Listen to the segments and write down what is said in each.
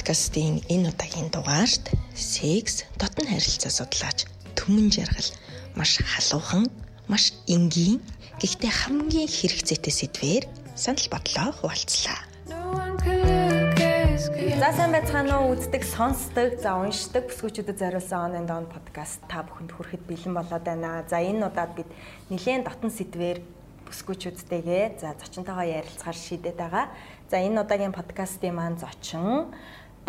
подкастын энэ удаагийн дугаарт секс, дотн харилцаа судлаач Түмэн Жаргал маш халуухан, маш энгийн, гэхдээ хамгийн хэрэгцээтэй сэдвээр санал бодлоо хуваалцлаа. За сайн байцгаана уу үздэг, сонсдог, за уншдаг бүсгүүчүүдэд зориулсан and on podcast та бүхэнд хүрэхэд бэлэн болоод байна. За энэ удаад бид нэлээд дотн сэдвээр бүсгүүчүүдтэйгээ за зочинтойгоо ярилцахаар шийдээд байгаа. За энэ удаагийн подкастын маань зочин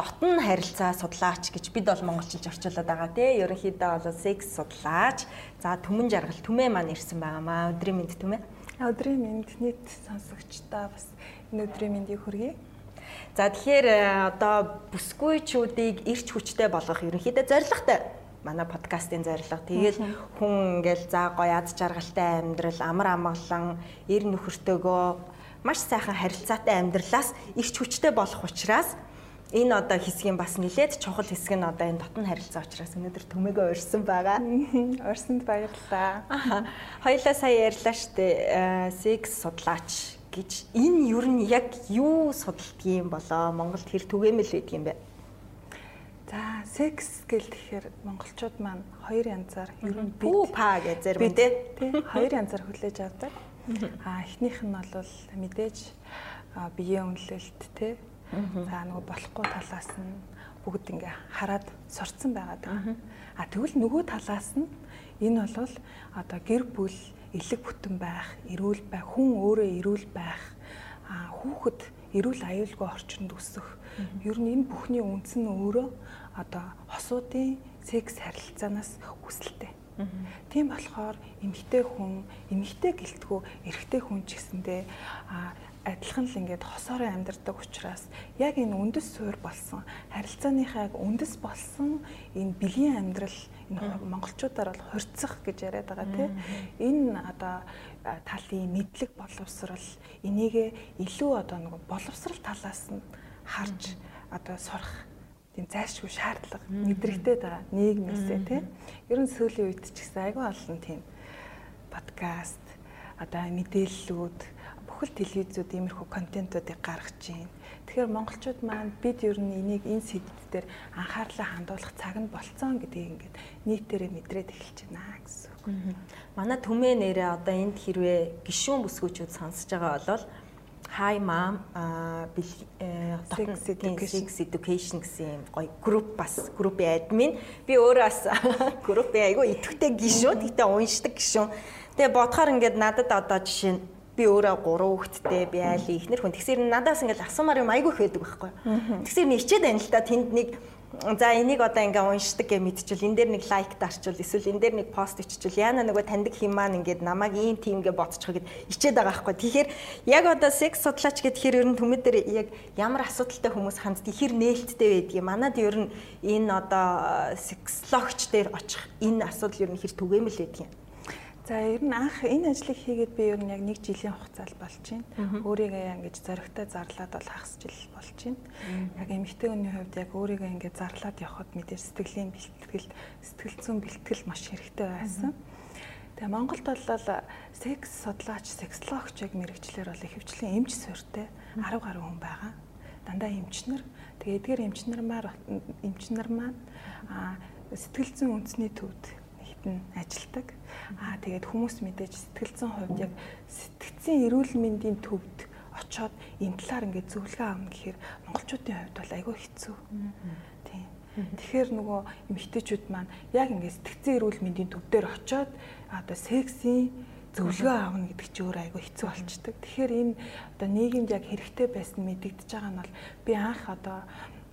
дотн харилцаа судлаач гэж бид бол монголчилж орчуулад байгаа тий. Ерөнхийдөө бол секс судлаач. За түмэн жаргал түмээ маань ирсэн байгаамаа. Өдрийн мэнд түмээ. Өдрийн мэнд нийт сонсогчдаа бас энэ өдрийн мэндийг хүргэе. За тэгэхээр э, одоо бүсгүйчүүдийг ирч хүчтэй болгох ерөнхийдөө зорилготой манай подкастын зорилго. Тэгэл хүн ингээл за гоё аз жаргалтай амьдрал, амар амгалан, эр нөхөртөөгөө маш сайхан харилцаатай амьдралаас ирч хүчтэй болох учраас энэ одоо хэсгийн бас нилээд чухал хэсэг нь одоо энэ дотн харилцаа учраас өнөөдөр төмөөгөө урьсан байгаа. Урьсанд баярлалаа. Хоёлаа сая ярьлаа штэ э, секс судлаач гэж энэ юу нь яг юу судалдгийм болоо Монголд хэр түгээмэл байдаг юм бэ? За секс гэл тэгэхээр монголчууд маань хоёр янзаар ер нь бүү па гэж зэрэг үү тий хоёр янзаар хүлээж авдаг. А эхнийх нь бол мэдээж биеийн үнэлэлт тий За нөгөө болохгүй талаас нь бүгд ингээ хараад сурцсан байгаад. А тэгвэл нөгөө талаас нь энэ бол одоо гэр бүл элэг бүтэн байх, эрүүл байх, хүн өөрөө эрүүл байх, хүүхэд эрүүл аюулгүй орчинд өсөх. Ер нь энэ бүхний үндэс нь өөрөө одоо хосуудын секс харилцаанаас үүсэлтэй. Тийм болохоор эмэгтэй хүн, эмэгтэй гэлтгүү эрэгтэй хүн ч гэсэндээ адилхан л ингээд хосоороо амьдардаг учраас яг энэ үндэс суур болсон харилцааныхаа яг үндэс болсон энэ бэлгийн амьдрал энэ монголчуудаар бол хорцох гэж яриад байгаа тийм энэ одоо талын мэдлэг боловсрал энийгээ илүү одоо нэг боловсрал талаас нь харж одоо сурах тийм зайлшгүй шаардлага мэдрэгтэй байгаа нийгмээсээ тийм ер нь сүүлийн үед ч гэсэн айгүй олон тийм подкаст одоо мэдээллүүд бүхэл телевизүүд иймэрхүү контентуудыг гаргаж байна. Тэгэхээр монголчууд маань бид ер нь энийг энэ сэдвүүд дээр анхаарлаа хандуулах цаг нь болцсон гэдгийг ингээд нийтээрээ мэдрээд эхэлж байна гэсэн үг. Манай төмөө нэрээ одоо энд хэрвээ гişүүн бүсгүүчүүд сонсож байгаа бол Hi mom а sex education гэсэн гоё групп бас группийн админ би өөрөө бас группийн айгүй идэвхтэй гişүүн гэхдээ уншдаг гişүүн тэгээ бодохоор ингээд надад одоо жишээ нь би өөрөө гурван хүүхэдтэй би айлын ихнэр хүн. Тэгсэр надаас ингээл асуумаар юм айгүй их байдаг байхгүй. Тэгсэр нь ичээд байна л та тэнд нэг за энийг одоо ингээ уншдаг гэж мэдчихвэл энэ дээр нэг лайк дарчвал эсвэл энэ дээр нэг пост иччихвэл яана нөгөө таньдаг хин маань ингээд намайг ийм тийм гэ бодчих гэд ичээд байгаа байхгүй. Тэгэхээр яг одоо секс судлаач гэхээр ер нь төмөд дээр яг ямар асуудалтай хүмүүс хандд ихэр нээлттэй байдаг юм. Манад ер нь энэ одоо сексологч дээр очих энэ асуудал ер нь хэр түгээмэл байдаг юм. За ер нь анх энэ ажлыг хийгээд би ер нь яг нэг жилийн хугацаанд болж байна. Өөрийгөө ингэж зөрөгтэй зарлаад бол хагас жил болж байна. Яг эмэгтэй хүний хувьд яг өөрийгөө ингэж зарлаад явхад мэдээж сэтгэлийн бэлтгэл, сэтгэл зүйн бэлтгэл маш хэрэгтэй байсан. Тэгээ Монголд бол секс судлаач, сексологч яг мэрэгчлэр бол ихэвчлэн эмч суурьтай 10 гаруй хүн байгаа. Дандаа эмчнэр. Тэгээ эдгээр эмчнэр маань эмчнэр маань сэтгэл зүйн үндэсний төвд нь ажилдаг. Аа тэгээд хүмүүс мэдээж сэтгэл зүйн хувьд яг сэтгцийн эрүүл мэндийн төвд очоод энэ талаар ингээд зөвлөгөө авна гэхээр монголчуудын хувьд бол айгүй хэцүү. Тийм. Тэгэхээр нөгөө эмэгтэйчүүд маань яг ингээд сэтгцийн эрүүл мэндийн төв дээр очоод одоо сексийн зөвлөгөө аавна гэдэг чинь өөр айгүй хэцүү болчдөг. Тэгэхээр энэ одоо нийгэмд яг хэрэгтэй байсан мэдэгдэж байгаа нь бол би анх одоо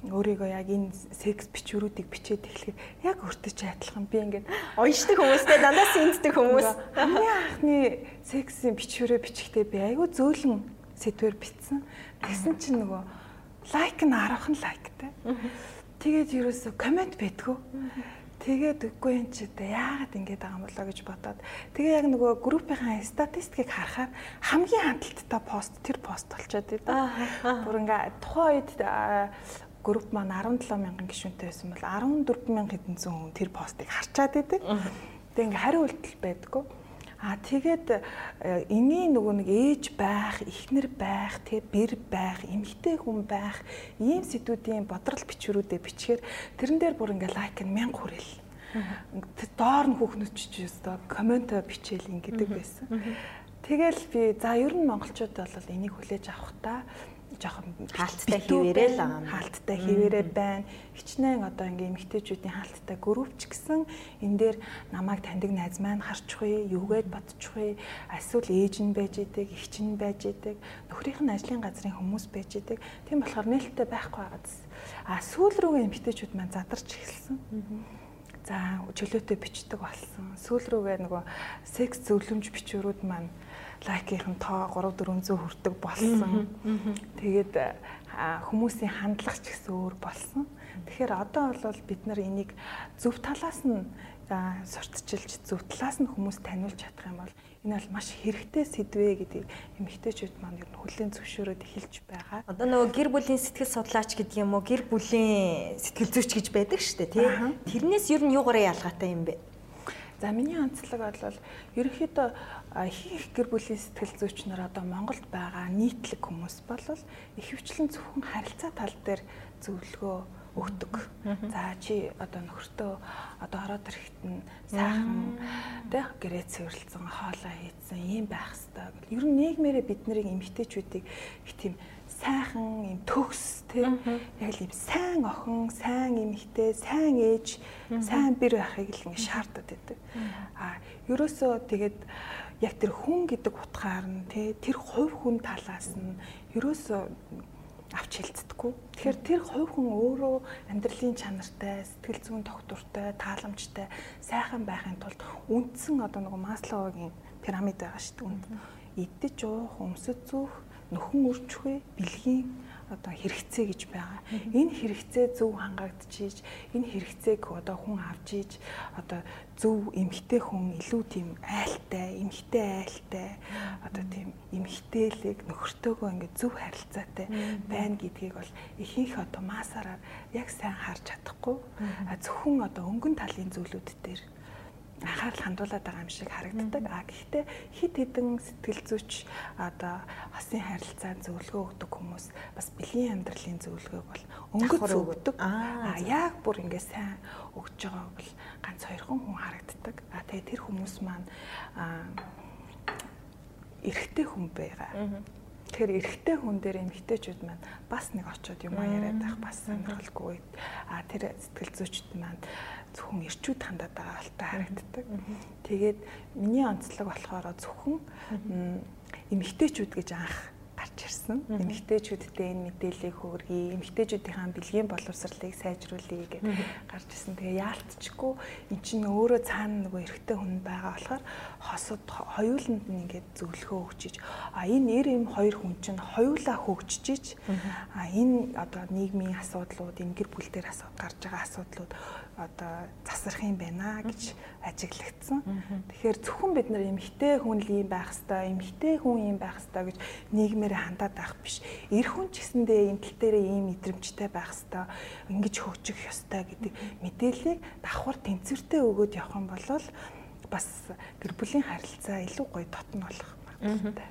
өөрийгөө яг энэ секс бичвэрүүдийг бичээд эхлэхэд яг өөртөө ч адилхан би ингээд уншдаг хүмүүстэй дандаа синддэг хүмүүс хамгийн анхны сексийн бичвэрээ бичихдээ би айгүй зөөлөн сэдвэр бичсэн. Тэгсэн чинь нөгөө лайк нь 10хан лайктай. Тэгээд ерөөсө комент байдгүй. Тэгээд үгүй юм чи тэ яагаад ингэж байгаа юм болоо гэж бодоод тэгээ яг нөгөө группийн статистикийг харахаар хамгийн хандлттай пост тэр пост болчиход байдаг. Бүр ингээ тухайн үед групп маань 17 мянган гишүүнтэй байсан бол 14 мянга хэдэн зуун хүн тэр постыг харчаад байдаг. Тэгээ ингээ хариу үйлдэл байдаггүй. Аа тэгээд энгийн нөгөө нэг ээж байх, ихнэр байх, тэгээ бэр байх, эмэгтэй хүн байх ийм сэдвүүдийн бодрол бичвэрүүдээ бичгээр тэрэн дээр бүр ингээ лайк нь 1000 хүрэл. Доор нь хүүхнүүд ч өстой комент бичээл ингэдэг байсан. Тэгэл би за ер нь монголчууд бол энийг хүлээж авах та жоохон хаалттай хിവэрээ л юм. Хаалттай хിവэрээ байна. Хичнээн одоо ингээм эмгтээчүүдийн хаалттай группч гэсэн энэ дээр намайг таньдаг найз маань харчихвээ, юугээд бодчихвээ. Эсвэл ээж нь байж идэг, эгч нь байж идэг, нөхрийнх нь ажлын газрын хүмүүс байж идэг. Тийм болохоор нээлттэй байхгүй байгаадс. А сүүл рүүгээ эмгтээчүүд маань задарч эхэлсэн. За чөлөөтэй бичдэг болсон. Сүүл рүүгээ нөгөө секс зөвлөмж бичвэрүүд маань лайкийн тоо 3 400 хүрдэг болсон. Тэгээд хүмүүсийн хандлага ч гэсэн өөр болсон. Тэгэхээр одоо бол бид нар энийг зөв талаас нь сурталчилж зөв талаас нь хүмүүс таниулж чадах юм бол энэ бол маш хэрэгтэй сэдвэ гэдгийг эмэгтэйчүүд маань ер нь хүлээн зөвшөөрөөд эхэлж байгаа. Одоо нөгөө гэр бүлийн сэтгэл судлаач гэдэг юм уу гэр бүлийн сэтгэл зүйч гэж байдаг шүү дээ тий. Тэрнээс ер нь юугаараа ялгаатай юм бэ? За миний онцлог бол ерөнхийдөө их гэр бүлийн сэтгэл зүйч нар одоо Монголд байгаа нийтлэг хүмүүс бол ихэвчлэн зөвхөн харилцаа тал дээр зөвлөгөө өгдөг. За чи одоо нөхөртөө одоо ороод ирэхэд нь сайхан тэ гэрээ цэвэрлсэн, хоолоо хийсэн, ийм байх гэл. Ер нь нийгмээрээ бид нарыг эмгтээчүүдийг их тийм сайхан юм төгс тийм яг л юм сайн охин, сайн эмэгтэй, сайн ээж, сайн бэр байхыг л ингэ шаарддаг. А ерөөсөө тэгээд яг тэр хүн гэдэг утгаар нь тэр хувь хүн талаас нь ерөөсөө авч хэлцдэггүй. Тэгэхээр тэр хувь хүн өөрөө амьдралын чанартай, сэтгэл зүйн доктортой, тааламжтай, сайхан байхын тулд үндсэн одоо нэг Масловогийн пирамид байгаа шүү дээ. Идэж уух, өмсөж зүүх, нөхөн үржихүй, бэлгийн одоо хэрэгцээ гэж байгаа. Энэ хэрэгцээ зөв хангагдчихийж, энэ хэрэгцээг одоо хүн авч ийж одоо зөв эмгтэй хүн илүү тийм айлтай, эмгтэй айлтай одоо тийм эмгтээлэг нөхөртөөгөө ингээд зөв харилцаатай байна гэдгийг бол ихэнх одоо масаараар яг сайн харж чадахгүй. Зөвхөн одоо өнгөн талын зүйлүүд дээр анхаарал хандуулаад байгаа юм шиг харагддаг. А гэхдээ хит хитэн сэтгэл зүйч одоо хосын харилцаанд зөвлөгөө өгдөг хүмүүс бас бэлгийн амьдралын зөвлөгөөг бол өнгөц өгдөг. А яг бүр ингээ сайн өгж байгаа бол ганц хоёрхан хүн харагддаг. А тэгээ тэр хүмүүс маань эрэгтэй хүн байгаа. Тэгэхээр эрэгтэй хүн дээр эмэгтэйчүүд маань бас нэг очиод юм яриад байх бас сонирхолгүй. А тэр сэтгэл зүйчд маань зөвхөн ирчүүд хандаад байгаа алтай харагддаг. Тэгээд миний онцлог болохоор зөвхөн эмэгтэйчүүд гэж анх гарч ирсэн. Эмэгтэйчүүдтэй энэ мэдээллийг хөргий, эмэгтэйчүүдийн бэлгийн боловсролыг сайжруулъя гэж гарч ирсэн. Тэгээ яалтчгүй эн чинь өөрөө цаана нөгөө эрэгтэй хүн байгаа болохоор хосод хоёуланд нь ингээд зөвлөгөө өгчиж а энэ нэр юм хоёр хүн чинь хоёулаа хөгжиж а энэ одоо нийгмийн асуудлууд, энэ гэр бүл дээр асууд гарч байгаа асуудлууд одоо засарх юм байна гэж ажиглагдсан. Тэгэхээр зөвхөн бид нар эмэгтэй хүн л юм байх хэвээр, эмэгтэй хүн юм байх хэвээр гэж нийгмээр хандаад байх биш. Эр хүн ч гэсэндээ энэ тал дээр ийм мэдрэмжтэй байх хэвээр, ингэж хөгжих ёстой гэдэг мэдээллийг давхар тэнцвэртэй өгөөд явах юм бол бас гэр бүлийн харилцаа илүү гоё дотн болох багтай.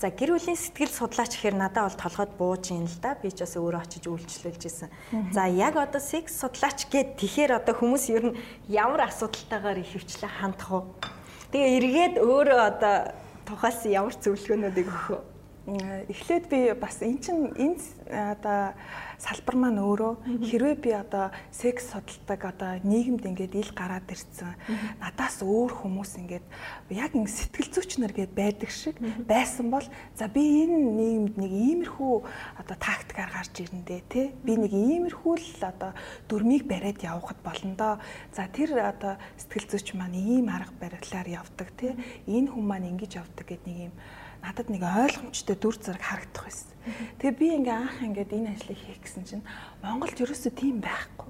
За гэр бүлийн сэтгэл судлаач гэхээр надад бол толгойд бууж юм л да. Би ч бас өөрөө очиж үйлчлүүлж исэн. За яг одоо секс судлаач гэд тэгэхээр одоо хүмүүс ер нь ямар асуудалтайгаар ихэвчлэн хандах вэ? Тэгээ эргээд өөрөө одоо тухаас ямар зөвлөгөөнүүдийг өгөх вэ? Эхлээд би бас эн чин энэ одоо салбар маань өөрөө хэрвээ би одоо секс судалдаг одоо нийгэмд ингээд ил гараад ирсэн надаас өөр хүмүүс ингээд яг ин сэтгэл зүйч нар гээд байдаг шиг байсан бол за би энэ нийгэмд нэг иймэрхүү одоо тактикаар гарч ирэндээ тий би нэг иймэрхүү л одоо дөрмийг бариад явхад болно доо. За тэр одоо сэтгэл зүйч маань ийм арга барилаар явдаг тий энэ хүн маань ингэж явдаг гэдэг нэг юм надад нэг ойлгомжтой дүр зураг харагдах байсан. Тэгээ би ингээ анх ингээд энэ ажлыг хийх гэсэн чинь Монголд ерөөсөө тийм байхгүй.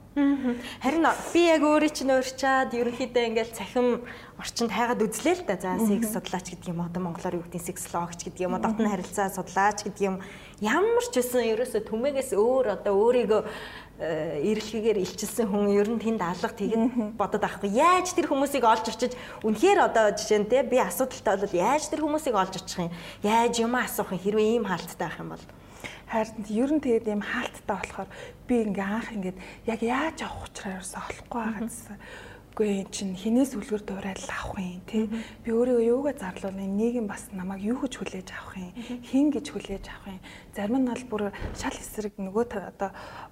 Харин би яг өөрөө чинь уурчаад ерөнхийдөө ингээл цахим орчинд хайгаад үзлээ л да. За секс судлаач гэдэг юм одоо монголоор юу гэдэг сексологч гэдэг юм одоо дотны харилцаа судлаач гэдэг юм ямар ч байсан ерөөсө түмэгээс өөр одоо өөрийгөө эрэлхийгээр илчилсэн хүн ер нь тэнд алга тэгэд бодод авахгүй. Яаж тэр хүмүүсийг олж очиж үнэхээр одоо жишээ нь те би асуудалтай бол яаж тэр хүмүүсийг олж очих юм? Яаж юм асуух юм? Хэрвээ ийм хаалттай байх юм бол Харин ер нь тэгээд ийм хаалттай болохоор би ингээ анх ингээд яг яаж авах учрааерсаа олохгүй байгаа гэсэн. Үгүй эн чинь хинээс үлгэр дуурайл авах юм тий. Би өөрийгөө юугаа зарлуулна нийгэм бас намайг юу гэж хүлээж авах юм хин гэж хүлээж авах юм. Зарим нь бол бүр шал эсрэг нөгөө одоо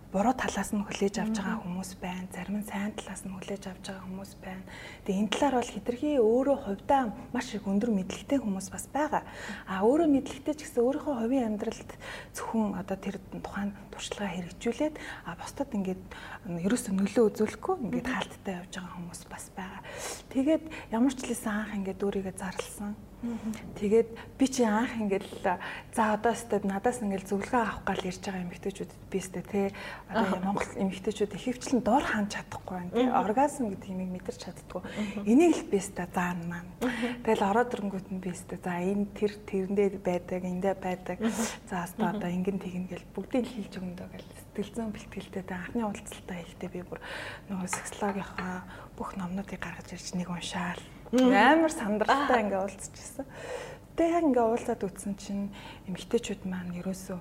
буруу талаас нь хүлээж авч байгаа хүмүүс байна. Зарим нь сайн талаас нь хүлээж авч байгаа хүмүүс байна. Тэгээ энэ талаар бол хитрхи өөрөө хувьдаа маш их өндөр мэдлэгтэй хүмүүс бас байгаа. А өөрөө мэдлэгтэй ч гэсэн өөрийнхөө хувийн амьдралд зөвхөн одоо тэр тухайн туршлагаа хэрэгжүүлээд а бусдад ингээд ерөөсөө нөлөө үзүүлэхгүй ингээд хаалттай явж байгаа хүмүүс бас байгаа. Тэгээд ямар ч лсэн анх ингээд өөрийгөө зарлсан Тэгээд би чи анх ингээл за одоо өстөд надаас ингээл зөвлөгөө авах гал ирж байгаа эмэгтэйчүүдэд би өстө те одоо Монгол эмэгтэйчүүд ихэвчлэн дор хаан чадахгүй байна те оргазм гэдэг юмыг мэдэрч чаддгүй. Энийг л би өстө заана маань тэгэл ороод ирэнгүүт нь би өстө за энэ тэр тэрэндээ байдаг эндээ байдаг. За өстө одоо ингэн тэгнэ гэл бүгдийг хэлж өгнө гэл. Сэтгэл зүйн бэлтгэлтэй анхны уулзалтаа хийхдээ би бүр нөгөө сексологийнхаа бүх номнуудыг гаргаж ирж нэг уншаал Амар сандралтай ингээ уулзчихсан. Тэгээ яг ингээ уулзаад үтсэн чинь эмгтээчүүд маань ерөөсөө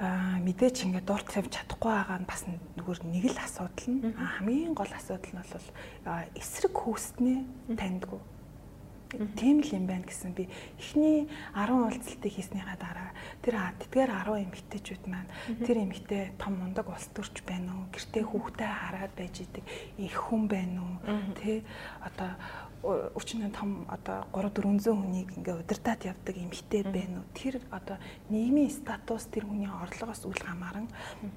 аа мэдээч ингээ дурд тавьж чадахгүй байгаа нь бас нөгөө нэг л асуудал нь. Хамгийн гол асуудал нь бол эсрэг хүүснээ таньдгүй тийм л юм байна гэсэн би. Эхний 10 уулзалтыг хийснийхаа дараа тэр тэдгээр 10 эмэгтэйчүүд маань тэр эмэгтэй том мундаг улс төрч байна уу? Гэртээ хүүхдээ хараад байж идэг их хүн байна уу? Тэ одоо өчнөө том одоо 3 400 хүнийг ингээ удирдах явдаг эмэгтэй байна уу? Тэр одоо нийгмийн статус тэр хүний орлогоос үл хамааран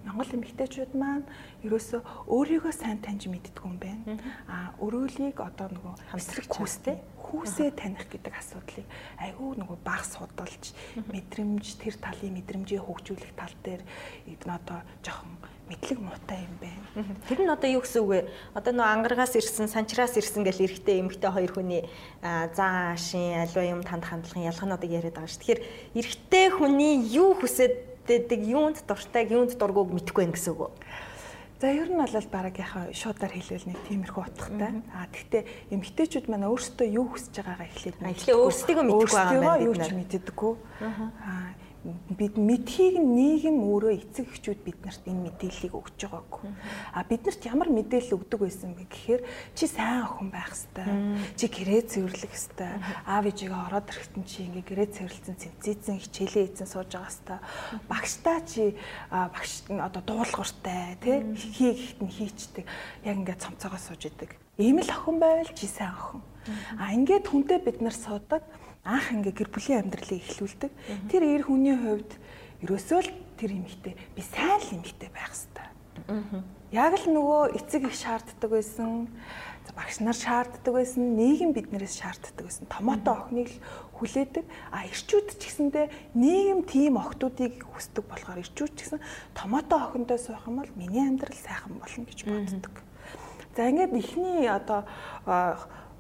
Монгол эмэгтэйчүүд маань ерөөсөө өөрийгөө сайн таньж мэддэг юм байна. А өрөөлийг одоо нөгөө хамсрах хүүстэй хүүсээ таних гэдэг асуудлыг айгүй нөгөө баг судалж мэдрэмж тэр талын мэдрэмжээ хөгжүүлэх тал дээр одоо жоохон мэдлэг муутай юм байна. Тэр нь одоо юу гэсэн үг вэ? Одоо нөө ангаргаас ирсэн, санчраас ирсэн гэл эрэхтэй эмэгтэй хоёр хүний зан шин аливаа юм танд хандлагын ялгаануудыг яриад байгаа шүү. Тэгэхээр эрэхтэй хүний юу хүсэж байдаг, юунд дуртай, юунд дургууг мэдэхгүй байх гэсэн үг? За ер нь бол баг яхаа шуудаар хэлвэл нэг тиймэрхүү утгатай. А тэгвэл эмгтээчүүд маань өөрсдөө юу хүсэж байгаагаа эхлээд эхлээ өөрсдийгөө мэдэх байгаа юм байна. Юу ч мэддэггүй. Аа бид мэдхийг нийгэм өөрөө эцэг эхчүүд биднэрт энэ мэдээллийг өгч байгаагүй. А биднэрт ямар мэдээлэл өгдөг байсан бэ гэхээр чи сайн охин байх хэвээр. Чи гэрээ цэвэрлэх хэвээр. Аав ээжигээ ороод ирэхтэн чи ингээ гэрээ цэвэрлсэн цэвцээсэн хичээлээ эзэн сууж байгаа хэвээр. Багштаа чи багш одоо дуулууртай тий хий гэхт нь хийчдэг. Яг ингээ цомцоогоо сууж идэг. Ийм л охин байвал чи сайн охин. А ингээд хүнтэй бид нар суудаг анх ингээ гэр бүлийн амьдралыг эхлүүлдэг. Тэр эр хүний хувьд ерөөсөө л тэр эмэгтэй би сайн л эмэгтэй байх хэвээр. Яг л нөгөө эцэг их шаарддаг байсан, багш нар шаарддаг байсан, нийгэм биднээс шаарддаг байсан. Томоотой охиныг л хүлээдэг. А эрчүүд ч гэсэндээ нийгэм тийм охтуудыг хүсдэг болохоор эрчүүд ч гэсэн томоотой охиндоо суух юм бол миний амьдрал сайхан болно гэж боддог. За ингээд ихний одоо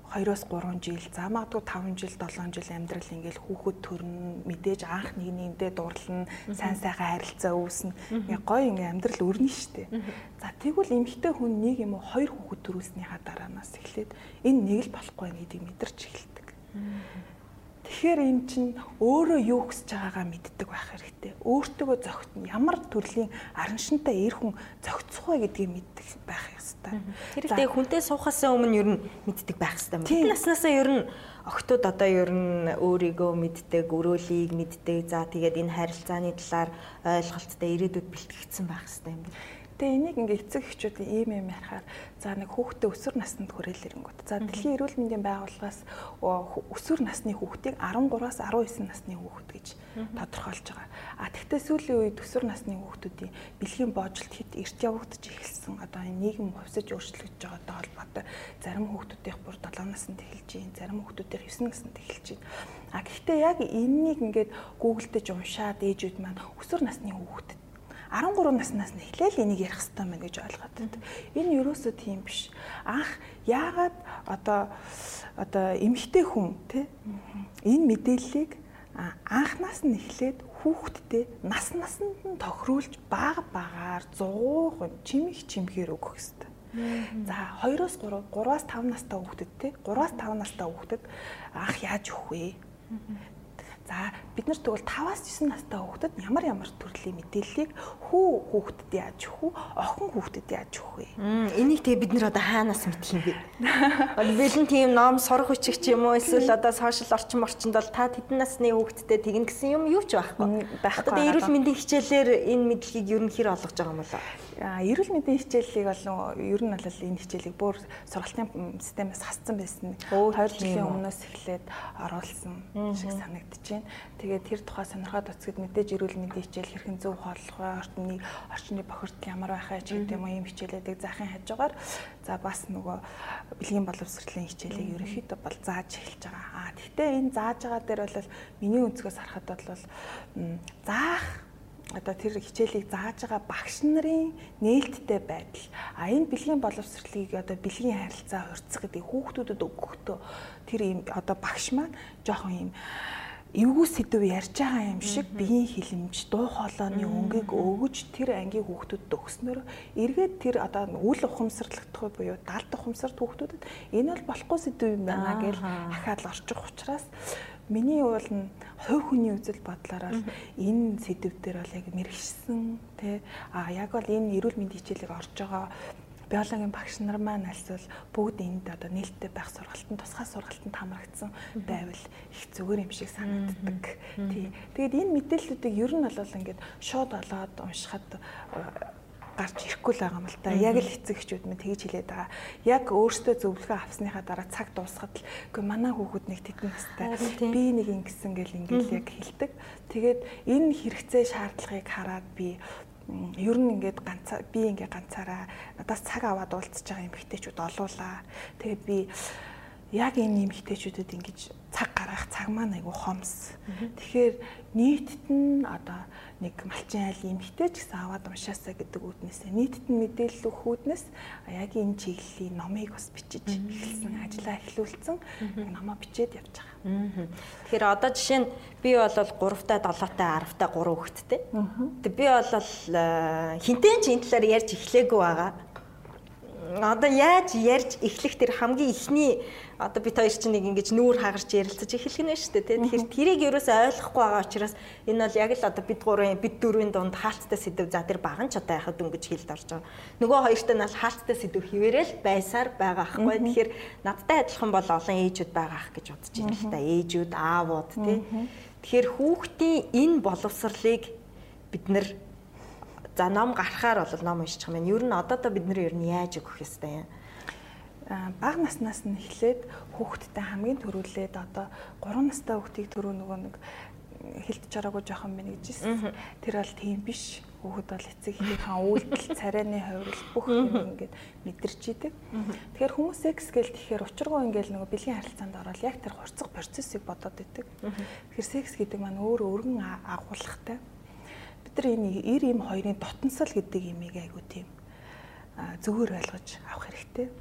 2-оос 3 жил, за магадгүй 5 жил, 7 жил амьдрал ингээл хүүхэд төрн мэдээж анх нэг нэгдээ дурлна, сайн сайхан харилцаа үүснэ. Ингээ гоё ингээ амьдрал өрнө штэ. За тэгвэл эмэгтэй хүн нэг юм уу хоёр хүүхэд төрүүлснийхаа дараанаас эхлээд энэ нэг л болохгүй гэдгийг мэдэрч эхэлдэг. Тэгэхээр эн чинь өөрөө юу хүсэж байгаагаа мэддэг байх хэрэгтэй. Өөртөө зөгтөн ямар төрлийн араншинтай эр хүн зөгцөх вэ гэдгийг мэддэг байх ёстой. Тэр ихтэй хүнтэй суухаас өмнө ер нь мэддэг байх ёстой. Бид наснаасаа ер нь охтууд одоо ер нь өөрийгөө мэддэг, өрөөлийг мэддэг. За тэгээд энэ харилцааны талаар ойлголттой ирээдүйд бэлтгэгдсэн байх ёстой юм байна. Тэгээ энийг ингээ эцэг эхчүүд ийм юм ярихаар за нэг хүүхдээ өсвөр наснд хүрээлэрэнгүүт. За дэлхийн эрүүл мэндийн байгууллагаас өсвөр насны хүүхдийг 13-аас 19 насны хүүхэд гэж тодорхойлж байгаа. А тэгвэл сүүлийн үед өсвөр насны хүүхдүүдийн бэлгийн боожилт хэд эрт явагдаж эхэлсэн. Одоо энэ нийгэм хувьсаж өөрчлөгдөж байгаатай холбоотой зарим хүүхдүүдийнх бүр 7 наснд эхэлж байна, зарим хүүхдүүдийнх 9 наснд эхэлж байна. А гэхдээ яг энэнийг ингээд Google-дэж уншаад ээжүүд маань өсвөр насны хүүхдэд 13 наснаас нь эхлээл энийг ярих хэрэгтэй мэн гэж ойлгоод байдаг. Энэ ерөөсөө тийм биш. Анх яагаад одоо одоо эмэгтэй хүн тий энэ мэдээллийг анхнаас нь эхлээд хүүхдтэй нас насанд нь тохируулж бага багаар 100 чимэх чимхээр өгөх хэрэгтэй. За 2-оос 3, 3-аас 5 настай хүүхдэд те 3-аас 5 настай хүүхдэд анх яаж өгөх вэ? За бид нар тэгвэл 5-аас 9 настай хүүхдэд ямар ямар төрлийн мэдээллийг хүү хүүхдэд яаж өгөх вэ? Охин хүүхдэд яаж өгөх вэ? Энийг тэгээ бид нар одоо хаанаас мэдэх юм бэ? Одоо бэлэн тийм ном сурах хүчиг ч юм уу эсвэл одоо сошиал орчин орчинд бол та тэдэн насны хүүхдэд тэгнэ гэсэн юм юу ч байхгүй. байхгүй. Одоо эрүүл мэндийн хичээлээр энэ мэдлэгийг ер нь хэр олгож байгаа юм болоо? Эрүүл мэндийн хичээллийг бол ер нь бол энэ хичээлийг бүр сургалтын системээс хассан байсан. 2 жилийн өмнөөс эхлээд оруулсан шиг санагдаж байна. Тэгээд тэр тухай сонирхоод оцгод мэдээж эрүүл мэндийн хичээл хэрхэн зөв хооллох вэ? Орчны орчны бохирдол ямар байхаа ч гэдэг юм ийм хичээлүүдийг заахын хажуугаар за бас нөгөө бэлгийн боловсролын хичээлийг ерөнхийдөө бол зааж эхэлж байгаа. Аа тэгтээ энэ зааж байгаа дээр бол миний өнцгөөс харахад бол заах одоо тэр хичээлийг зааж байгаа багш нарын нээлттэй байдал. А энэ бэлгийн боловсролыг одоо бэлгийн харилцаа хурцах гэдэг хүүхдүүдэд өгөхдөө тэр ийм одоо багш маань жоохон ийм эвгүй сэдв ярьж байгаа юм шиг биеийн хилэмж, дуу хоолойны өнгийг өгөж тэр ангийн хүүхдүүдэд өгснөөр эргээд тэр одоо үл ухамсарлагдах буюу далд ухамсарт хүүхдүүдэд энэ бол болохгүй сэдв юм байна гэж ахаад л орчих учраас Миний уул нь хувь хүний үзэл бодлоор бол энэ сэдв дээр бол яг мэрэгсэн тий а яг бол энэ эрүүл мэндийн хичээлийг орж байгаа биологийн багш нар маань альсвал бүгд энд одоо нээлттэй байх сургалтанд тусгай сургалтанд хамрагдсан байвал их зүгээр юм шиг санагддаг. Тий. Тэгээд энэ мэдээллүүдийг ер нь бол ингээд шууд олоод уншихад гарч ирэхгүй л байгаа юм л та. Яг л эцэг эхчүүд минь тэгж хэлээд байгаа. Яг өөртөө зөвлөгөө авсныхаа дараа цаг дуусахад л үгүй манай хүүхэд нэг тэдэн настай. Би нэг ингэсэн гэл ингээл яг хэлдэг. Тэгээд энэ хэрэгцээ шаардлагыг хараад би ер нь ингээд ганцаа би ингээ ганцаараа надаас цаг аваад уулзж байгаа эмэгтэйчүүд олуулаа. Тэгээд би яг энэ эмэгтэйчүүдэд ингэж цаг гаргах цаг маань айгу хомс. Тэгэхээр нийтд нь одоо нэг малчин айл эмхтэй ч гэсэн аваад уншаасаа гэдэг үүднээс нийтэд нь мэдээлэл өгөх үүднээс яг энэ чиглэлийн номыг бас бичиж эхэлсэн ажиллаа эхлүүлсэн номоо бичээд явж байгаа. Тэгэхээр одоо жишээ нь би бол 3-та 7-та 10-та 3 хүүхэдтэй. Тэг би бол э, хинтэн ч энэ талаар ярьж эхлэегүй байгаа. Одоо яаж ярьж эхлэх тэр хамгийн ихний одоо бид хоёр чинь нэг ингэж нүүр хагарч ярилцаж эхлэх нь шүү дээ тий. Тэгэхээр тэрийг ерөөсөө ойлгохгүй байгаа учраас энэ бол яг л одоо бид гурван бид дөрвийн дунд хаалттай сэдв за тэр баган ч одоо яхад дөнгөж хэлд орж байгаа. Нөгөө хоёртай нь бол хаалттай сэдв хിവэрэл байсаар байгаа хгүй. Тэгэхээр надтай адилхан бол олон ээжүүд байгаа ах гэж бодож байна л та. Ээжүүд, аавууд тий. Тэгэхээр хүүхдийн энэ боловсрлыг бид нэр за ном гарахаар бол ном уншиж байгаа юм. Ер нь одоо та бид нар ер нь яаж өгөх ёстой юм? бага наснаас нь эхлээд хүүхдтэй хамгийн төрүүлээд одоо 3 настай хүүхдийг төрөө нөгөө нэг хилдэж араагүй жоохон байна гэж хэлсэн. Тэр бол тийм биш. Хүүхэд бол эцэг эхийнхээ үйлдэл, царайны хувирал бүх юм ингээд мэдэрч идэг. Тэгэхээр хүмүүс секс гээл тэгэхээр учиргүй ингээд нөгөө бэлгийн харилцаанд ороод яг тэр хурцх процессыг бодоод идэг. Тэгэхээр секс гэдэг маань өөр өргөн агуулгатай. Бид нар энэ эр им хоёрын дотносол гэдэг имийг айгу тийм зөвөр ойлгож авах хэрэгтэй.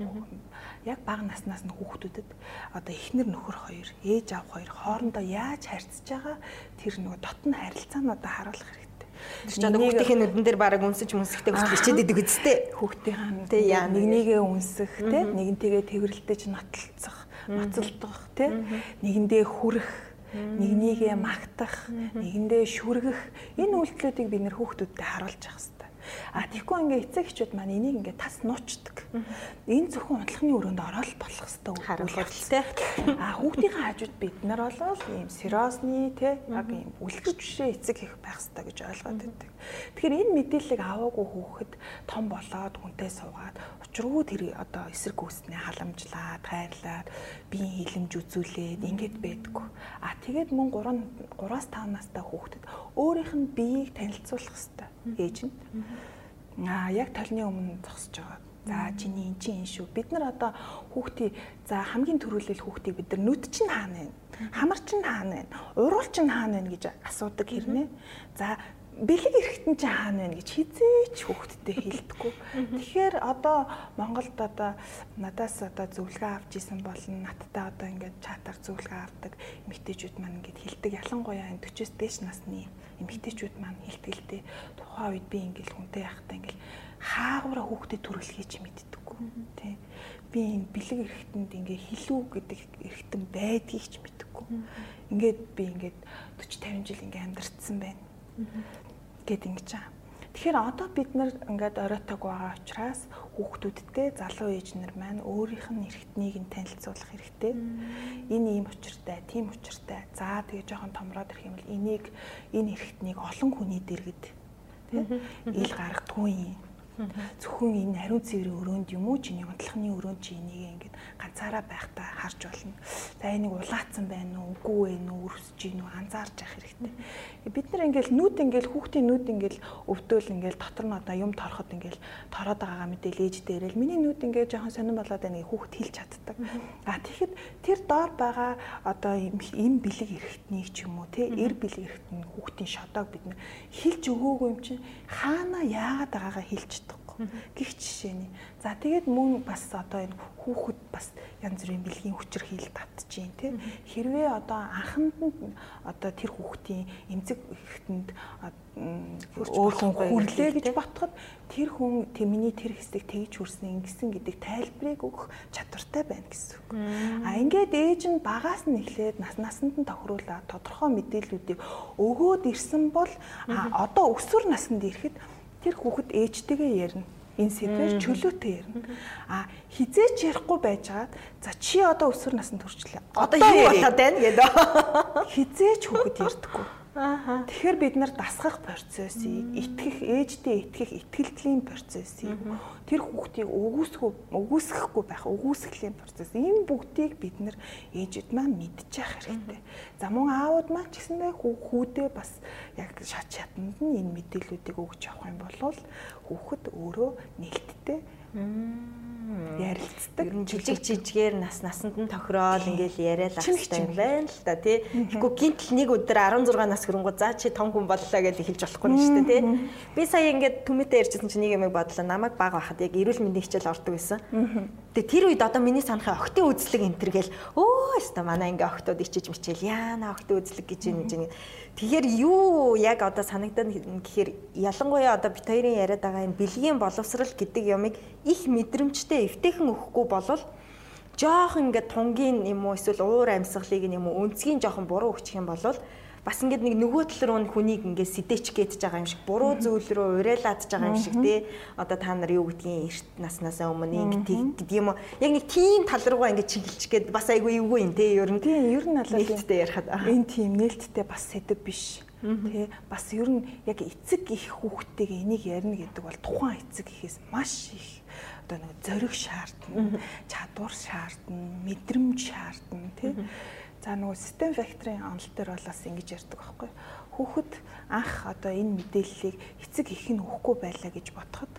Яг бага наснаас нь хүүхдүүдэд одоо эхнэр нөхөр хоёр, ээж аав хоёр хоорондоо яаж харьцаж байгаа тэр нөгөө дотн харилцаануудаа харуулах хэрэгтэй. Тэр чинь одоо хүүхдийн нүдэн дээр бараг үнсэж мүнсгтэй хүртэл хичээд идэг үстэй. Хүүхдийн тий яа нэг нэгээ үнсэх тий нэгнтэйгээ тэрвэрлэлтэй ч нотлцох, ноцолдох тий нэгэндээ хүрэх нэгнийгээ магтах, нэгэндээ шүргэх. Энэ үйлдэлүүдийг бид нэр хүүхдүүдэд харуулж явах. А тэгэхгүй ингээ эцэг эхчүүд маань энийг ингээ тас нуучдаг. Энэ зөвхөн унтлахны өрөөнд ороод болох хэвээр харуулгалтай. А хүүхдийн хажууд бид нар болол ийм сериосны те яг ийм үлгэр жишээ эцэг их байх хэвээр гэж ойлгоод байдаг. Тэгэхээр энэ мэдээллийг аваагүй хүүхэд том болоод хүнтэй суугаад учруу тэр одоо эсрэг гүйснээ халамжлаад, хайрлаад, биеийн хилэмж үзүүлээд ингэж байдаггүй. А тэгээд мөн 3 3-аас 5 настай хүүхдэд өөрийнх нь биеийг танилцуулах хэрэгтэй ээж нь. Аа яг толны өмнө зогсож байгаа. За чиний эн чинь энэ шүү. Бид нар одоо хүүхдийн за хамгийн түрүүлэл хүүхдийг бид нар нүд чинь хаана вэ? Хамар чинь хаана вэ? Уруул чинь хаана вэ гэж асуудаг хэрнээ. За бэлэг эрэхтэн чи хаана байна гэж хизээч хүүхдтэй хэлдэггүй. Тэгэхээр одоо Монголд одоо надаас одоо зөвлөгөө авч исэн болон надтай одоо ингээд чатаар зөвлөгөө авдаг эмэгтэйчүүд маань ингээд хэлдэг ялангуяа энэ 40-с дээш насны эмэгтэйчүүд маань дээ. Тухайн үед би ингээд хүнтэй яхахтаа ингээд хаагуура хүүхдэд төрөлхий чи мэддэггүй. Тэ. Би энэ бэлэг эрэхтэнд ингээ хилүү гэдэг эрэхтэн байдгийг ч мэддэггүй. Ингээд би ингээд 40 50 жил ингээ амьдарцсан байна. Гэт ингэж байгаа. Тэгэхээр одоо бид нар ингээд оройтойг байгаа учраас хүүхдүүдтэй залуу ээж нар маань өөрийнх нь эргэтнийг нь танилцуулах хэрэгтэй. Энэ ийм учиртай, тийм учиртай. За тэгээ жоохон томроод ирэх юм бол энийг энэ эргэтнийг олон хүний дэргэд тийм ил гаргадгүй юм Зөвхөн энэ ариун цэврийн өрөөнд юм уу чиний унтлахны өрөөнд чи энийг ингээд ганцаараа байхдаа харж болно. За энийг улаацсан байна уу, үгүй вэ нүү, өрсөж гин үү анзаарч явах хэрэгтэй. Бид нар ингээд нүд ингээд хүүхдийн нүд ингээд өвдөөл ингээд дотор нь одоо юм тороход ингээд тороод байгаагаа мэдээл ээж дээрэл миний нүд ингээд жоохон сонирн болоод байна гэж хүүхд хэлж чаддаг. А тэгэхэд тэр доор байгаа одоо им бэлэг эрэхтнийг ч юм уу те эр бэлэг эрэхтэн хүүхдийн шодоог бид нар хэлж өгөөгүй юм чинь хаана яагаад байгаагаа хэлж гих жишээний. За тэгээд мөн бас одоо энэ хүүхэд бас янз бүрийн бэлгийн хил татчихээн тий. Хэрвээ одоо анханд нь одоо тэр хүүхдийн эмзэг ихэтэнд өөр хүн хүрлээ гэж ботход тэр хүн тэмний тэр хэсэг тэгж хүрсэн ингэсэн гэдэг тайлбарыг өгөх чадвартай байна гэсэн үг. А ингээд ээж нь багаас нь эхлээд нас насанд нь тохируулаад тодорхой мэдээллүүдийг өгөөд ирсэн бол одоо өсвөр наснд ирэхэд тэр хүүхэд ээжтэйгээ ярина энэ сэдвэр чөлөөтэй ярина. А хизээч ярихгүй байжгаад за чи одоо өсвөр наснд хүрчлээ. Одоо юу болоод байна гэдэг. Хизээч хүүхэд ярьдаггүй. Тэгэхээр бид нар дасгах процессыг, итгэх, ээждээ итгэх итгэлтлийн процессыг тэр хүүхдийг өгөөсгөө өгөөсгөхгүй байх өгөөсгөлийн процесс. Энэ бүгдийг бид нар ээжэд маань мэдчих хэрэгтэй. За мөн аауд маань ч гэсэндээ хүүдээ бас яг шат шатанд нь энэ мэдээллүүдийг өгч явах юм бол хүүхэд өөрөө нээлттэй ярилцдаг. Ер нь жижиг жижигээр нас насанд нь тохироод ингээл яриад ах хэрэгтэй юм байна л да тий. Тэгэхгүй гинтл нэг өдөр 16 нас хөрөнгө за чи том хүн боллоо гэж хэлж болохгүй нь шүү дээ тий. Би сая ингээд түмэтэ ярьжсэн чинь нэг юм бодлоо намайг баг байхад яг эрүүл мэндийн хичээл ордог байсан. Тэгээ тэр үед одоо миний санахын охтын үзлэг энэ төр гэл өө өстө манай ингээ охтууд ичиж мичээл яана охтын үзлэг гэж юм Тэгэхээр юу яг одоо санагдана гэхээр ялангуяа одоо бит хоёрын яриад байгаа энэ бэлгийн боловсрал гэдэг ямыг их мэдрэмжтэй эвтэйхэн өгөхгүй болвол жоохон ингээд тунгийн юм уу эсвэл уур амьсгалыг юм уу өнцгийн жоохон буруу өгчих юм бол бас ингээд нэг нөгөө тал руу хүнийг ингээд сэдэж гээд байгаа юм шиг буруу зүйл рүү уриалаад байгаа юм шиг тий одоо та нар юу гэдгийг эрт наснасаа өмнө ингээд гэдэг юм уу? Яг нэг тийм тал руугаа ингээд чиглэж гээд бас айгүй эвгүй юм тий ер нь. Тий ер нь алаа нээлттэй ярихад. энэ тийм нээлттэй бас сэдв биш. Тий бас ер нь яг эцэг их хүүхдтэйг энийг ярина гэдэг бол тухайн эцэг ихээс маш их одоо нэг зориг шаардна чадвар шаардна мэдрэмж шаардна тий За нөгөө систем факторын онол дээр бол бас ингэж ярьдаг байхгүй. Хүүхэд анх одоо энэ мэдээллийг эцэг их нь өгөхгүй байлаа гэж ботход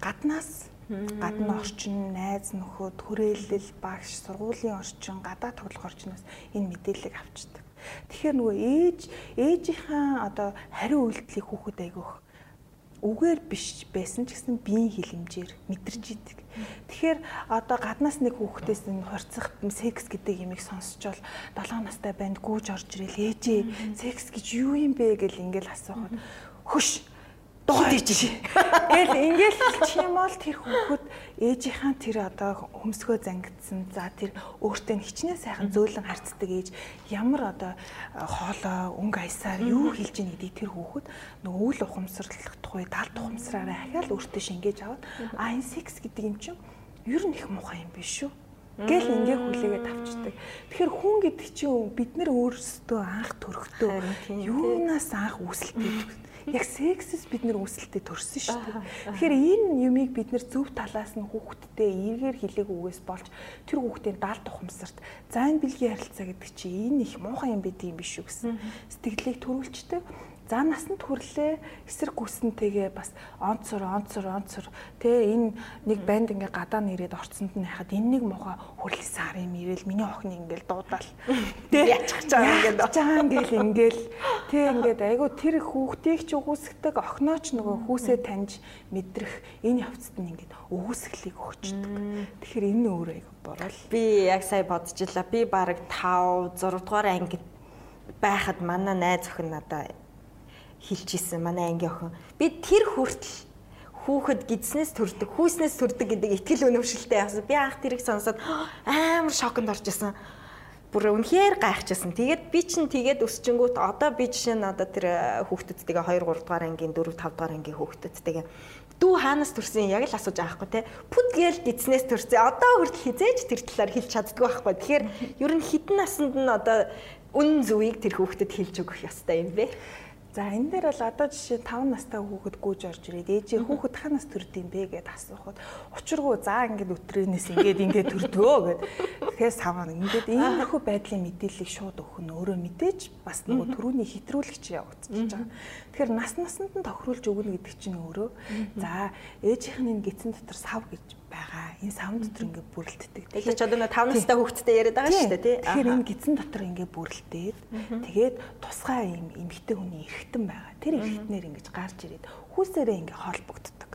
гаднаас гадны орчин, найз нөхөд, хүрээлэл, багш, сургуулийн орчин, гадаад тоглох орчноос энэ мэдээллийг авчдаг. Тэгэхээр нөгөө ээж ээжийнхаа одоо хариу үйлдэлийг хүүхэд айгүйх үгээр биш байсан ч гэсэн биеийн хилэмжээр мэдэрч идэг. Тэгэхээр одоо гаднаас нэг хүүхдээс энэ хорцох секс гэдэг юмыг сонсчвол 7 настай банд гүүж орж ирэл ээжээ секс гэж юу юм бэ? гэл ингээл асуухад хөш дууд ич. Гэл ингээл хэлчих юм бол тэр хүүхэд ээжийнхаа тэр одоо хөмсгөө зангидсан. За тэр өөртөө хичнээн сайхан зөөлөн харцдаг ээж ямар одоо хоолоо өнгө аясаар юу хэлж ийн гэдгийг тэр хүүхэд нөгөө үл ухамсарлах тухай талд ухамсараараа ахиал өөртөө шингээж аваад а энэ секс гэдэг юм чинь ер нь их муухай юм биш шүү гэл ингээ хүлээгээд авчдаг. Тэгэхээр хүн гэдэг чинь бид нар өөрсдөө анх төрөхдөө юунаас анх үүсэлтэй яг сексэс бид нэр үүсэлтэд төрсөн шүү дээ. Тэгэхээр энэ юмыг бид нэр зөв талаас нь хүүхдтэй эргээр хилээгүйгээс болж тэр хүүхдийн даал тухамсарт за энэ бэлгийн харилцаа гэдэг чинь энэ их муухай юм байдığım биш үү гэсэн сэтгэлийг төрүүлчдэг за насанд хүрлээ эсрэг гүсэнтэйгээ бас онцор онцор онцор. Тэ энэ нэг банд ингээ гадаа нэрэд орцсонд нь хахад энэ нэг муухай хүрлсэн хар юм ирээл миний охин ингээл дуудаал тэ ячих чам ингээд чам ингээл ингээл. Тий ингээд айгу тэр хүүхдийг ч өгөөсгдөг охиноо ч нөгөө хүүсээ таньж мэдрэх энэ явцад нь ингээд өгөөсгөлийг өгчдөг. Тэгэхээр энэ өөр айгу борол. Би яг сая бодож илаа. Би баг 5 6 дугаар ангид байхад манай найз охин надад хэлчихсэн. Манай анги охин. Би тэр хүртэл хүүхэд гидснээс төрдөг, хүүснээс төрдөг гэдэг итгэл үнэмшилтэй явсан. Би анх тэрийг сонсоод амар шоконд орж исэн. Бүр үнэхээр гайхчихсан. Тэгээд би чинь тэгээд өсчингүүт одоо би жишээ нь одоо тэр э, хүүхдүүдтэйгээ 2 3 дугаар ангийн 4 5 дугаар ангийн хүүхдүүдтэйгээ дүү хаанаас төрсөн яг л асууж байгаа хгүй те. Пүд гээл гидснээс төрсөн. Одоо хүртэл хизээж тэр талаар хэлж чаддгүй байхгүй. Тэгэхээр ер нь хідэн насанд нь одоо үн зүвийг тэр хүүхдэд хэлж өгөх ёстой юм бэ? За энэ дээр бол одоо жишээ 5 настай хүүхэд гүйж орж ирээд ээжээ хүүхэд ханаас төрд юм бэ гэд асуухад учиргүй за ингээд өтрөнөөс ингээд ингээд төрдгөө гэд. Тэгэхээр саваа ингээд ийм нөхөө байдлын мэдээллийг шууд өгөх нь өөрөө мэдээж бас нөгөө төрөүний хэтрүүлэгч явагдчихж байгаа. Тэгэхээр нас насанд нь тохируулж өгнө гэдэг чинь өөрөө за ээжийнх нь гидсэн дотор сав гэж байгаа. Энэ савн дотор ингээд бүрэлддэг. Тэгэхээр ч одоо нэг 5 настай хүүхэдтэй яриад байгаа шүү дээ тий. Тэгэхээр энэ гидсэн дотор ингээд бүрэлдээд тэгээд тусгай юм эмэгтэй хүний эргэтэн байгаа. Тэр эргэтнэр ингэж гарч ирээд хүүсээрээ ингээд холбогддог.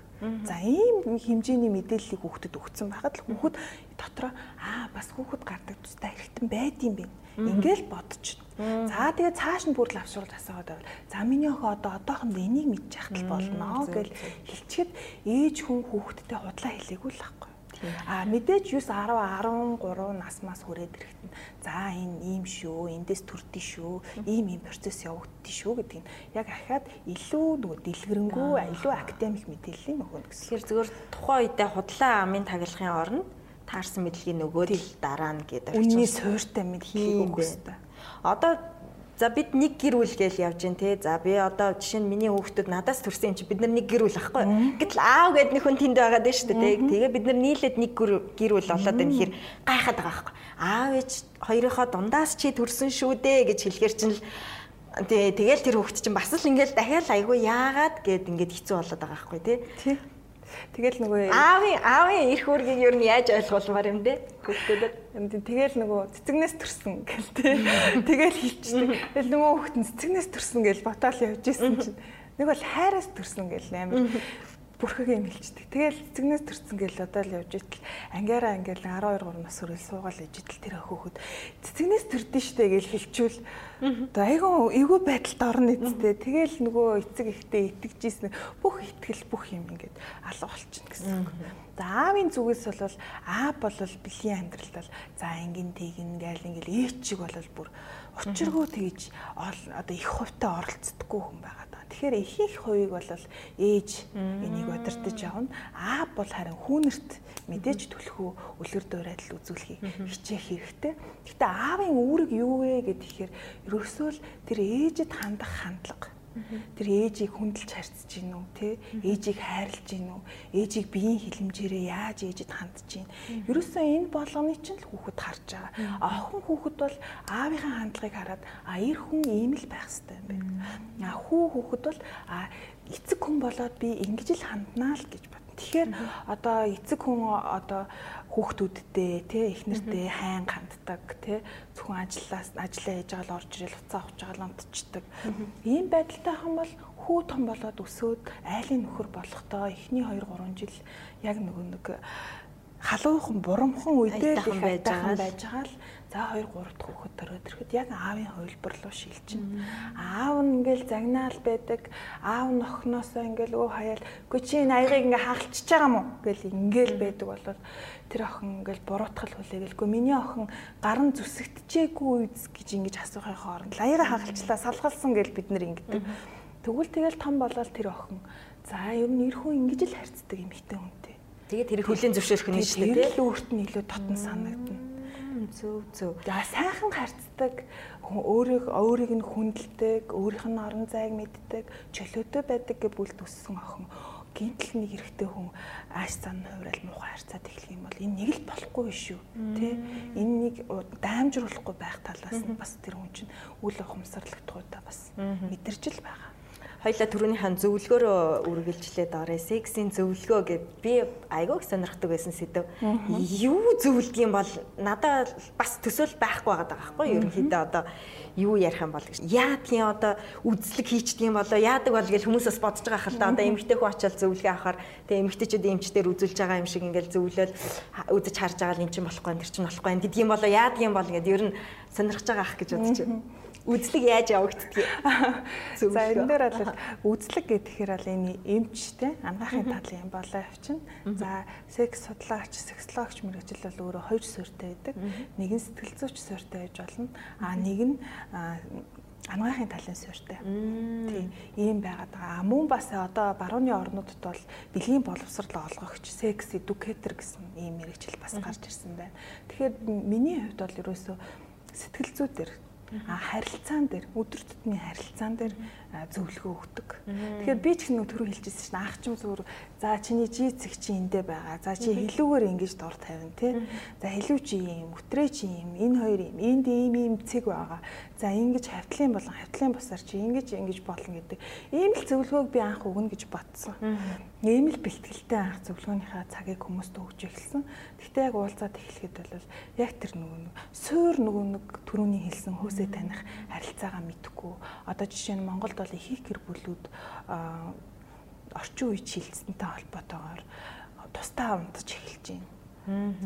За ийм хэмжээний мэдээллийг хүүхдэд өгсөн байхад л хүүхэд дотроо аа бас хүүхэд гардаг тустай эргэтэн байд юм бэ. Ингээл бодчих. За тэгээ цааш нь бүрл авшруулж асуугаад байвал за миний охин одоо одоохондоо энийг мэдчих хэл болно гэж хэлчихэд ээж хүн хүүхдтэй худлаа хэлээгүй л ахгүй. А мэдээж 9 10 13 насмаас хүрээд ирэхэд за энэ ийм шүү, эндээс төрдөө шүү, ийм ийм процесс явагддээ шүү гэдэг нь яг ахаад илүү нөгөө дэлгэрэнгүй, илүү академик мэдээллийн өгнө гэсэн. Тэгэхээр зөвхөн тухайн үедээ худлаа амын тагилахын оронд таарсан мэдлэгийн нөгөөд дараа нь гэдэг. Үнний суурьтай мэдлэгийг өгөх хэрэгтэй. Одоо За бид нэг гэр бүл гээл явж гин те. За би одоо жишээ нь миний хүүхдүүд надаас төрсэн юм чи бид нар нэг гэр бүл ахгүй. Гэтэл аав гэд нэг хүн тэнд байгаад байна шүү дээ. Тэгээ бид нар нийлээд нэг гэр бүл болоод байна хэр гайхаад байгаа хгүй. Аав ээж хоёрынхоо дундаас чи төрсэн шүү дээ гэж хэлэхэр чинь л тэгээ тэгэл тэр хүүхд чинь бас л ингээл дахиад айгүй яагаад гэд ингээд хэцүү болоод байгаа хгүй тий. Тэгэл нөгөө аавын аавын эрх үүргийг юу нь яаж ойлгуулмаар юм бэ? Хүүхдүүдэд. Тэгэл нөгөө цэцэгнээс төрсөн гэл тээ. Тэгэл хэлчихдэг. Тэгэл нөгөө хүүхд нь цэцэгнээс төрсөн гэл батал явж исэн чинь нэг бол хайраас төрсөн гэл амар бүрхэг юм хэлчихдэг. Тэгэл цэцэгнээс төрсэн гэл одоо л явж итэл ангиараа ингээл 12 3 нас хүрэл суугаал иж итэл тэр хөхөд цэцэгнээс төрдөн штэ гэл хэлчихвэл одоо айгүй эвгүй байдалд орно эцтэй. Тэгэл нөгөө эцэг ихтэй итгэжсэн бүх итгэл бүх юм ингээд алга болчихно гэсэн үг. За аавын зүгээс бол аа болол бэлгийн амьдрал бол за ангин тэгин гээл ингээл ээч шиг болол бүр учиргүй тэгж одоо их хувьтай оролцдоггүй хүн байгаа Тэгэхээр ихэнх хувийг бол ээж энийг удирдах явна. Аа бол харин хүүнэрт мэдээж төлөхөө үлгэр дуурайдал үзүүлэхийг хичээх хэрэгтэй. Гэтэ аавын үүрэг юу вэ гэхээр ерөөсөө л тэр ээжэд хандах хандлага Тэр ээжийг хүндэлж харьцаж гин үү те? Ээжийг хайрлаж гин үү? Ээжийг биеийн хилэмжээрээ яаж ээжэд хандж гин? Ерөөсөө энэ болгоны чинь л хүүхэд харж байгаа. Охин хүүхэд бол аавынхаа хандлагыг хараад а эр хүн ийм л байх хэрэгтэй юм байна а хүү хүүхэд бол а эцэг хүн болоод би ингэж л ханднаа л гэж бод. Тэгэхээр одоо эцэг хүн одоо хүүхдүүдтэй тий эхнэртэй хайн ханддаг тий зөвхөн ажиллаас ажиллаа хийж байгаа л орж ирэл уцаа авч байгаа л унтчихдаг. Ийм байдалтай хан бол хүү том болоод өсөөд айлын нөхөр болохдоо эхний 2 3 жил яг нөгөө нэг халуухан бурамхан үедээ байгаа байж байгаа л за 2 3 дахь хүүхэд төрөөд ирэхэд яг аавын хувилбар руу шилжин. Аав нь ингээл загнаал байдаг. Аав нь охноосоо ингээл өө хаяал үгүй чи энэ аягыг ингээ хаалтчихж байгаа мó гэл ингээл байдаг болол тэр охин ингээл буруутгал хүлээгээл миний охин гарын зүсэгтчээгүй үз гэж ингэж асуухын хооронд аяга хагалчлаа салгалсан гэл бид нэр ингэдэг. Тэгвэл тэгэл том болол тэр охин за ер нь эр хүн ингэж л харьцдаг юм хитэн хүнтэй. Тэгээд тэр хөлийн зөвшөөрөх нь шүү дээ. Тэр л өөрт нь илүү дотн санагдана. Зөв зөв. За сайхан харьцдаг, өөрийг өөрийг нь хүндэлдэг, өөрийнх нь орон зайг мэддэг, чөлөөтэй байдаг гэж бүл төссөн охин. Гинтл нэг эрэгтэй хүн ааш цан хувирал муухай харьцаад эхлэх юм бол энэ нэг л болохгүй шүү тий энэ нэг даамжруулахгүй байх талаас нь бас тэр хүн чинь үл ухамсарлагдах удаа бас мэдэрч л байгаа хоёлаа түрүүнийхэн зөвлөгөөрөө үргэлжлээд орё. Сексийн зөвлөгөө гэд би айгүй сонирхдаг байсан сэдв. Юу зөвлөдөг юм бол надад бас төсөөл байхгүй байгаа байхгүй юу? Ерөнхийдөө одоо юу ярих юм бол гэж. Яадгийн одоо үзлэг хийчдэг юм болоо яадаг бол гэж хүмүүсээс бодож байгаа хэл та одоо эмэгтэй хүн очиад зөвлөгөө авахаар тэгээ эмэгтэйчүүд эмчдэр үзүүлж байгаа юм шиг ингээл зөвлөөл үзэж харж байгаа л эн чинь болохгүй энэ чинь болохгүй гэдэг юм болоо яадаг юм бол гэдэг ер нь сонирхож байгаа ах гэж байна үзлэг яаж явагддгийг. За энэ дээр бол үзлэг гэхээр бол энэ эмчтэй анагаахын талын болоо явчин. За секс судлаач, сексологч мэрэгжил бол өөрөө хоёр суурьтай байдаг. Нэг нь сэтгэл зүйч суурьтай байж болно. А нэг нь анагаахын талын суурьтай. Тийм ийм байгаад байгаа. Мөн бас одоо барууны орнуудад бол бэлгийн боловсрол олгогч секс educator гэсэн ийм мэрэгжил бас гарч ирсэн байна. Тэгэхээр миний хувьд бол ерөөсөө сэтгэл зүй дээр а харилцаан дээр өдөр тутмын харилцаан дээр зөвлөгөө өгдөг. Тэгэхээр би ч нэг түрүү хэлчихсэн шин ах чим зүгээр за чиний жи цэг чи эндэ байгаа. За чи хэлүүгээр ингэж дур тавина тий. За хэлүү чи юм, өтрээ чи юм, энэ хоёр юм, энд ийм ийм цэг байгаа. За ингэж хавтлын болон хавтлын бусаар чи ингэж ингэж болно гэдэг. Ийм л зөвлөгөөг би анх өгнө гэж бодсон. Ийм л бэлтгэлтэй анх зөвлөгөөнийхөө цагийг хүмүүст өгч эхэлсэн. Гэхдээ яг уулзаад эхлэхэд бол яг тэр нөгөө нэг суур нөгөө нэг түрүүний хэлсэн хөөсөө таних харилцаагаа мэдхгүй. Одоо жишээ нь Монголд бол их их гэр бүлүүд орчин үед шилжсэнтэй холбоотойгоор тусдаа унтаж эхэлж байна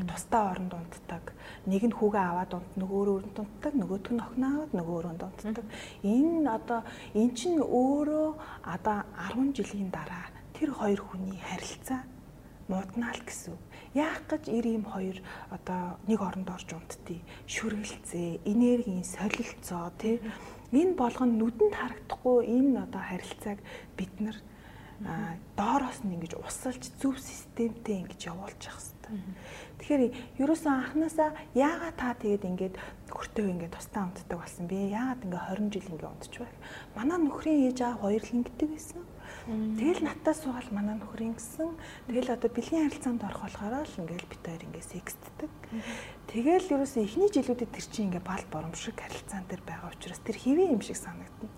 тусдаа оронд унтдаг. Нэг нь хүүгээ аваад унт нөгөө өрөөнд унтдаг, нөгөөх нь охин аваад нөгөө өрөөнд унтдаг. Энэ одоо эн чинь өөрөө одоо 10 жилийн дараа тэр хоёр хүний харилцаа мууднаа л гэсэн. Яах гэж ир ийм хоёр одоо нэг оронд орж унтдгийг шүргэлцээ, энергийн солилцоо тий энэ болгоно нүдэнд харагдахгүй энэ одоо харилцааг бид нар доороос нь ингэж усалж зөв системтэй ингэж явуулж явах Тэгэхээр ерөөсөн анханасаа яагаад та тэгээд ингээд нөхөртөө ингээд тусдаа унтдаг болсон бэ? Яагаад ингээд 20 жил ингээд унтж байв? Манай нөхрийн ээж аав хоёр л ингэдэг байсан. Тэгэл надаас суугаал манай нөхөр ингэсэн. Тэгэл одоо бэлгийн харилцаанд орох болохоор л ингээд бит хоёр ингээд секстдэг. Тэгэл ерөөсөн эхний жилүүдэд тэр чинь ингээд бал боромшиг харилцаан дээр байгаа учраас тэр хэвээ юм шиг санагдана.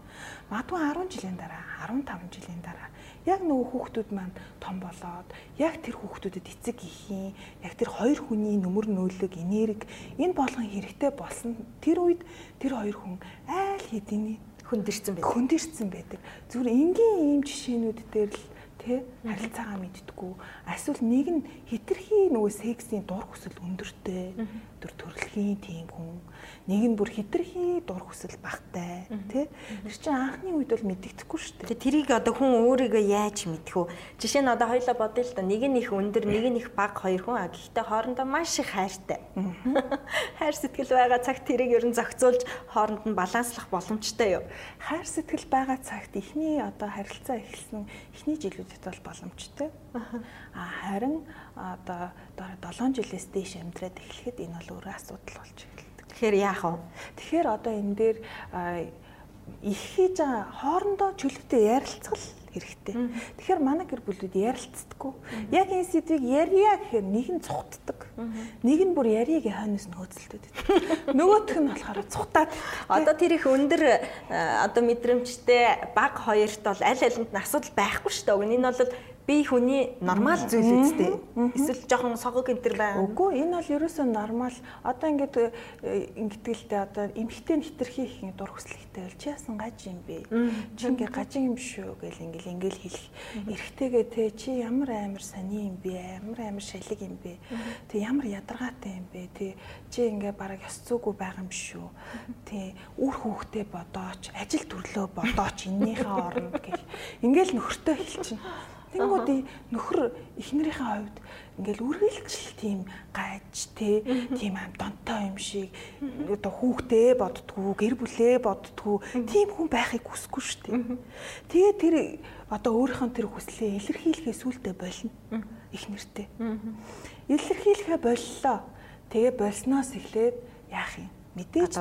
Магадгүй 10 жилийн дараа, 15 жилийн дараа яг нөгөө хүүхдүүд маань том болоод яг тэр хүүхдүүдэд эцэг ихийн яг тэр хоёр хүний нүмер нөөлөг энерги энэ болгон хэрэгтэй болсон тэр үед тэр хоёр хүн айл хэдийн хөндөрсөн байдаг. Хөндөрсөн байдаг. Зүгээр энгийн ийм жишээнүүд дээр л тий харилцаагаа мэдтгүү. Эсвэл нэг нь хитрхи нөгөө сексийн дур хүсэл өндөртэй төр төрөлхийн тийм хүн нэг нь бүр хитрхи дур хүсэл багтай тий Тэр чинь анхны үед бол мэддэхгүй шүү дээ. Тэрийг одоо хүн өөрийгөө яаж мэдэх вэ? Жишээ нь одоо хоёлаа бодъё л да нэг нь их өндөр нэг нь их бага хоёр хүн а гэхдээ хоорондоо маш их хайртай. Хайр сэтгэл байгаа цагт тэрийг ер нь зохицуулж хооронд нь баланслах боломжтой юу? Хайр сэтгэл байгаа цагт эхний одоо харилцаа эхэлсэн эхний жилүүдэд бол боломжтой. А харин одоо 7 жилээс дээш амьдраад эхлэхэд энэ бол өөрөө асуудал болж эхэлнэ. Тэгэхээр яах вэ? Тэгэхээр одоо энэ дээр их хийж байгаа хоорондоо чөлөөтэй ярилцгал хэрэгтэй. Тэгэхээр манай гэр бүлүүд ярилцдаггүй. Яг энэ сэдвийг ярья гэхээр нэг нь цухтдаг. Нэг нь бүр ярийг хойноос нь хөөцөлдөд. Нөгөөх нь болохоор цухтаад. Одоо тэр их өндөр одоо мэдрэмжтэй баг хоёрт бол аль алинд нь асуудал байхгүй шүү дээ. Энэ бол би хүний нормал зүйл үстэй. Эсвэл жоохон согог энтер байна. Үгүй энэ бол ерөөсөө нормал. Одоо ингээд э, ингэдгэлтэй одоо эмхтэй хитрхи их дур хүслэгтэй бол чи яасан гаж юм бэ? Чи ингээд гажин юм шүү гэл ингээл ингээл хэлэх. Эрэгтэйгээ те чи ямар амар сони юм бэ? Ямар амар шалиг юм бэ? Тэг ямар ядаргаатай юм бэ? Тэг чи ингээд бараг ёс зүйгүй байгаа юм шүү. Тэг үр хүүхдээ бодооч, ажил төрлөө бодооч эннийхээ оронд гэл. Ингээл нөхөртөө хэлчихнэ Тэнгүүдий нөхөр эхнэрийнхээ хувьд ингээл үргэлжл тийм гаж те тийм ам донтой юм шиг одоо хүүхдээ боддгоо гэр бүлээ боддгоо тийм хүн байхыг хүсэхгүй шүү дээ. Тэгээ тэр одоо өөрийнхөө тэр хүслээ илэрхийлэхээ сүултээ болно эхнэртэй. Илэрхийлэхээ боллоо. Тэгээ болсноос эхлээд яах юм? мэдээж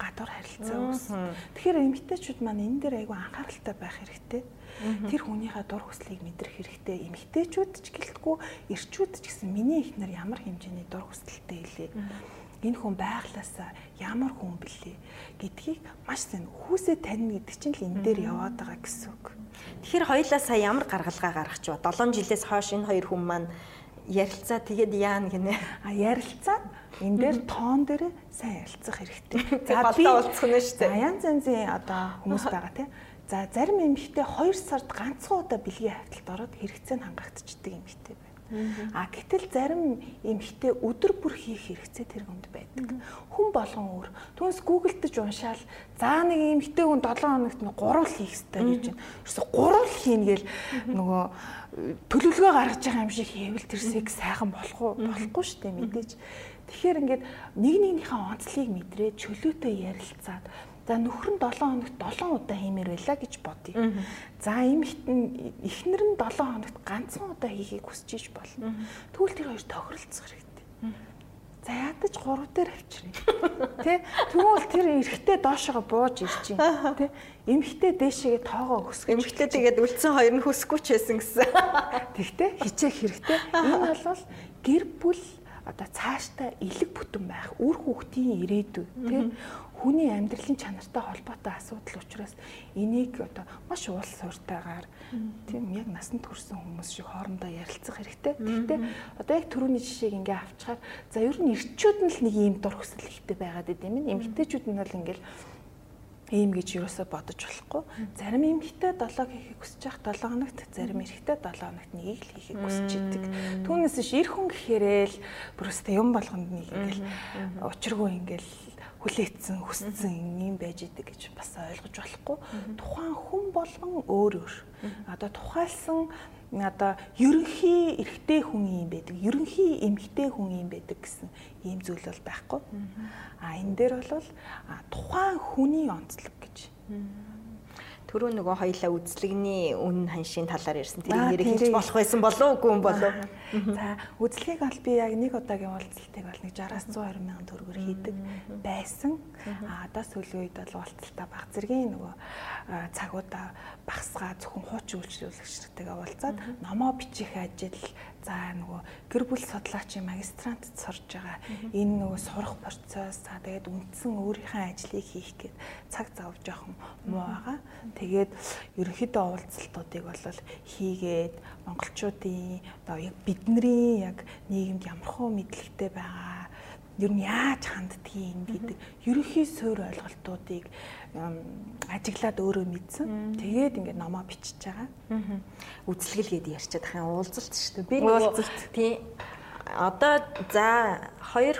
гадуур харилцаа үүснэ. Тэгэхээр эмэгтэйчүүд маань энэ дээр айгүй анхааралтай байх хэрэгтэй. Тэр хүнийхээ дур хүслийг мэдрэх хэрэгтэй. Эмэгтэйчүүд ч гэлтгүй, эрчүүд ч гэсэн миний ихнэр ямар хэмжээний дур хүсэлтэй илээ. энэ хүн байглаасаа ямар хүн блэ гэдгийг маш сайн хүүсээ таньна гэдэг чинь л энэ дээр яваад байгаа гэсэн үг. Тэгэхээр хоёлаа сая ямар гаргалгаа гаргach вэ? 7 жилээс хойш энэ хоёр хүн маань ярилцаа тэгээд яана гинэ. А ярилцаа энэ дээр тоон дээр сайн ярилцах хэрэгтэй. За би уулзах нь шүү дээ. Янз янзын одоо хүмүүс байгаа тийм. За зарим эмэгтэй 2 сард ганцхан удаа бэлгийн хавталд ороод хэрэгцээ нь хангагдчихдаг эмэгтэй байна. А гэтэл зарим эмхтэй өдөр бүр хийх хэрэгцээ тэр хүнд байдаг. Хүн болгон өөр. Түүнээс гуглдж уншаал за нэг эмхтэй хүн 7 хоногт нэг гурвал хийх хэрэгтэй гэж байна. Ерөөсө гурвал хийнэ гэл нөгөө төлөвлөгөө гаргаж байгаа юм шиг хийвэл тэр секс сайхан болох уу? Болохгүй шүү дээ мэдээж. Тэгэхээр ингээд нэг нэгнийхээ онцлогийг мэдрээд чөлөөтэй ярилцаад За нөхөр нь 7 хоногт 7 удаа хиймээр байлаа гэж бодъё. За им ихнэр нь 7 хоногт ганцхан удаа хийхийг хүсэж иж болно. Тэгвэл тэр хоёр тохиролцох хэрэгтэй. За ядаж 3 дээр авчирна. Тэ? Тэгвэл тэр эрэгтэй доошоо бууж ирж чинь. Тэ? Эмэгтэй дээшээгээ тоогоо өсгөх. Эмэгтэй тэгээд үлдсэн хоёр нь хүсэхгүй ч байсан гэсэн. Тэгтээ хичээх хэрэгтэй. Энэ бол гэр бүл одоо цаашдаа элэг бүтэн байх үр хүүхдийн ирээдүй тийм хүний амьдралын чанартай холбоотой асуудал учраас энийг одоо маш уул сууртайгаар тийм яг насанд хүрсэн хүмүүс шиг хоорондоо ярилцах хэрэгтэй. Гэхдээ одоо яг түрүүний жишээг ингээ авчаар за ер нь эрчүүд нь л нэг ийм дур хүсэл ихтэй байгаад идэм юм. Эмэгтэйчүүд нь бол ингээл ийм гэж юусоо бодож болохгүй. Зарим эмэгтэй 7 хийхийг хүсэж явах 7 хоногт, зарим эрэгтэй 7 хоногт нэгийг л хийхийг хүсэж идэг. Түүнээс ш эр хүн гэхээрээ л бүрөөсөө юм болгонд нэг ингээл учиргүй ингээл хүлээцсэн, хүссэн юм байж идэг гэж бас ойлгож болохгүй. Тухайн хүн болгон өөр өөр. Одоо тухайлсан одоо ерөнхий эрэгтэй хүн юм байдаг, ерөнхий эмэгтэй хүн юм байдаг гэсэн ийм зүйл бол байхгүй. А энэ дээр бол тухайн хүний онцлог гэж. Төрөө нөгөө хоёлаа үзлэгний үн ханшийн талаар ярьсан. Тэр нэр хэлж болох байсан болов уу, үгүй юм болов? За үзлэгийг бол би яг нэг удаагийн уулзалтыг бол нэг 60-аас 120 мянган төгрөгөөр хийдэг байсан. А одоо сүүлийн үед бол уулзалтаа баг зэргийн нөгөө цагуудаа багсгаа зөвхөн хуучин үйлчлүүлэгчтэйгээ уулзаад номоо бичих ажил за нөгөө гэр бүл судлаачийн магистрант сурж байгаа. Энэ нөгөө сурах процесс за тэгээд үндсэн өөрийнхөө ажлыг хийх гээд цаг зав жоохон муу байгаа. Тэгээд ерөнхийдөө уулзалтуудыг бол хийгээд монголчуудын одоо яг бидний яг нийгэмд ямархуу мэдлэгтэй байгаа. Ер нь яаж ханддгийг гэдэг ерөнхий суурь ойлголтуудыг ажиглаад өөрөө мэдсэн. Тэгээд ингээд номоо бичиж байгаа. Үзлэгэл гээд ярьчаад хаа уулзалт шүү дээ. Би уулзалт тий. Одоо за хоёр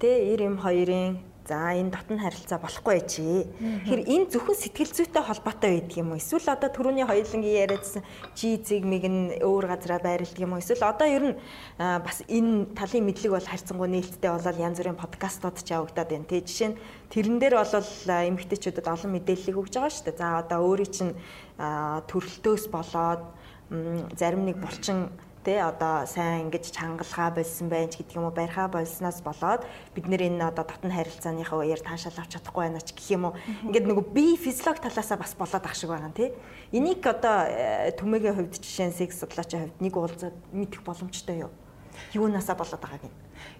тий 92-ын За энэ дотн харилцаа болохгүй чи. Тэгэхээр энэ зөвхөн сэтгэл зүйтэй холбоотой байдаг юм уу? Эсвэл одоо түрүүний хоёулангийн яриадсан чи зэг мэг нь өөр газараа байрладаг юм уу? Эсвэл одоо ер нь бас энэ талын мэдлэг бол харьцангуй нээлттэй болоод янз бүрийн подкастууд ч явагдаад байна. Тэ жишээ нь тэрэн дээр бол эмэгтэйчүүдэд олон мэдээллийг өгж байгаа шүү дээ. За одоо өөрийн чинь төрөлтөөс болоод зарим нэг булчин те. Одоо сайн ингэж чангалгаа болсон байж гэдэг юм уу барьхаа болсноос болоод бид нэр энэ одоо дотн харилцааныхаа үеэр таашаал авч чадахгүй байна ч гэх юм уу. Ингээд нөгөө би физиолог талаасаа бас болоод ах шиг байгаа юм те. Энийг одоо э, төмөгийн хувьд жишээ нь секс судлаачийн хувьд нэг уулзаад мэдэх боломжтой юу? Юунаасаа болоод байгааг нь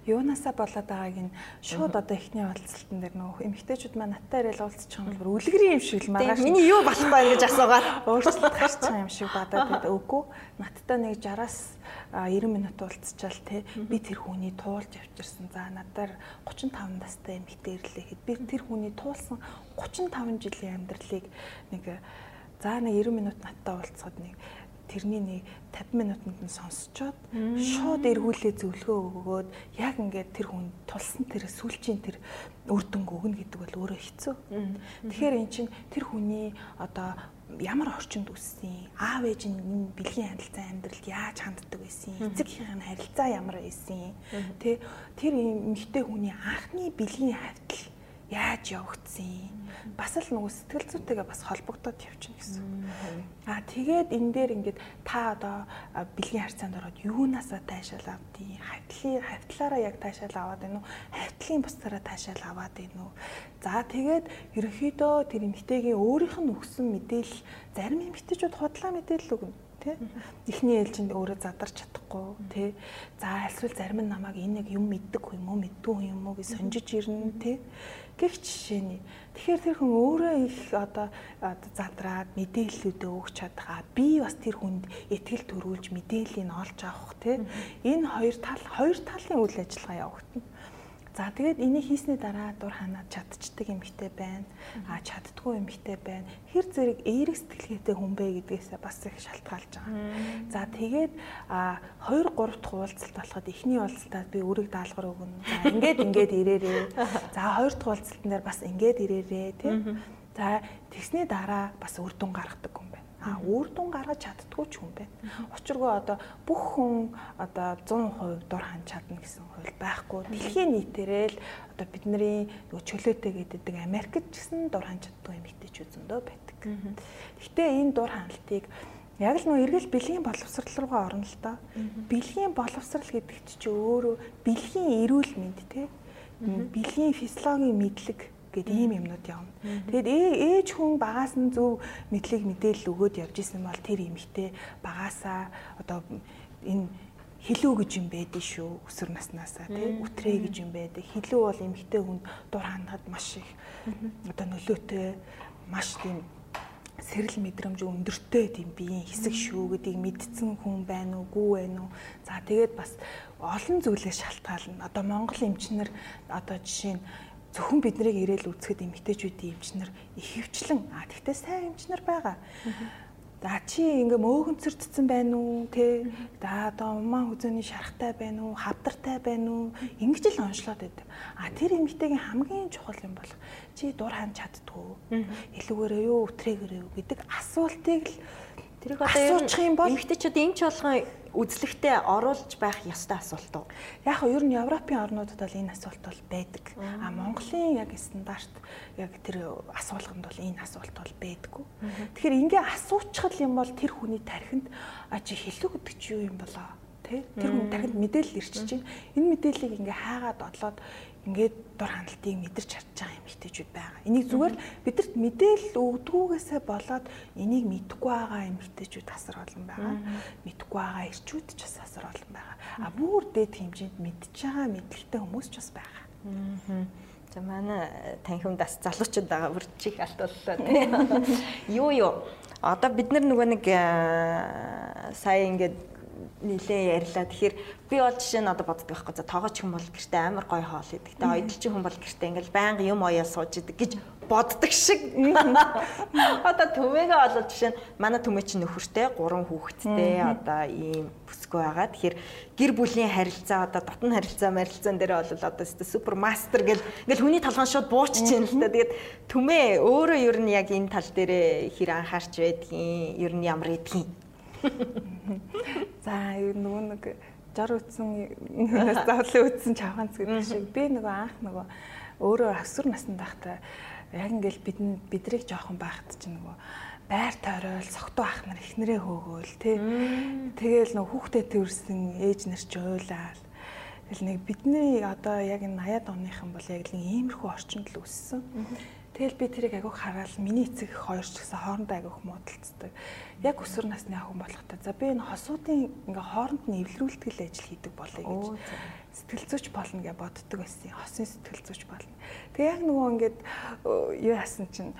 юунаасаа болоод байгааг нь шууд одоо эхний уулзалтан дээр нөх эмгтээчүүд маань наттай ирэл уулзчих юм бол үлгэрийн юм шиг л маргааш миний юу болох вэ гэж асуугаад? Өөрчлөлт гарч байгаа юм шиг байдаг. Үгүй. Наттай нэг 60-аас 90 минут уулзчаал те. Би тэр хүний туулж авчирсан. За надаар 35 настай эмгтээ ирлээ хэд би тэр хүний туулсан 35 жилийн амьдралыг нэг за нэг 90 минут надтай уулзахад нэг тэрний нэг 50 минутанд нь сонсцоод шууд эргүүлээ зөвлөгөө өгөөд яг ингээд тэр хүн тулсан тэр сүлжийн тэр үр дүнг өгнө гэдэг бол өөрөө хэцүү. Тэгэхээр эн чинь тэр хүний одоо ямар орчинд үссэн аав ээж нь бэлгийн харилцаа амьдралд яаж ханддаг байсан эцэг эхийн харилцаа ямар байсан тэ тэр эмэгтэй хүний анхны бэлгийн хавтал яаж явагдсан бас л нөгөө сэтгэл зүйтэйгээ бас холбогдоод явчихна гэсэн. Аа тэгээд энэ дээр ингээд та одоо бэлгийн харьцаанд ороод юунаасаа таашаал авдیں۔ Хавтлын хавтлаараа яг таашаал аваад байна уу? Хавтлын бусдаараа таашаал аваад байна уу? За тэгээд ерөнхийдөө тэр эмэгтэйгийн өөрийнх нь өгсөн мэдээлэл зарим эмэгтэйчүүд худлаа мэдээлэл өгнө тий. Эхний ээлжинд өөрөө задарч чадахгүй тий. За альсвал зарим нь намайг энэ нэг юм мэддэг юм уу мэддэг юм уу гэж сонжиж ирнэ тий. Гэх жишээний. Тэгэхээр тэр хүн өөрөө их одоо задраад мэдээллүүдээ өгч чадхаа би бас тэр хүнд итгэл төрүүлж мэдээллийг олж авах тий. Энэ хоёр тал хоёр талын үйл ажиллагаа явагдана. За тэгээд энийг хийсний дараа дур ханаад чадчихдаг эмэгтэй байна. А чаддгүй эмэгтэй байна. Хэр зэрэг эерэг сэтгэлгээтэй хүн бэ гэдгээс бас их шалтгаалж байгаа. За тэгээд а 2 3 дахь уулзалт болоход эхний уулзалтад би өрийг даалгавар өгнө. За ингээд ингээд ирээрээ. За хоёр дахь уулзалтан дээр бас ингээд ирээрээ тий. За тэгсний дараа бас үр дүн гаргадаг байна а үр дүн гаргаж чаддгүй ч хүн байна. Учиргүй одоо бүх хүн одоо 100% дур хань чадна гэсэн хууль байхгүй. Дэлхийн нийтээрээ л одоо бидний нөгөө чөлөөтэй гэдэг Америкт ч гэсэн дур хань чаддгүй эмэгтэйчүүд зөндөө байдаг. Гэхдээ энэ дур ханалтыг яг л нөө эргэл бэлгийн боловсрал руугаа орно л доо. Бэлгийн боловсрал гэдэг чинь өөрөө бэлгийн эрүүл мэнд те. Бэлгийн физиологийн мэдлэг гэд ийм юмнууд явна. Тэгэд ээж хүн багаас нь зөв мэдлэг мэдээлэл өгөөд явж исэн бол тэр эмэгтэй багаасаа одоо энэ хилүү гэж юм байдэн шүү өсвөр наснаасаа тий үтрээ гэж юм байдаг. Хилүү бол эмэгтэй хүнд дур хандахад маш их одоо нөлөөтэй маш тийм сэрэл мэдрэмж өндөртэй тийм биеийн хэсэг шүү гэдгийг мэдсэн хүн байна уугүй байна уу. За тэгээд бас олон зүйлээс шалтгаална. Одоо Монгол эмчнэр одоо жишээ нь зөвхөн биднийг ирээл үзэхэд эмгтээчүүдийн эмчнэр их хөвчлэн а тэгтээ сайн эмчнэр байгаа. За чи ингээ мөөгөнцөрдсөн байна уу те за одоо умаа хүзэний шарахтай байна уу хавдартай байна уу ингэж л онцлоод байдаг. А тэр эмгтэйгийн хамгийн чухал юм бол чи дур хань чаддгүй илүүгээрээ юу өтрэгээрээ юу гэдэг асуултыг л тэрийг одоо асуучих юм бол эмгтэйчүүд эмч болгон үзлэгтээ оруулж байх ёстой асуулт уу? Яг нь ер нь Европын орнуудад бол энэ асуулт бол байдаг. А Монголын яг стандарт яг тэр асуулганд бол энэ асуулт бол байдаггүй. Тэгэхээр ингээ асуучихл юм бол тэр хүний тархинд а чи хэлүү гэдэг чи юу юм болоо? Тэ? Тэр хүн тархинд мэдээлэл ирчихэж байна. Энэ мэдээллийг ингээ хаагаад одлоод ингээд дур ханалтыг мэдэрч чадж байгаа эмэгтэйчүүд байгаа. Энийг зүгээр бидэрт мэдээлэл өгдгүүгээсээ болоод энийг мэдхгүй байгаа эмэгтэйчүүд асар олон байгаа. Мэдхгүй байгаа ирчүүд ч бас асар олон байгаа. А бүр дээд хэмжээнд мэдж байгаа мэдлэгтэй хүмүүс ч бас байгаа. За манай танхимд бас залуучууд байгаа бүр чих алтууллаа тийм. Юу юу. Одоо бид нар нөгөө нэг сая ингээд нилээ ярьлаа. Тэгэхээр би бол жишээ нь одоо боддог байхгүй. За тоогооч хүн бол гэртээ амар гоё хоол идэг. Тэ ойдолчин хүн бол гэртээ ингээл байнга юм оёо сууж идэг гэж боддог шиг. Одоо төмөөгөө олоод жишээ нь манай төмөө чинь нөхөртэй гурван хүүхэдтэй одоо ийм бүсгүй байгаа. Тэгэхээр гэр бүлийн харилцаа одоо дотн харилцаа марилцаан дээр бол одоо супер мастер гэл ингээл хүний толгойн шууд буучж чинь л та. Тэгээд төмөө өөрөө ер нь яг энэ тал дээр хэр анхаарч байдгийг ер нь ямар идгийг За нөгөө нэг жар үтсэн зовлон үтсэн чавганц гэдэг шиг би нөгөө анх нөгөө өөрөө асур наснд байхдаа яг ингээл бид бидрийг жоохон байхад чинь нөгөө байр тойрол согтуу ах нар ихнэрээ хөөгөөл тий. Тэгээл нөгөө хүүхдээ төрсэн ээж нар ч уйлаал. Тэгэл нэг бидний одоо яг энэ 80-аад оныхан бол яг л иймэрхүү орчинд л өссөн. Тэгэл би тэрийг агиух хараал миний эцэг хоёр ч гэсэн хоорондоо агиух муудалцдаг. Яг өсвөр насны охин болохтой. За би энэ хосуудын ингээ хооронд нь эвлэрүүлтгэл ажил хийдэг болъё гэж сэтгэл зүйч болно гэж боддог байсан. Хосын сэтгэл зүйч болно. Тэгээ яг нөгөө ингээд юу яасан чинь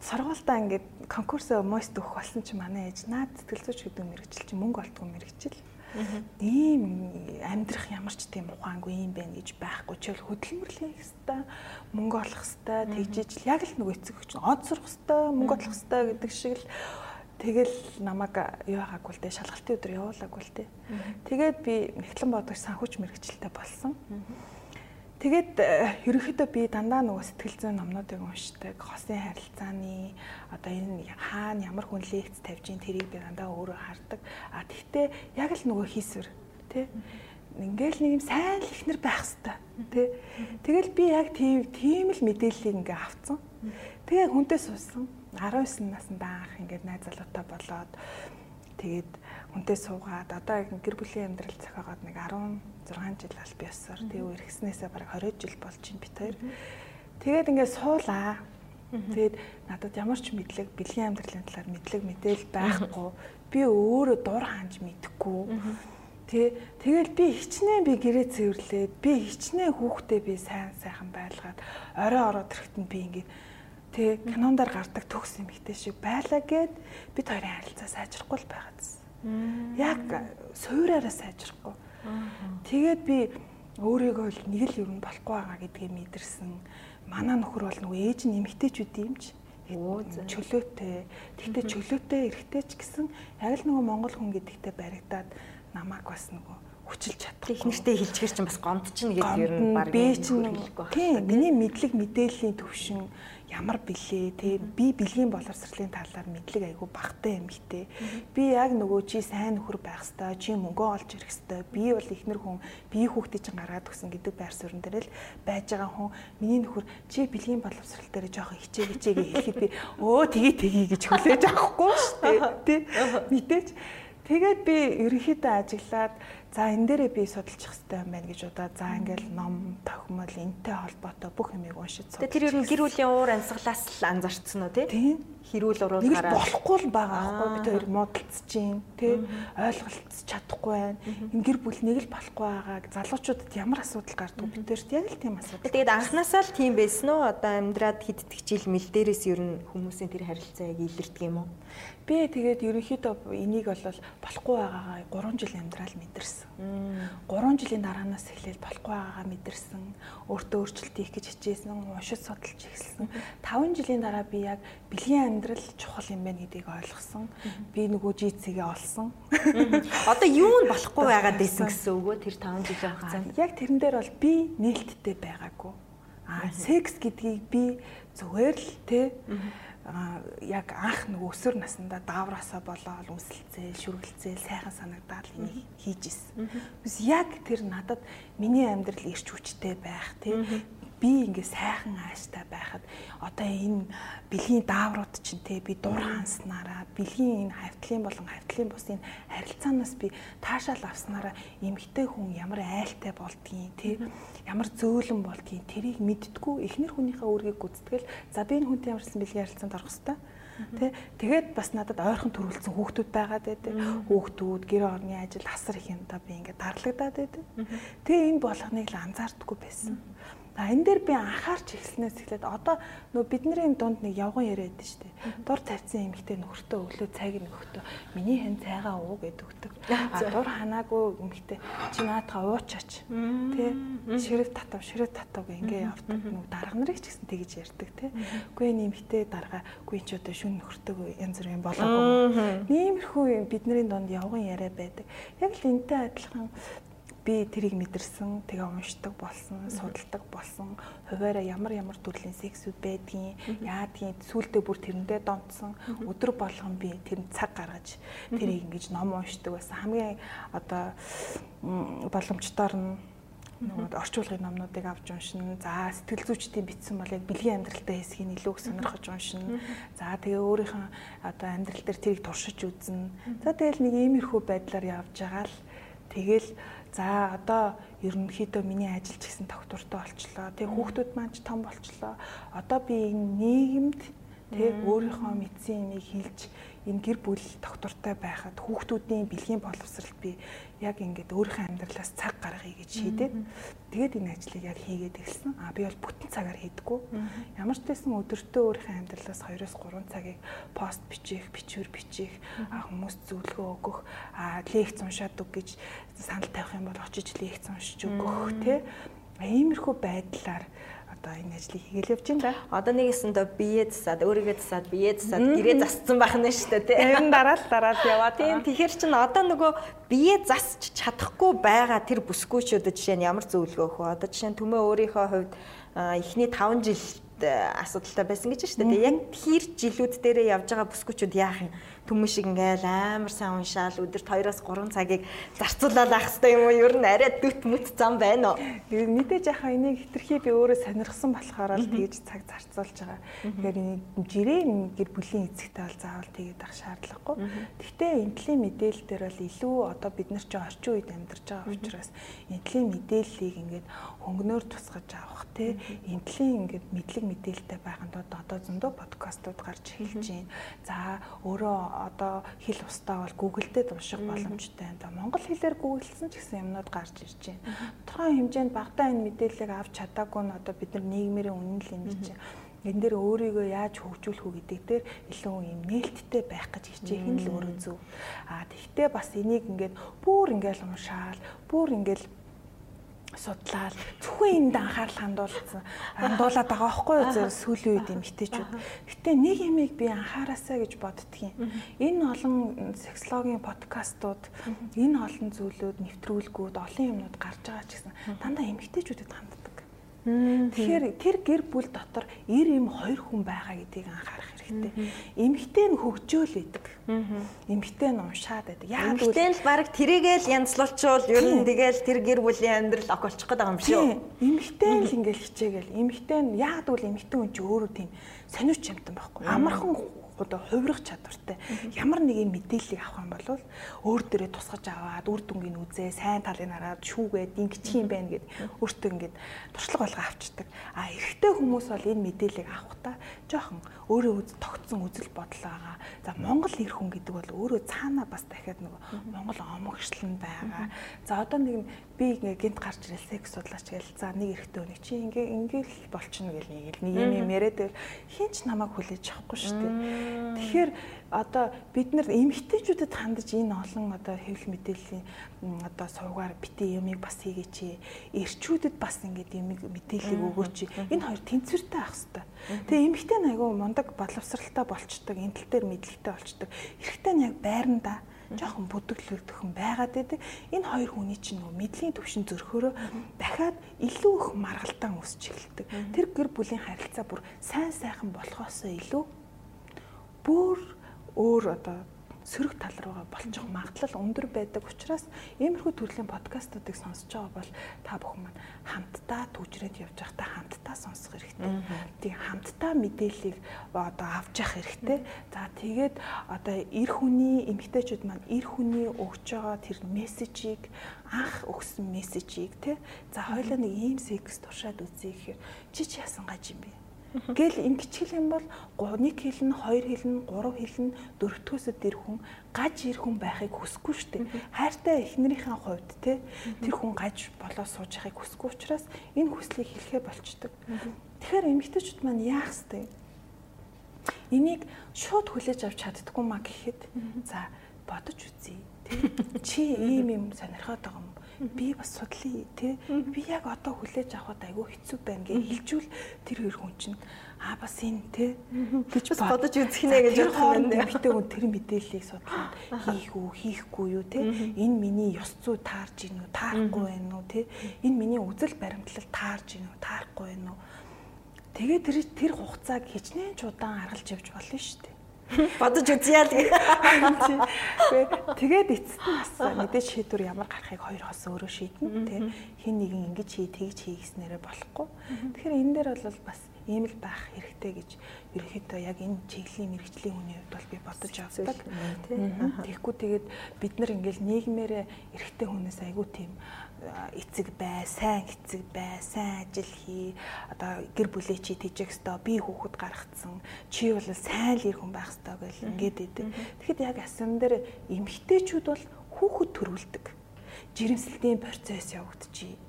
сургуультаа ингээд конкурсоо мост өгөх болсон чинь манай ээж наад сэтгэл зүйч гэдэг мэрэгчил чинь мөнгө олдгоо мэрэгчил ийм амьдрах ямар ч тийм ухаангүй юм байна гэж байхгүй. Ч л хөдөлмөрлөх хэвээр мөнгө олох хэвээр тэгжиж л яг л нөгөө эцэг өгч од сурах хэвээр мөнгө олох хэвээр гэдэг шиг л тэгэл намайг юу хаагүй л дээ шалгалтын өдөр явуулаагүй л дээ. Тэгээд би Нэгтлэн бодогч санхүүч мэрэгчлээ болсон. Тэгээд э, ерөнхийдөө би дандаа нөгөө сэтгэл зүйн номнуудыг уншдаг. Хосын харилцааны одоо энэ хаана ямар хүн лекц тавьж ийн тэрийг би дандаа өөрөө хардаг. А тэгтээ яг л нөгөө хийсвэр тий ингээл нэг юм сайн л ихнэр байх хэвээр тий. Тэгэл би яг тийм тийм л мэдээллийг ингээ авцсан. Тэгээ хүнтэй суусан. 19 наснда анх ингээд найз залуутай болоод тэгээд хүнтэй суугаад одоо гэр бүлийн амьдрал зохиогоод нэг 16 жил аль биесээр тэгээ үерхснээсээ бараг 20 жил болж байна бит хоёр. Тэгээд ингээд суулаа. Тэгээд надад ямар ч мэдлэг, бэлгийн амьдралын талаар мэдлэг мэдээл байхгүй. Би өөрөө дур хаанж мэдэхгүй. Тэ тэгэл би хичнээн би гэрээ цэвэрлээд би хичнээн хүүхдээ би сайн сайхан байлгаад орой ороод ирэхэд би ингээд Тэ кинондор гардаг төгс эмэгтэй шиг байлаа гэд бид хоёрын харилцаа сайжрахгүй л байгаадсэн. Яг суураараа сайжрахгүй. Тэгээд би өөрийгөө л нэг л юм болохгүй байгаа гэдгийг мэдэрсэн. Манай нөхөр бол нөгөө ээж нь эмэгтэйчүүд юм ч чөлөөтэй. Тэгтээ чөлөөтэй эрэгтэй ч гэсэн яг л нөгөө монгол хүн гэдэгтээ баригдаад намайг бас нөгөө хүчилж чадахгүй. Ихнэртэй хэлчихэр чинь бас гомдчихно гэдэг ер нь баг би чинь тийм миний мэдлэг мэдээллийн төвшин ямар билээ те би бэлгийн боловсролын талаар мэдлэг айгүй багтай юм ихтэй би яг нөгөө чи сайн нөхөр байх хэвээр чи мөнгөө олж ирэх хэвээр би бол ихнэр хүн би хүүхдээ чинь гаргаад өгсөн гэдэг байр суурин дээр л байж байгаа хүн миний нөхөр чи бэлгийн боловсрол дээр жоохон хичээ хичээгээ хэлэхэд би өө тгий тгий гэж хүлээж авахгүй шүү дээ те мэдээч. Тэгээд би ерөнхийдөө ажиглаад За энэ дээрээ би судалчих хэрэгтэй юм байна гэж удаа. За ингээл ном, тохимол энтэй холбоотой бүх юмыг уншиж судалж. Тэр ер нь гэр бүлийн уур амьсгалаас л анзаарцсан уу тий? Хэрүүл уруулахаараа. Нэг болохгүй л байгаа аахгүй бид хоёр муудалцж чинь тий ойлголцож чадахгүй байна. Энэ гэр бүл нэг л болохгүй байгааг залуучуудад ямар асуудал гардаг бид хоёрт яг л тийм асуудал. Тэгээд анханасаа л тийм байсан уу? Одоо амьдраад хиддэг жил мэл дээрээс ер нь хүмүүсийн тэр харилцаа яг илэрдэг юм уу? Би тэгээд ерөнхийдөө энийг бол болохгүй байгаагаа 3 жил амьдрал мэдэрсэн. 3 жилийн дараанаас эхлээл болохгүй байгаагаа мэдэрсэн. Өөртөө өөрчлөлт хийх гэж хичээсэн, уншиж судалж эхэлсэн. 5 жилийн дараа би яг бэлгийн амьдрал чухал юм байна гэдгийг ойлгосон. Би нөгөө жийцэгээ олсон. Одоо юу нь болохгүй байгаад байсан гэсэн үг үү тэр 5 жилийн хугацаанд? Яг тэрэн дээр бол би нээлттэй байгаагүй. Аа секс гэдгийг би зүгээр л те яг анх нэг өсвөр наснда даавраасаа болоод үсэлцээл, шүргэлцээл сайхан санагдаад энийг хийж исэн. Бис яг тэр надад миний амьдрал ирч хүчтэй байх тий. Би ингээ сайхан ааштай байхад одоо энэ бэлгийн дааврууд чинь те би дур ханснараа бэлгийн энэ хавтлын болон хавтлын бус энэ харилцаанаас би таашаал авснараа эмгтэй хүн ямар айлтай болдгийг те ямар зөөлөн болдгийг тэрийг мэдтгүү. Эхнэр хүнийхээ үүргийг гүйцэтгэл за би энэ хүнтэй ямарсан бэлгийн харилцаанд орох хэвээр Тэ тэгээд бас надад ойрхон төрүүлсэн хүүхдүүд байгаад байдаг. Хүүхдүүд, гэр орны ажил, асар их юмдаа би ингээд дарлагдаад байдаг. Тэгээ энэ болгоныг л анзаардаггүй байсан. А энэ дээр би анхаарч эхэлснээс эхлээд одоо нөө бидний дунд нэг явган яриад шүү дээ. Дур тавьсан эмэгтэй нөхөртөө өглөө цайг нөхөртөө миний хэн цайгаа уу гэдэг өгдөг. А дур ханаагүй эмэгтэй чи наадхаа уучаач. Тэ ширэв татав ширэв татав гэ ингээ явдаг. Нүг дарга нарыг ч гэсэн тэгэж ярьдаг тэ. Үгүй энэ эмэгтэй дарга үгүй чи одоо шүн нөхөртөө янз бүрийн болоогүй. Ниймэрхүү бидний дунд явган яриа байдаг. Яг л энтэй адилхан би тэрийг мэдэрсэн, тэгээ уншдаг болсон, судалдаг болсон. Хуваараа ямар ямар төрлийн сексүүд байдгийг, яадгийг сүултээ бүр тэрэндээ донтсон. Өдөр болгон би тэр цаг гаргаж тэрийг ингэж ном уншдаг байсан. Хамгийн одоо боломжтойр нь нөгөө орчуулгын номнуудыг авч уншина. За сэтгэл зүйчдийн бичсэн бол яг бэлгийн амьдралтай хэсгийг илүү их сонирхож уншина. За тэгээ өөрийнхөө одоо амьдрал дээр тэрийг туршиж үзнэ. За тэгэл нэг иймэрхүү байдлаар явж байгаа л тэгэл За одоо ерөнхийдөө миний ажиллаж гисэн доктортой болчлоо. Тэгээ хүүхдүүд маань ч том болчлоо. Одоо би энэ нийгэмд тэг өөрийнхөө мэдсэн юмыг хэлж энэ гэр бүл доктортой байхад хүүхдүүдийн бэлгийн боловсрал би яг ингээд өөрийнхөө амьдралаас цаг гаргая гэж шийдээд тэгээд энэ ажлыг яг хийгээд эхэлсэн. А би бол бүтэн цагаар хийдэггүй. Ямар ч байсан өдөртөө өөрийнхөө амьдралаас 2-оос 3 цагийг пост бичих, бичвэр бичих, хүмүүст зөвлөгөө өгөх, лекц уншаад өг гэж санал тавих юм бол очиж лекц уншиж өгөх тий. Иймэрхүү байдлаар одоо энэ ажлыг хийгээл явж байна да. Одоо нэгэсэндээ бие засаад өөрийгөө засаад бие засаад гэрээ засцсан байх нь шүү дээ тий. Тэр нь дараал дараал яваад. Тийм тэгэхээр чин одоо нөгөө бие засч чадахгүй байгаа тэр бүсгүйчүүдэд жишээ нь ямар зөвлөгөө өгөх вэ? Одоо жишээ нь түмээ өөрийнхөө хувьд эхний 5 жил асуудалтай байсан гэж байна шүү дээ. Яг тэр жилүүд дээрээ явж байгаа бүсгүүчүүд яах юм? Түмэн шиг ингээл амар сайн уншаал өдөрт 2-оос 3 цагийг зарцуулаад авах хэрэгтэй юм уу? Ер нь арай дүт мүт зам байна уу? Мэдээж яхаа энийг хитрхи би өөрөө сонирхсан болохоор л тэгж цаг зарцуулж байгаа. Тэгэхээр энийг жирийн гэр бүлийн эцэгтэй бол заавал тэгээд ах шаардлагагүй. Гэхдээ энтлийн мэдээлэл дээр бол илүү одоо бид нар чинь орчин үед амьдарч байгаа учраас энтлийн мэдээллийг ингээд хөнгөнөөр тусгаж авах те энтлийн ингээд мэдлэг мэдээлэлтэй байханд одоо зөндөө подкастууд гарч эхэлж байна. За өөрөө одоо хэл устаа бол Google дээр унших боломжтой. Одоо монгол хэлээр гуглдсан ч гэсэн юмнууд гарч ирж байна. Тодорхой хэмжээнд багтаа энэ мэдээллийг авч чадаагүй нь одоо бид нар нийгмийн үнэн л юм чинь энэ дээр өөрийгөө яаж хөгжүүлэх үү гэдэг дээр илүү юм нээлттэй байх гэж хичээх нь л өөрөө зөв. Аа тэгтээ бас энийг ингээд бүр ингээд уншаал, бүр ингээд судлаад зөвхөн энд анхаарал хандуулсан. Хандуулаад байгаа байхгүй юу зөв сүүлийн үед юм хтэйчүүд. Гэтэ нэг ямиг би анхаараасаа гэж боддгийн. Энэ олон сексологийн подкастууд, энэ олон зүйлүүд, нэвтрүүлгүүд, олон юмнууд гарч байгаа ч гэсэн дандаа эмгтээчүүдэд ханддаг. Тэгэхээр тэр гэр бүл дотор 90 юм хоёр хүн байгаа гэдгийг анхаарах хэрэгтэй. Эмэгтэй нь хөгжөөл идэг. Эмэгтэй нь уншаад байдаг. Яа эмэгтэй л баг тэрийгээл янзлуулчвал ер нь тэгэл тэр гэр бүлийн амьдрал околчих гээд байгаа юм шүү. Эмэгтэй л ингээл хичээгээл. Эмэгтэй нь яад бол эмэгтэй хүн чи өөрөө тийм сониуч юмтан байхгүй. Амархан одоо хувирах чадвартай ямар нэг юм мэдээллийг авах юм бол өөр дөрөө тусгаж аваад үр дүнгийн үзээ сайн талыг хараад шүүгээд ингэчих юм байна гэд өөртөө ингээд туршлага болгоо авчдаг. А эрэгтэй хүмүүс бол энэ мэдээллийг авахдаа жоохон өөрөө үз тогтсон үзэл бодол байгаа. За Монгол эр хүн гэдэг бол өөрөө цаанаа бас дахиад нөгөө Монгол омогшлон байгаа. За одоо нэг би ингээ гинт гарч ирэл секс судлаач гээл за нэг эрэгтэй өнийг чи ингээ ингээл болчихно гэл нэг нэг юм юм яриад байвал хин ч намайг хүлээж авахгүй шүү дээ. Тэгэхээр одоо бид нар эмгтээчүүдэд хандаж энэ олон одоо хэвлэл мэдээллийн одоо сувгаар бити юмыг бас хийгээч. Эрчүүдэд бас ингээд юмыг мэдээллийг өгөөч. Энэ хоёр тэнцвэртэй авах хэрэгтэй. Тэгээ эмгтээ айгу мундаг бодловсралтай болчдөг, энэ тал дээр мэдлэгтэй болчдөг. Эрэгтэй нь яг байрандаа жоохон бүдгэлэгдэх байгаад байдаг. Энэ хоёр хүний чинь нөгөө мэдлийн төвшин зөрхөөрөө дахиад илүү их маргалтаан өсч эхэлдэг. Тэр гэр бүлийн харилцаа бүр сайн сайхан болохоосоо илүү бүр өөр одоо сөрөг тал руугаа болчих магадлал өндөр байдаг учраас иймэрхүү төрлийн подкастуудыг сонсож байгаа бол та бүхэн маань хамтдаа түүжрээд явж байхдаа хамтдаа сонсох хэрэгтэй. Тэг хамтдаа мэдээллийг одоо авч явах хэрэгтэй. За тэгээд одоо эр хүний эмгтээчүүд маань эр хүний өгч байгаа тэр мессежийг анх өгсөн мессежийг те за хоёлаа нэг ийм секс туршаад үзье гэхээр чи чи ясан гаж юм бэ? Гэл ингэчил юм бол 1 хил нь 2 хил нь 3 хил нь дөрөвдөхөөсөө тэр хүн гаж ир хүн байхыг хүсэхгүй шүү дээ. Хайртай эхнэрийнхээ хувьд те тэр хүн гаж болоо сууж байхыг хүсэхгүй учраас энэ хүслийг хэлэхэ болчдөг. Тэгэхээр эмэгтэйчүүд маань яах вэ? Энийг шууд хүлээж авч чаддгүй маа гэхэд за бодож үзье. Чи ийм юм сонирхоод байгаа юм би бас судлаа тий. Би яг одоо хүлээж авахд айгүй хэцүү байна гэж хэлжүүл тэр хоёр хүн чинь. Аа бас энэ тий. Гэж бодож үзэх нэ гэж бодох юм. Битээ хүн тэр мэдээллийг судлаад хийх үү хийхгүй юу тий. Энэ миний ёс зүй таарж гин үү таарахгүй байна уу тий. Энэ миний үзэл баримтлал таарж гин үү таарахгүй байна уу. Тэгээ тэр тэр хугацааг хичнээн ч удаан аргалж явж болно шүү дээ бодож үзье л гэх. Тэгээд эцэст нь бас мэдээж шийдвэр ямар гарахыг хоёр хос өөрөө шийднэ тий. Хин нэгэн ингэж хий тэгж хий гэснээрээ болохгүй. Тэгэхээр энэ дээр бол бас ийм л байх хэрэгтэй гэж ерөнхийдөө яг энэ чиглэлийн мэрэгчлийн хүний хувьд бол би бодож авдаг. Тэгэхгүй тэгээд бид нар ингээл нийгмээрээ эрэгтэй хүнээс айгүй тийм эцэг бай, сайн эцэг бай, сайн ажил хий. Одоо гэр бүлээ чи тэжээх ёстой, би хүүхэд гаргацсан. Чи бол сайн л ир хүн байх ёстой гэл ингээд идэв. Тэгэхэд яг асам дээр эмгтээчүүд бол хүүхэд төрүүлдэг. Жирэмслэлтийн процесс явагдаж байна.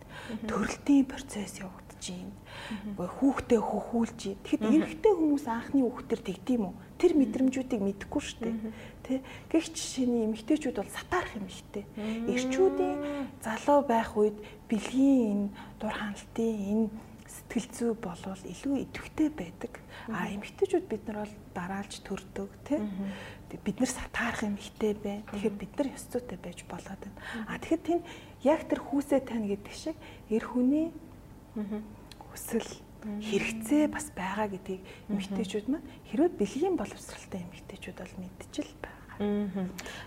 Төрөлтийн процесс явагдаж байна. Хүүхдээ хөхүүлж. Тэгэхэд эрэгтэй хүмүүс анхны хүүхдэр тэгдэм үү? Тэр мэдрэмжүүдийг мэдэхгүй шүү дээ тий. Гэгч жишээний эмэгтэйчүүд бол сатаарах эмэгтэй. Ирчүүдийн залуу байх үед бэлгийн энэ дур ханалтын энэ сэтгэл зүй болвол илүү идэвхтэй байдаг. А эмэгтэйчүүд бид нар бол дараалж төрдөг тий. Бид нар сатаарах эмэгтэй байна. Тэгэхээр бид нар ёс зүйтэй байж болоод байна. А тэгэхээр тэнд яг тэр хүүсээ тань гэдэг шиг эр хүний хүсэл хэрэгцээ бас байгаа гэдгийг эмэгтэйчүүд маань хэрвээ бэлгийн боловсралтай эмэгтэйчүүд бол мэдчихэл байна.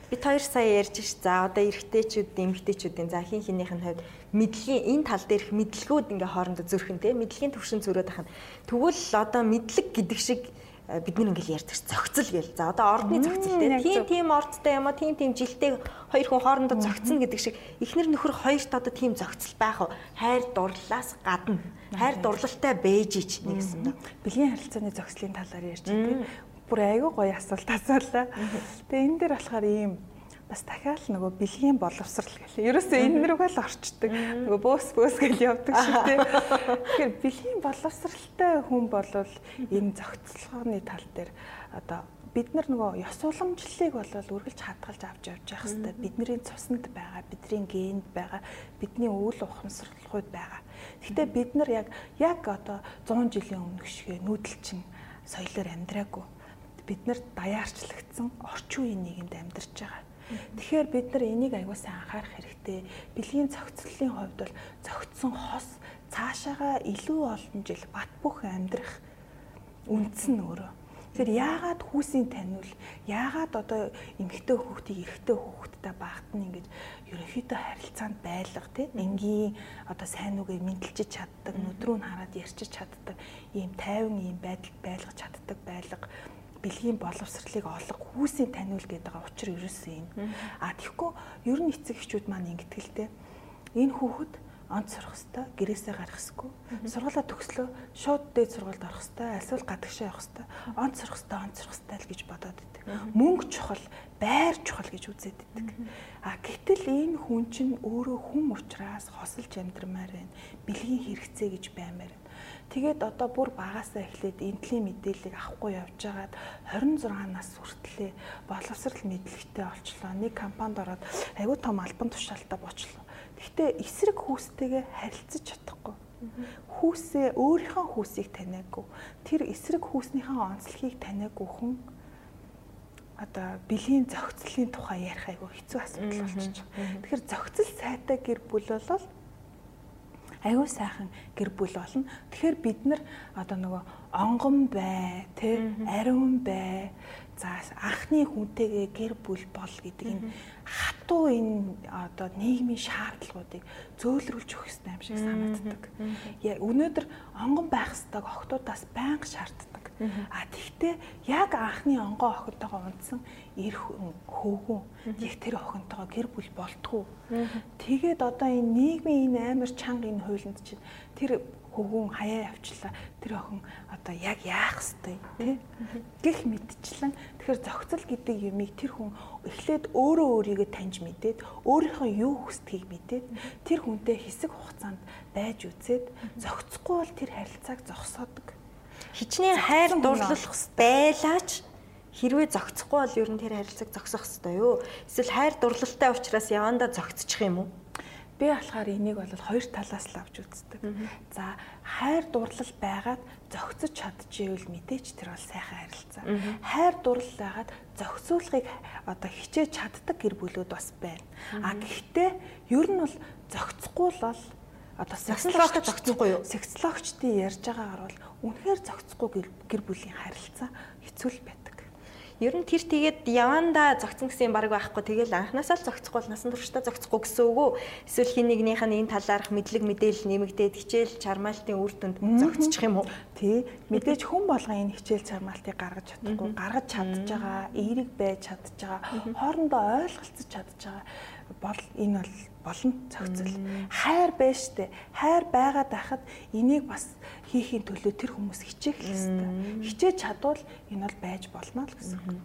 Бид хоёр сая ярьж ш. За одоо эрэгтэйчүүд, эмэгтэйчүүдийн за хин хинийх нь хувьд мэдлэгийн энэ тал дээрх мэдлгүүд ингээ хоорондоо зөрхөн те мэдлэгийн төвшин зөрөөд ахна. Тэгвэл одоо мэдлэг гэдэг шиг бид нар ингээл ярьдаг зохицол гээл. За одоо ордны зохицол те. Тийм тийм ордтой юм а тийм тийм жилтэй хоёр хүн хоорондоо зохицно гэдэг шиг эхнэр нөхөр хоёрт одоо тийм зохицол байх уу? Хайр дурлалаас гадна хайр дурлалтай бэж ич нэгсэн доо. Бэлгийн харилцааны зохицлын талаар ярьж байна. Бүр айгүй гоё асуулт асуулаа. Тэгээ энэ дээр болохоор ийм бас дахиад нөгөө бэлгийн боловсрал гэлээ. Ерөөсөө энэ рүүгээ л орчдөг. Нөгөө бөөс бөөс гэж явдаг шиг тийм. Тэгэхээр бэлгийн боловсралтай хүн болвол энэ зохицолгооны тал дээр одоо бид нар нөгөө ёс уламжлалыг болол үргэлж хадгалж авч явж явах хэрэгтэй. Бидний цуснд байгаа, бидний генд байгаа, бидний үйл ухамсарлахуйд байгаа. Гэхдээ бид нар яг яг одоо 100 жилийн өмнөх шигэ нүүдэлчин соёлоор амьдраагүй. Бид нар даяарчлагдсан орчин үеийн нийгэмд амьдарч байгаа Тэгэхээр бид нар энийг аягүй сайн анхаарах хэрэгтэй. Бэлгийн цогцлолын хувьд бол цогцсон хос цаашаага илүү олон жил бат бөх амьдрах үндэс нь өөрөө. Тэгэхээр яагаад хүүсийн таниул, яагаад одоо эмэгтэй хүүхдийг эрэгтэй хүүхдтэй багт нь ингэж ерөнхийдөө харилцаанд байлга тий энгийн одоо сайн үгээ мэдлжиж чаддаг, нүдрүү нь хараад ярьчиж чаддаг, ийм тайван ийм байдал байлгаж чаддаг байлга бэлгийн боловсролыг олох хүүсийн таниул гэдэг байгаа учир ерөөсөө юм. А тэгэхгүй ер нь эцэг эхчүүд маань ингэтгэлтэй энэ хүүхэд онц сурах хэвээр гэрээсээ гарах хэвгүй. Сургуулаа төгслөө шууд дээд сургуульд орох хэвээр альсвал гадагшаа явах хэвээр онц сурах хэвээр онц сурах хэвээр л гэж бодоод идэг. Мөнгө чухал, байр чухал гэж үзээд идэг. А гэтэл энэ хүн чинь өөрөө хүм учраас хосолж амьдрмаар байна. Бэлгийн хэрэгцээ гэж баймаар Тэгээд одоо бүр багасаа эхлээд энтлийн мэдээллийг авахгүй явж байгаад 26 нас хүртлээ боловсрал мэдлэгтэй олчлоо. Нэг компанид ороод аягүй том албан тушаалтаа бочлоо. Гэхдээ эсрэг хүүстэйгээ харилцаж чадахгүй. Хүүсээ өөрийнхөө хүүсийг таниагүй. Тэр эсрэг хүүснийхээ онцлогийг таниагүй хүн одоо бэлгийн зохицлын тухай ярих айгүй хэцүү асуудал байгаа. Тэгэхээр зохицол сайтай гэр бүл бол аюу сайхан гэр бүл болно. Тэгэхээр бид нар одоо нөгөө онгон бай, тэ ариун бай. За анхны хүнтэйгээ гэр бүл бол гэдэг энэ хатуу энэ одоо нийгмийн шаардлагуудыг зөөлрүүлж өгөх хэрэгтэй юм шиг санагддаг. Яг өнөөдөр онгон байх ёстойг охтуудаас байнга шаарддаг. А тэгтээ яг анхны онгоо охинтойгоо унтсан эр хөөгөн яг тэр охинтойгоо гэр бүл болтгоо. Тэгээд одоо энэ нийгмийн энэ амар чанга энэ хуйланд чинь тэр хөвгүн хаяа явчлаа. Тэр охин одоо яг яах ёстой тий? Гэх мэдчлэн. Тэгэхээр зохицол гэдэг юмыг тэр хүн эхлээд өөрөө өөрийгөө таньж мэдээд өөрийнхөө юу хүсдгийг мэдээд тэр хүнтэй хэсэг хугацаанд байж үзээд зохицохгүй бол тэр харилцааг зогсоодог. Хичнээн хайр дурлах байлаач хэрвээ зогцохгүй бол ер нь тэр харилцааг зогсоох хэрэгтэй юу? Эсвэл хайр дурлалтай учраас явандаа зогцчих юм уу? Би болохоор энийг бол хоёр талаас л авч үздэг. За хайр дурлал байгаад зохицож чадчихвэл мэдээч тэр бол сайхан харилцаа. Хайр дурлал байгаад зохицуулахыг одоо хичээж чаддаг гэр бүлүүд бас байна. А гэхдээ ер нь бол зохицохгүй л одоо сексологч зохицохгүй юу? Сексологчдын ярьж байгаагаар бол үнэхээр зохицохгүй гэр бүлийн харилцаа хэцүү л байдаг. Ер нь тэр тэгээд явандаа зогцсон гэсэн баг байхгүй. Тэгэл анханасаа л зогцохгүй насан туршдаа зогцохгүй гэсэн үг үү? Эсвэл хин нэгнийх нь энэ талаарх мэдлэг мэдээлэл нэмэгдээд хичээл чармаалтын үр дүнд зогцчих юм уу? Тий. Мэдээж хүн болгон энэ хичээл чармаалтыг гаргаж чадахгүй, гаргаж чадж байгаа, эерэг байж чадж байгаа, хоорондоо ойлголцож чадж байгаа бол энэ бол болно цогцол. Хайр байж штэ. Хайр байгаад байхад энийг бас хийхийн төлөө тэр хүмүүс хичээх хэрэгтэй. Хичээж чадвал энэ бол байж болно л гэсэн үг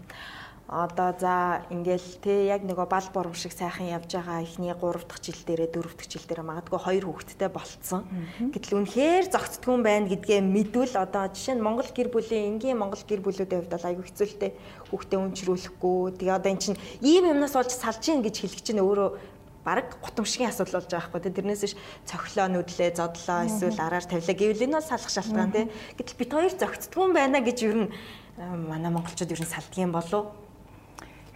одоо за ингээл те яг нөгөө бал бором шиг сайхан явж байгаа ихний 3 дахь жил дээрээ 4 дахь жил дээрээ магадгүй хоёр хүүхэдтэй болцсон. Гэтэл үнэхээр зогцдгүй байна гэдгээ мэдвэл одоо жишээ нь Монгол гэр бүлийн энгийн Монгол гэр бүлүүдийн хувьд бол аюу хэцүүлтэй хүүхдээ өнчрүүлэхгүй. Тэгээ одоо эн чинь ийм юмнаас болж салж ийн гэж хэлэх чинь өөрөө бараг гутамшигын асуудал болж байгаа байхгүй. Тэрнээс ш цохлоо нүдлээ зодлоо эсвэл араар тавилаа гэвэл энэ бол салах шалтгаан тий. Гэтэл бид хоёр зөгцдгүн байна гэж юу н манай монголчууд ер нь салдгийн болов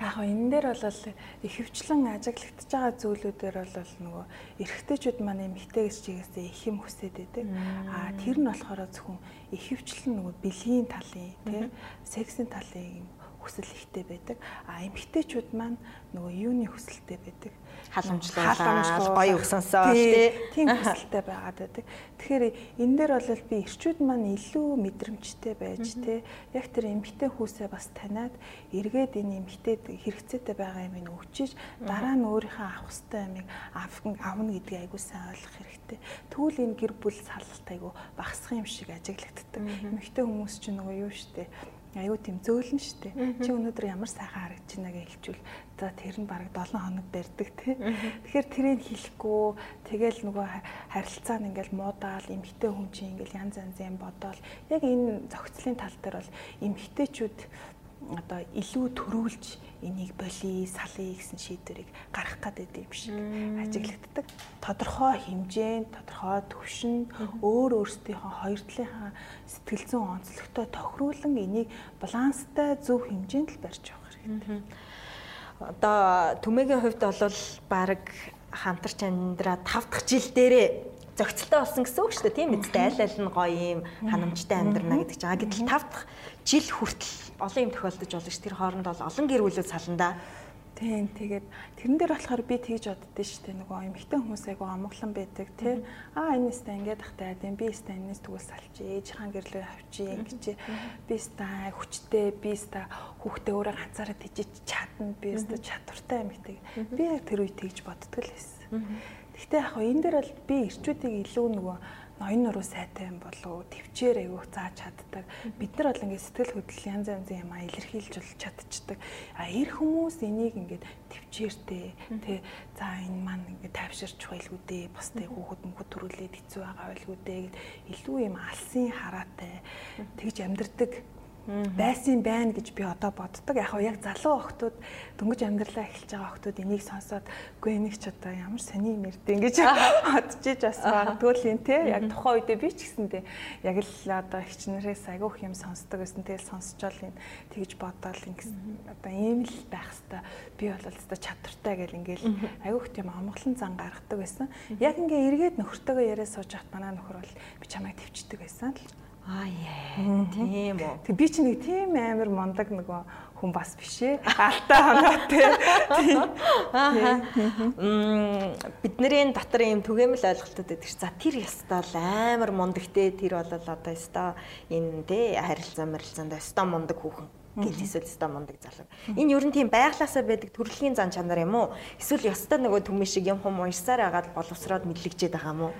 Яг гоо энэ дээр бол ихэвчлэн ажиглагдж байгаа зүйлүүдээр бол нөгөө эрэгтэйчүүд маань эмэгтэйгээс чигээсээ их юм хүсээд байдаг. Аа тэр нь болохоор зөвхөн ихэвчлэн нөгөө бэлгийн талын тий сексийн талын хүсэл ихтэй байдаг. А эмэгтэйчүүд маань нөгөө юуны хүсэлтэй байдаг? Халамжлуулаад гоё өгсөнсөө тий тийм хүсэлтэй байгаад байдаг. Тэгэхээр энэ дээр бол би ирчүүд маань илүү мэдрэмжтэй байж тий яг тэр эмгтэй хүүсээ бас таниад эргээд энэ эмгтэйд хэрэгцээтэй байгаа юм ин өгчиж дараа нь өөрийнхөө авах хэвээр амиг авна гэдгийг айгуу сайн ойлгох хэрэгтэй. Тэгвэл энэ гэр бүл салалт айгуу багасах юм шиг ажиглагддаг. Эмгтэй хүмүүс чинь нөгөө юу штэ аюу тийм зөөлөн штэ. Чи өнөөдөр ямар сайхан харагдаж байна гэж хэлчихвэл за тэр нь бараг 7 хоног барьдаг тий. Тэгэхээр тэрийг хэлэхгүй тэгэл нөгөө харилцаа нь ингээл муудаал эмхтэй хүн чинь ингээл янз янзын бодоол яг энэ зохицлын тал дээр бол эмхтэйчүүд одоо илүү төрүүлж энийг боли салъя гэсэн шийдвэрийг гаргах гэдэг юм шиг ажиглагддаг. Тодорхой хэмжээнд, тодорхой төвшөнд өөр өөрсдийнхөө хоёр талынхаа сэтгэл зүйн онцлогтой тохируулан энийг баланстай зөв хэмжээнд л барьж явах хэрэгтэй. Одоо түмэгийн хувьд бол баг хамтарч амьдраа 5 дахь жил дээрээ зохицолтой болсон гэсэн үг шүү дээ тийм үстэй аль аль нь гоё юм ханамжтай амьдрна гэдэг чинь. Гэтэл 5 дахь жил хүртэл олон юм тохиолдож болно ш. Тэр хооронд бол олон гэр бүлүүд саландаа. Тийм тэгээд тэрэн дээр болохоор би тэгж боддөө шүү дээ. Нөгөө эмэгтэй хүмүүс айгу амглан байдаг тий. Аа энэ нэстэ ингээд ахтай тийм би нэстэ энэс тэгвэл салчи ээж хаан гэрлээ авчи ингэж би нэстэ хүчтэй би нэстэ хүүхдээ өөрөө ганцаараа тижиж чадна. Би нэстэ чадвартай эмэгтэй би яг тэр үе тэгж боддгоо л байсан. Гэхдээ яг энэ дээр бол би ирчүүдийг илүү нөгөө ноён нуруу сайтай юм болов төвчээр айгуух зааж чаддаг. Бид нар бол ингээд сэтгэл хөдлөл янз янзын юм а илэрхийлж бол чадчихдаг. А эр хүмүүс энийг ингээд төвчээртэй тий за энэ маань ингээд тайвширч байлгүй дээ. Бусдыг хүүхэд мөхөд төрүүлээд хэцүү байгаа байлгүй дээ гэд илүү юм алсын хараатай тэгж амьдэрдэг байсан байна гэж би одоо боддог. Яг яг залуу охтууд дөнгөж амьдралаа эхэлж байгаа охтууд энийг сонсоод үгүй энийг ч одоо ямар сони юм ярдэ ингэж бодож иж бас магадгүй л юм те. Яг тухайн үедээ би ч гэсэндээ яг л одоо хичнэрээс агиух юм сонсдог гэсэн. Тэгэл сонсчоол юм тэгж бодоол ингэсэн. Одоо ийм л байх хэвээр. Би бол өстой чадвартай гэл ингээл агиух тийм амгалан зан гаргадаг байсан. Яг ингээ эргээд нөхөртөөгөө яриа сууж хат манай нөхөр бол би чамайг төвчдөг байсан л Аа яа. Тийм үү. Тэг би чи нэг тийм амар мондаг нөгөө хүн бас биш ээ. Алтай хоноотой. Аа. Бидний дотор ийм түгээмэл ойлголтууд байдаг ш. За тэр ястаа л амар мондагтэй тэр бол одоо ястаа энэ тэ харилцаа марилцаанд ястаа мондаг хүүхэн гэл эсвэл өстой мундаг залуу. Энэ ер нь тийм байглаасаа байдаг төрөлхийн зан чанар юм уу? Эсвэл ёстой нөгөө түмэн шиг юм хүм уншсаар агаад боловсроод мэдлэгчээд байгаа юм уу?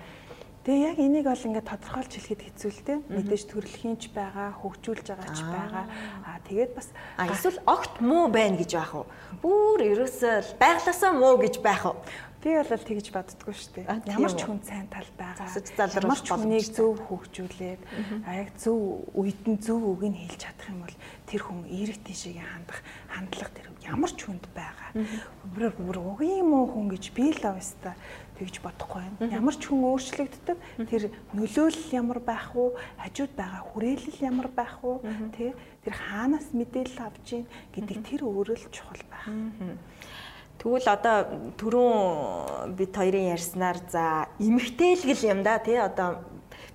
Тэгээ яг энийг бол ингээд тодорхойлж хэлэхэд хэцүү л те. Мэдээж төрөлхийнч байгаа, хөгжүүлж байгаа ч байгаа. Аа тэгээд бас эсвэл огт муу байна гэж байх уу? Бүр ерөөсөө байглаасаа муу гэж байх уу? Би бол тэгж боддгоо шүү дээ. Ямар ч хүн сайн тал байгаа. Ямар ч хүнийг зөв хөгжүүлээд яг зөв үед нь зөв үг нь хэлж чадах юм бол тэр хүн эерэг тийшээ хандах хандлага тэр ямар ч хүнд байгаа. Бүр угийн муу хүн гэж би л авста тэгж бодохгүй байна. Ямар ч хүн өөрчлөгддөг. Тэр нөлөөлөл ямар байх вэ? Хажууд байгаа хүрээлэл ямар байх вэ? Тэ тэр хаанаас мэдээлэл авч ийн гэдэг тэр өөрөө л чухал байх. Тэгвэл одоо түрүүн бид хоёрын ярьснаар за эмгтээлгэл юм да тий одоо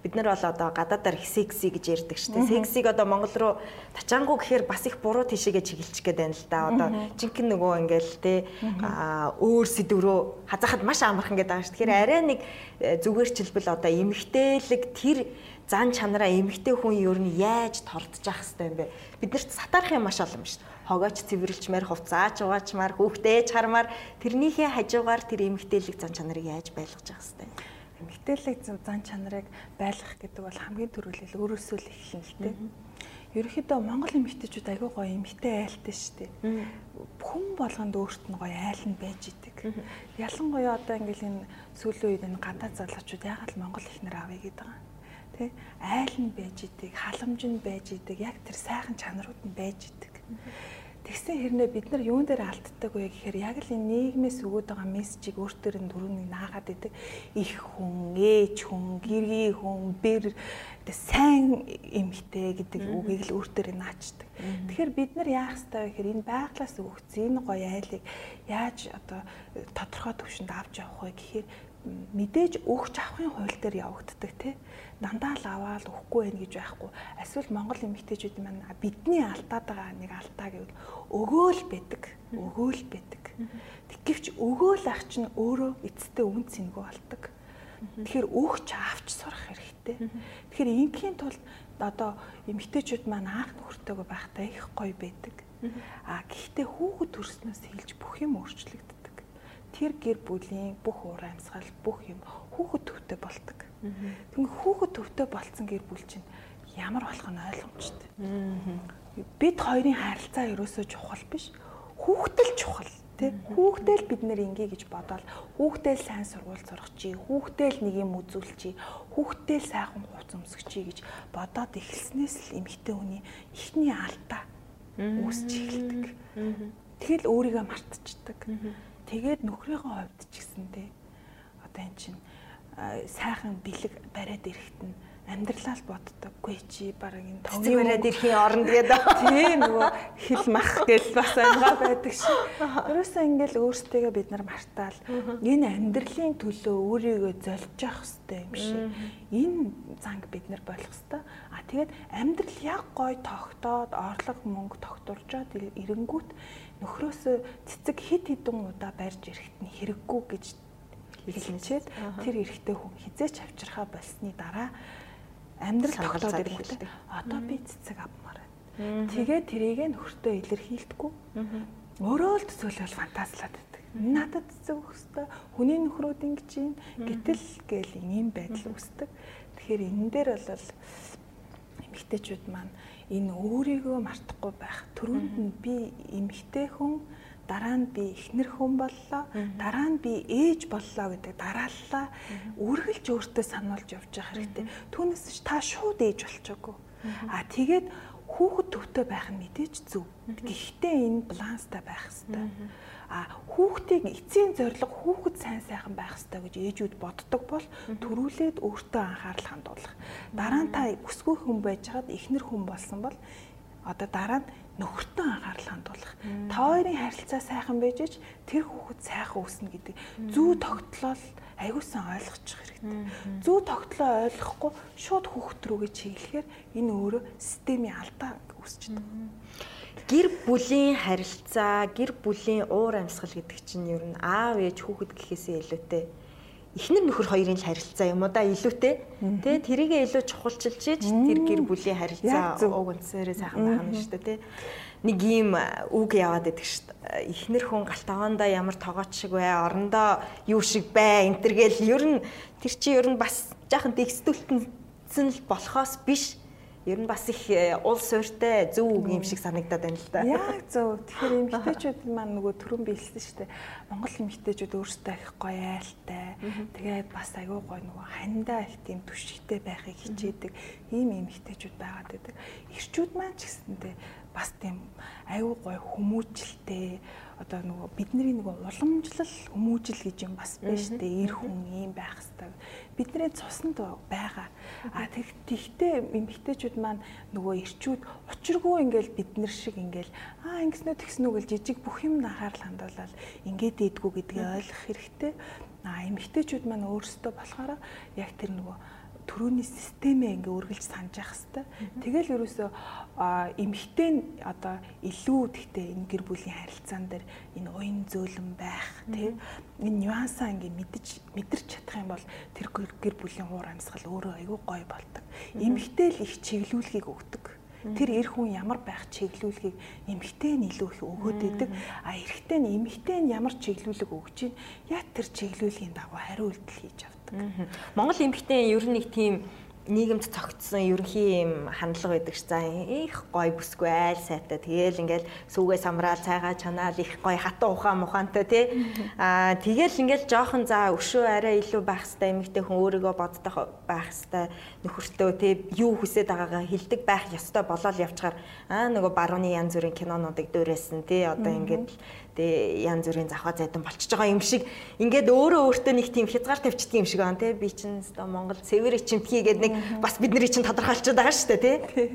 бид нар бол одоо гадаадаар секси гэж ярьдаг шүү дээ. Сексиг одоо Монгол руу тачаангу гэхээр бас их буруу тишээгээ чиглэж гээд байна л да. Одоо жинхэнэ нөгөө ингээл те өөр сэдв рүү хазахад маш амархан гээд байгаа шүү. Тэгэхээр арай нэг э, зүгээрчилбэл одоо эмгтээлэг тэр зан чанараа эмгтэй хүн ер нь яаж явах хэвтэй юм бэ? Биднэрт сатаарах юм маш олон шүү. Хогооч цэвэрлжмээр, хувцаач угаачмаар, хүүхдээ чармаар тэрнийхээ хажуугаар тэр эмгтээлэг зан чанарыг яаж байлгаж явах хэвтэй эмгтээлэг зан чанарыг байлгах гэдэг бол хамгийн түрүүлэл өөрөөсөө л эхэлнэ л дээ. Ерөнхийдөө Монгол эмэгтэйчүүд айгүй гоё эмэгтэй айлтай шүү дээ. Хүн болгонд өөрт нь гоё айл нь байж идэг. Ялангуяа одоо ингээл энэ сүүлийн үед энэ гадаад залуучууд ягаад Монгол ихнэр авъя гэдэг байгаа. Тэ айл нь байж идэг, халамж нь байж идэг, яг тэр сайхан чанарууд нь байж идэг. Тэгсэн хэрнээ бид нар юун дээр алддаг вэ гэхээр яг л энэ нийгмээс өгөөд байгаа мессежийг өөртөө нь дөрөвний наагаад идэг. Их хүн, ээж хүн, гэргий хүн, бэр сайн эмхтэй гэдэг үгийг л өөртөө нь наачдаг. Тэгэхээр бид нар яах ёстой вэ гэхээр энэ байглаас өгөгдсөн энэ гоё айлыг яаж одоо тодорхой төвшөнд авч явах вэ гэхээр мэдээж өгч авахын хууль дээр явагддаг тий. Дандаа л аваад өгөхгүй байх гэж байхгүй. Эсвэл монгол эмэгтэйчүүд маань бидний алдаад байгаа нэг алдаа гэвэл өгөөл байдаг өгөөл байдаг. Тэгвч өгөөл ах чинь өөрөө эцэстээ үн цэнгүй болдог. Тэгэхээр өгч авч сурах хэрэгтэй. Тэгэхээр ингийн тулд одоо эмэгтэйчүүд маань анх нөхөртөөгөө байхдаа их гоё байдаг. А гэхдээ хүүхэд төрснөөс хэлж бүх юм өөрчлөгддөг тэр гэр бүлийн бүх уур амьсгал бүх юм хүүхэд төвтэй бол ตก. Тэгвэл хүүхэд төвтэй болцсон гэр бүл чинь ямар болох нь ойлгомжтой. Бид хоёрын харилцаа ерөөсөө чухал биш. Хүүхдэл чухал тий хүүхдэл бид нэр ингээ гэж бодоол хүүхдэл сайн сургууль сурах чи хүүхдэл нэг юм үзүүл чи хүүхдэл сайхан хувц өмсөх чи гэж бодоод эхэлснээс л эмэгтэй хүний ихний алдаа үүсч эхэлдэг. Тэгэл өөрийгөө мартчихдаг. Тэгээд нөхрийнхөө хувьд ч гэсэндээ одоо эн чинь сайхан бэлэг бариад ирэхэд нь амьдралаа л боддоггүй чи баг энэ товны бариад ирэхийн оронд гэдэг. Тийм нөгөө хил мах гэл бас ангаа байдаг ши. Ерөөсөө ингээл өөрсдөө бид нар мартаал энэ амьдралын төлөө өөрийгөө золж явах хэрэгтэй юм шиг. Энэ занг бид нар болох хэрэгтэй. А тэгээд амьдрал яг гой тогтоод орлого мөнгө тогтуржоод ирэнгүүт нөхрөөсөө цэцэг хит хитэн удаа барьж ирэхэд нь хэрэггүй гэж хэлчихэд тэр эрэгтэй хүн хизээч авчирхаа болсны дараа амьдрал тогтоод ирэхдээ одоо би цэцэг авмаар байна. Тэгээ тэрийг нөхөртөө илэрхийлдэггүй. Өөрөө л төсөөлөл фантазлаад байдаг. Надад цэцэг өгөх хэвээр хүний нөхрүүд ингэж юм гэтэл гээл ийм байдал үүсдэг. Тэгэхээр энэ дээр бол эмэгтэйчүүд маань энэ өөрийгөө мартахгүй байх. Төрөнд нь би эмэгтэй хүн дараа нь би эхнэр хүн боллоо дараа нь би ээж боллоо гэдэг дарааллаа. Үргэлж өөртөө сануулж явж явах хэрэгтэй. Түүнээс та шууд ээж болчихоогүй а тэгээд хүүхэд төвтэй байх нь мэдээж зөв. Гэхдээ энэ баланстай байх хэрэгтэй. А хүүхдийг эцсийн зорилго хүүхэд сайн сайхан байх хэрэгтэй гэж ээжүүд боддог бол төрүүлээд өөртөө анхаарал хандуулах. Дараа нь та өсгөө хүн байж хаад эхнэр хүн болсон бол одоо дараа нь нөхөртөө анхаарал хандуулах. Та хоёрын харилцаа сайхан байж ич тэр хүүхэд сайхан өснө гэдэг зүү тогтлол аягуулсан ойлгочих хэрэгтэй. Зүү тогтлоо ойлгохгүй шууд хүүхэд рүүгээ чиглэхээр энэ өөрөө системийн алдаа үүсчихдээ. Гэр бүлийн харилцаа, гэр бүлийн уур амьсгал гэдэг чинь ер нь аав ээж хүүхэд гэхээсээ илүүтэй эхнэр нөхөр хоёрын л харилцаа юм уу да илүүтэй тий тэрийгээ илүү чухалчилж ийж тэр гэр бүлийн харилцаа уг үнсээрээ сайхан байх юм шүү дээ тий нэг ийм үг яваад байдаг шүү дээ. Эхнэр хүн галтгоондоо ямар тогооч шиг бай орондоо юу шиг бай? Энтергээл ер нь тэр чи ер нь бас жаахан текстүүлтэн л болохоос биш ер нь бас их э, уул суурьтай зөв үг юм шиг санагдаад байна л да. Яг зөв. Тэгэхээр эмэгтэйчүүд маань нөгөө түрүүн биелсэн шүү дээ. Монгол эмэгтэйчүүд өөрсдөө их гоё айлтай. Тэгээд бас аягүй гоё нөгөө хандаа их тийм түшигтэй байхыг хичээдэг ийм эмэгтэйчүүд байгаад байдаг. Ирчүүд маань ч гэсэндээ бас тийм аягүй гоё хүмүүжлтэй одоо нөгөө бидний нөгөө уламжлал хүмүүжил гэж юм бас биш дээ. Ир хүн ийм байх хэвээр бидний цуснд байгаа. А тэгтээ эмэгтэйчүүд маань нөгөө ирчүүд учиргүй ингээл бид нар шиг ингээл аа ингэснөө тэгснүү гэл жижиг бүх юм анхаарал хандуулаад ингээд ийдгүү гэдгийг ойлгох хэрэгтэй. А эмэгтэйчүүд маань өөрсдөө болохоор яг тэр нөгөө төрөний системээ ингээ үргэлж санаж явах хэвээр. Тэгэл ерөөсөө эмхтэй нь одоо илүү тэгтээ энэ гэр бүлийн харилцаан дээр энэ уян зөөлөн байх тий энэ нюансаа ингээ мэдж мэдэрч чадах юм бол тэр гэр бүлийн уур амьсгал өөрөө аюу гой болдог. Эмхтэй л их чиглүүлгийг өгдөг тэр эр хүн ямар байх чиглүүлгийг эмэгтэй нь илүү их өгөөд идэг а эрэгтэй нь эмэгтэй нь ямар чиглүүлэг өгч чинь яг тэр чиглүүлгийн дагуу хариу үйлдэл хийж авдаг. Монгол эмэгтэй ер нь нэг тийм нийгэмд цогцсон ерөнхий юм хандлага байдаг ш. За их гой бүсгүй айл сайтай. Тэгээл ингээл сүүгээ самраал цайгаа чанаал их гой хатан ухаан мухаантай тий. Аа тэгээл ингээл жоохон за өшөө арай илүү байх хэвээр эмэгтэй хүн өөрийгөө боддог байх хэвээр нөхөртөө тий юу хүсэж байгаагаа хилдэг байх ёстой болоод явчихаар аа нөгөө барууны янз бүрийн кинонуудыг дуурайсан тий. Одоо ингээд тэгээ янз бүрийн завхаа зайдан болчихж байгаа юм шиг ингээд өөрөө өөртөө нэг тийм хязгаар тавьчихдаг юм шиг байна тий би чинь оо Монгол цэвэр чимтгий гэдэг нэг бас бидний чинь тодорхойлчиход байгаа шүү дээ тий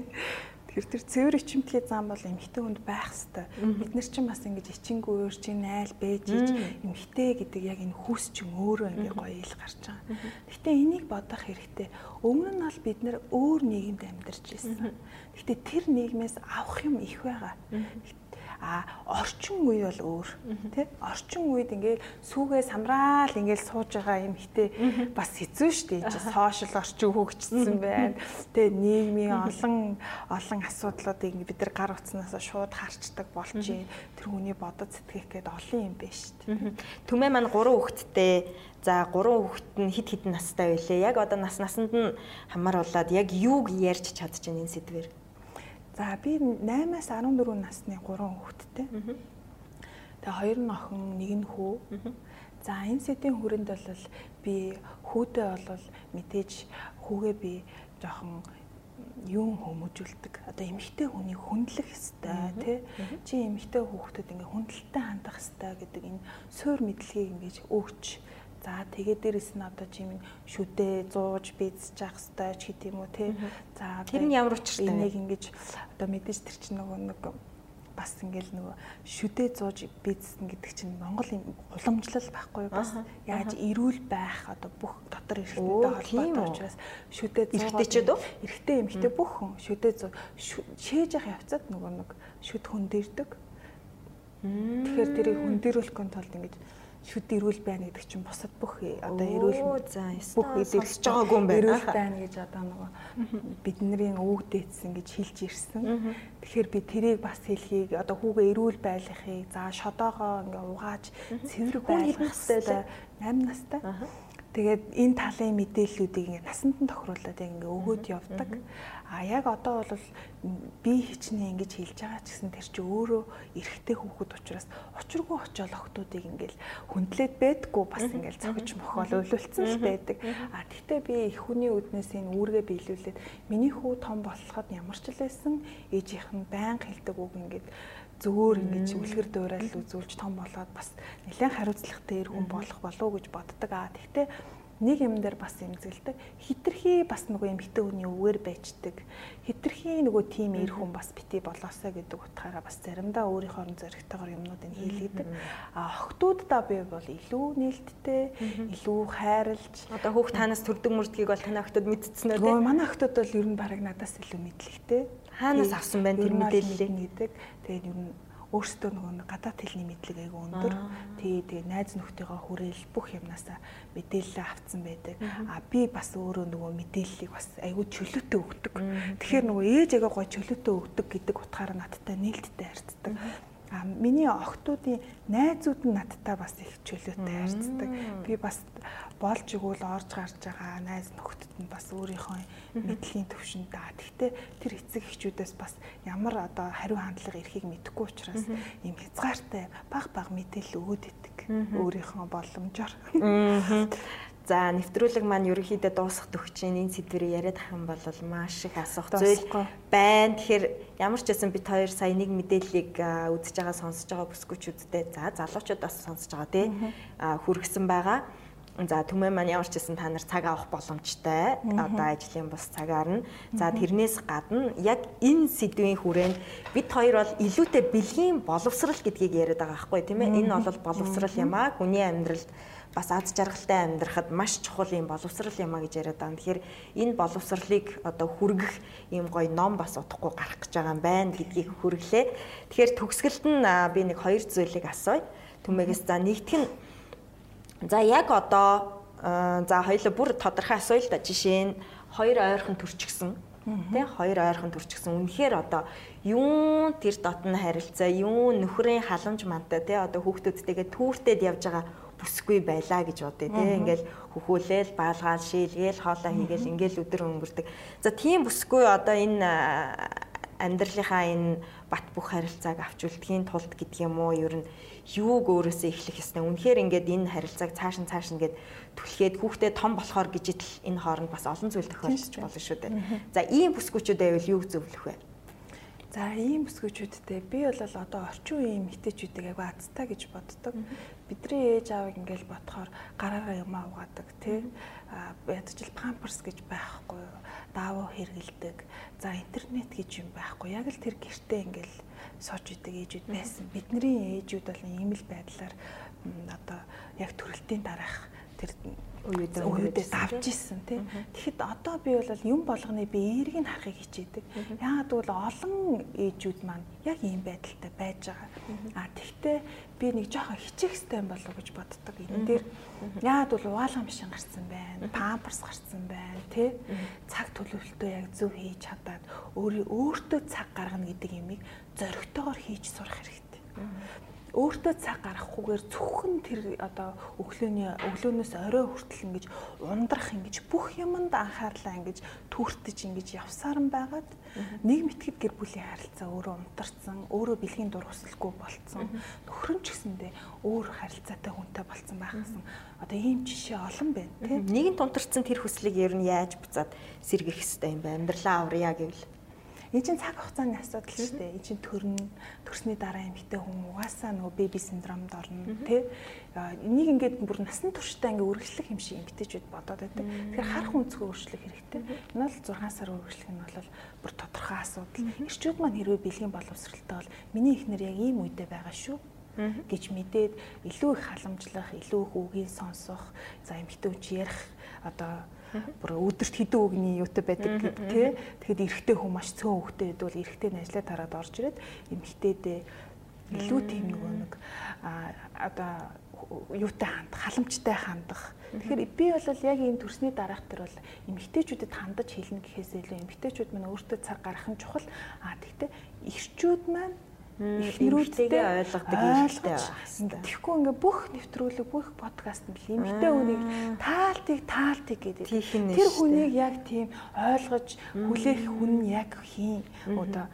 Тэгэхээр тэр цэвэр ичимтгий зам бол эмхтэй хүнд байх хэвээр. Бид нар чинь бас ингэж ичингүүр чи найл бэж ич эмхтэй гэдэг яг энэ хүс чинь өөрөө ингээ гоё ил гарч байгаа. Гэхдээ энийг бодох хэрэгтэй. Өмнө нь бол бид нар өөр нийгэмд амьдарч ирсэн. Гэхдээ тэр нийгмээс авах юм их байгаа. А орчин үе бол өөр тий орчин үед ингээл сүүгээ самраал ингээл сууж байгаа юм хитэ бас хэцүү шүү дээ. Сошиал орчин хөгжсөн байна. Тий нийгмийн олон олон асуудлуудыг бид нар гар утснаас шууд харцдаг болж байна. Тэр хүний бодод сэтгэх гээд олон юм байна шүү дээ. Түмээ маань гурван хүүхэдтэй За гурван хүүхэд нь хид хідэн настай байлээ. Яг одоо нас насанд нь хамааруулаад яг юуг ярьж чадчихэв энэ сэдвэр. За би 8-аас 14 насны 3 хүүхэдтэй. Тэгээ хоёр нь охин, нэг нь хүү. За энэ сэдвийн хүрээнд бол би хүүдээ бол мэдээж хүүгээ би жоохон юм хүмүүжүүлдэг. Одоо эмэгтэй хүний хүндлэх хэвээр тий. Чи эмэгтэй хүүхдэд ингээ хүндэлтэй хандах хэвээр гэдэг энэ суур мэдлэгийг ингэж өгч За тэгээд дээрэс нь одоо чимээ шүдээ зууж бийцэж явах хэрэгтэй ч гэдэм үү те. За тэр нь ямар учиртай энийг ингэж одоо мэдээж тэр чинь нөгөө нэг бас ингээл нөгөө шүдээ зууж бийцсэн гэдэг чинь Монгол уламжлал байхгүй бас яаж эрүүл байх одоо бүх дотор эрхтэнтэй холбоотой учраас шүдээ эрхтэйчүүд үү? Эрхтэй эмхтэй бүх хүн шүдээ зуу шээж явах явцад нөгөө нэг шүд хүн дэрдэг. Тэгэхээр тэрийг хүн дэрүүлэхын тулд ингэж шүд ирүүл байна гэдэг чинь бусад бүх одоо ирүүл бүх идэлж байгаагүй юм байна. Ирүүл байна гэж одоо нөгөө бидний өвөг дээдсэн гэж хэлж ирсэн. Тэгэхээр би тэрийг бас хэлхийг одоо хүүгээ ирүүл байлгахыг за шодоогоо ингээ угааж цэвэр байх хэрэгтэй 8 настай. Тэгээд энэ талын мэдээллүүдийг ингээ насанд нь тохируулаад ингээ өгөөд явдаг. А яг одоо бол би хичнээн ингэж хэлж байгаа ч гэсэн тэр чи өөрөө эрэгтэй хүүхэд учраас учиргүй очиол охтуудыг ингээл хүндлээд байдггүй бас ингээл цогж мохол өвлөлцсөн л байдаг. А тэгтээ би их хүний үднээс энэ үүргээ биелүүлээд миний хүү том болоход ямар ч л байсан ээжийнх нь байнга хэлдэг үг ингээд зөөр ингэж үлгэр дуурал үзүүлж том болоод бас нэлээд хариуцлагатай эр хүн болох болов уу гэж боддог. А тэгтээ нэг юм дээр бас эмзэглдэг. Хитрхи бас нөгөө эмхтэй хүний өвөр байждаг. Хитрхи нөгөө тим эр хүн бас бити болоосоо гэдэг утгаараа бас заримдаа өөрийнхөө зоригтойгоор юмнуудыг хийлгдэг. А охтуудаа би бол илүү нээлттэй, илүү хайрлж одоо хүүхд танаас төрдөг мөрдгийг бол таны охтууд мэдчихсэн үү? Нөгөө манай охтууд бол ер нь бараг надаас илүү мэдлэгтэй. Хаанаас авсан байна тэр мэдээллийг гэдэг. Тэгээд ер нь өөрсдөө нөгөө гадаад хэлний мэдлэг айгүй өндөр. Тэгээ тэгээ найз нөхдөйгөө хүрээл бүх юмнасаа мэдээлэл авцсан байдаг. А би бас өөрөө нөгөө мэдээллийг бас айгүй чөлөөтэй өгдөг. Тэгэхээр нөгөө ээж агаа гой чөлөөтэй өгдөг гэдэг утгаараа надтай нээлттэй харьцдаг. А миний охтуудын найзууд нь надтай бас их чөлөөтэй харьцдаг. Би бас болж игүүл орж гарч байгаа найз нөхдөд нь бас өөрийнхөө мэдлэгийн төвшөнд даа. Гэхдээ тэр эцэг эхчүүдээс бас ямар одоо хариу хандлага эрхийг мэдэхгүй учраас юм хязгаартай баг баг мэдээлэл өгөөд идэг. Өөрийнхөө боломжоор. За нэвтрүүлэг маань ерөнхийдөө дуусах төгчийн энэ сэдвэрийг яриад ах юм бол маш их асуух зүйл байна. Тэгэхээр ямар ч байсан бид хоёр сая нэг мэдээллийг үзэж байгаа сонсож байгаа бүсгүүчүүдтэй за залуучууд бас сонсож байгаа тий хүргэсэн байгаа. За түмэн маань ямар ч гэсэн та нар цаг авах боломжтой. Одоо ажлын бус цагаар нь. За тэрнээс гадна яг энэ сэдвийн хүрээнд бид хоёр бол илүүтэй бэлгийн боловсрал гэдгийг яриад байгаа байхгүй тийм ээ. Энэ бол боловсрал юм аа. Хүний амьдралд бас аз жаргалтай амьдрахад маш чухал юм боловсрал юм а гэж яриад байгаа. Тэгэхээр энэ боловсралыг одоо хүргэх юм гоё ном бас удахгүй гарах гэж байгаа юм байна гэдгийг хүргэлээ. Тэгэхээр төгсгөлд нь би нэг хоёр зүйлийг асууя. Түмэгээс за нэгтгэх нь за яг одоо за хоёул бүр тодорхой асууя л да. Жишээ нь хоёр ойрхон төрчихсөн Тэ хоёр ойрхон төрчихсөн. Үнэхээр одоо юун тэр дотн харилцаа, юун нөхрийн халамж мантай тэ одоо хүүхдүүдтэйгээ түүртэд явж байгаа бүсгүй байлаа гэж бодъё тий. Ингээл хөхөөлээл, баалгаал, шийлгээл, хоолоо хийгээл ингээл өдөр өнгөрдөг. За тийм бүсгүй одоо энэ амьдралынхаа энэ бат бөх харилцааг авч үлдэхийн тулд гэдэг юм уу ер нь юуг өөрөөсөө эхлэх ёстой. Үнэхээр ингээд энэ харилцааг цааш нь цааш ингээд түлхээд хүүхдээ том болохоор гэж итл энэ хооронд бас олон зүйл тохиолдож болно шүү дээ. За ийм бүсгүүчүүд байвал юу зөвлөх вэ? За ийм бүсгүүчүүдтэй би бол одоо орчин үеийн эмэгтэйчүүдийг аяга азтай гэж боддог. Бидний ээж аавыг ингээл бодохоор гараараа юм аваадаг тий. Ядчил памперс гэж байхгүй даавуу хэргэлдэг. За интернет гэж юм байхгүй. Яг л тэр гэртээ ингээл сууж идэг ээжүүд байсан. Бидний ээжүүд бол ийм л байдлаар одоо яг төрөлтийн дараах тэр үеүдээ үеүдээ давж исэн тий. Тэгэхэд одоо би бол юм болгоны би эергийг харахыг хичээдэг. Яагаад гэвэл олон ээжүүд маань яг ийм байдалтай байж байгаа. А тэгтээ би нэг жоохон хичээх хэрэгтэй болов гэж боддог. Энэ дээр яагаад бол угаалгын машин гарцсан байна, памперс гарцсан байна тий. Цаг төлөвлөлтөө яг зөв хийж чадаад өөрөө өөртөө цаг гаргана гэдэг юмыг зоригтойгоор хийж сурах хэрэгтэй өөртөө цаг гаргахгүйгээр зөвхөн тэр одоо өглөөний өглөөнөөс орой хүртэл ингэж ундрах ингэж бүх юмд анхаарлаа ингэж түүртэж ингэж явсаар нь байгаад нэг мэтгэд гэр бүлийн харилцаа өөрөө унтарсан өөрөө бэлгийн дур хүсэлгүй болцсон. Нөхөр нь ч гэсэндээ өөр харилцаатай хүнтэй болцсон байхсан. Одоо ийм жишээ олон байна тийм нэгэн тунтарсан тэр хүслийг ер нь яаж буцаад сэргэх хэвээр юм бэ? Амьдралаа аврая гэвэл Энэ чинь цаг хугацааны асуудал шүү дээ. Энэ чинь төрн төрсний дараа эмэгтэй хүн угаасаа нөгөө беби синдромд орно тий. Энийг ингээд бүр насан туршдаа ингээд үргэлжлэх юм шиг эмэгтэйчүүд бодоод байдаг. Тэгэхээр харах үнцгөө өөрчлөх хэрэгтэй. Энэ бол 6 сар үргэлжлэх нь бол бүр тодорхой асуудал. Ирчүүд маань хэрвээ бэлгийн боловсралтай бол миний ихнэр яг ийм үедээ байгаа шүү гэж мэдээд илүү их халамжлах, илүү их үгийг сонсох, за эмэгтэй хүн ярих одоо бүр өдөрт хэдэн үгний юутай байдаг гэдэг тий. Тэгэхэд эрэгтэй хүн маш цөөн хөвгтэй байдвал эрэгтэй нь ажиллаа тараад орж ирээд эмэгтэйдээ илүү тийм нөгөө нэг одоо юутай хандах, халамжтай хандах. Тэгэхээр би бол яг ийм төрсний дараах төр бол эмэгтэйчүүдэд хандаж хэлнэ гэхээс илүү эмэгтэйчүүд маань өөртөө цаг гаргах нь чухал. Аа тэгтээ эрчүүд маань эхнэрүүдтэйгээ ойлгодог хэрэгтэй байна. Тэгэхгүй ингээ бүх нэвтрүүлэг бүх подкаст нь эмгтэй хүнийг таалтыг таалтыг гэдэг. Тэр хүнийг яг тийм ойлгож хүлээх хүн нь яг хийн. Одоо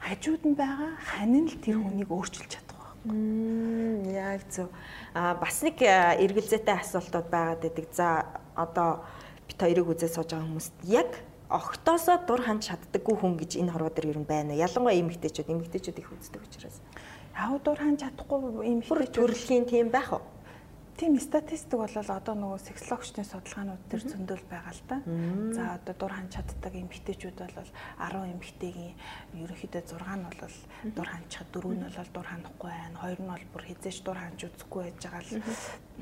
хажууд нь байгаа хань нь л тэр хүнийг өөрчилж чадах байна. Яг зөв. А бас нэг эргэлзээтэй асуултууд байгаад байдаг. За одоо бит хоёрыг үзээ сууж байгаа хүмүүст яг огтоосоо дур ханд чаддаггүй хүн гэж энэ хорвоо дээр ер нь байна. Ялангуяа эмэгтэйчүүд, эмэгтэйчүүд их үздэг учраас. Яг дур ханд чадахгүй эмэгтэйчүүд төрөлхийн тийм байх уу? Тийм статистик бол одоо нөгөө сексологчдын судалгаанууд төр зөндөл байгаа л да. За одоо дур хань чаддаг эмэгтэйчүүд бол 10 эмэгтэйгийн ерөнхийдөө 6 нь бол дур ханчхад дөрөв нь бол дур ханахгүй байна. Хоёр нь бол бүр хизээч дур ханж үзэхгүй байж байгаа л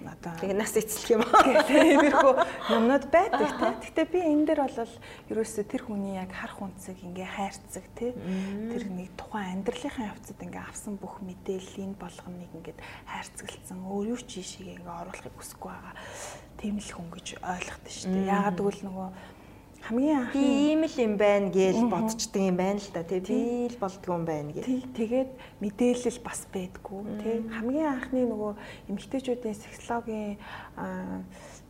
одоо тэгээ нас эцэлэх юм аа. Тиймэрхүү юмнууд байдаг те. Гэтэ би энэ дээр бол ерөөсөө тэр хүний яг харах үнцэг ингээ хайрцаг те. Тэр нэг тухайн амьдралынхаа явцад ингээ авсан бүх мэдээллийн болгоныг ингээд хайрцаглцсан өөр юу ч ийшээ ингээ оруулахыг хүсэхгүй байгаа. Тийм л хүн гэж ойлгохтой шүү дээ. Яагаад гэвэл нөгөө хамгийн анх ийм л юм байна гэж бодчдөг юм байна л да тий. Тэгэл болдгоо юм байна гэх. Тий тэгээд мэдээлэл бас байдгүй тий. Хамгийн анхны нөгөө эмэгтэйчүүдийн сексологийн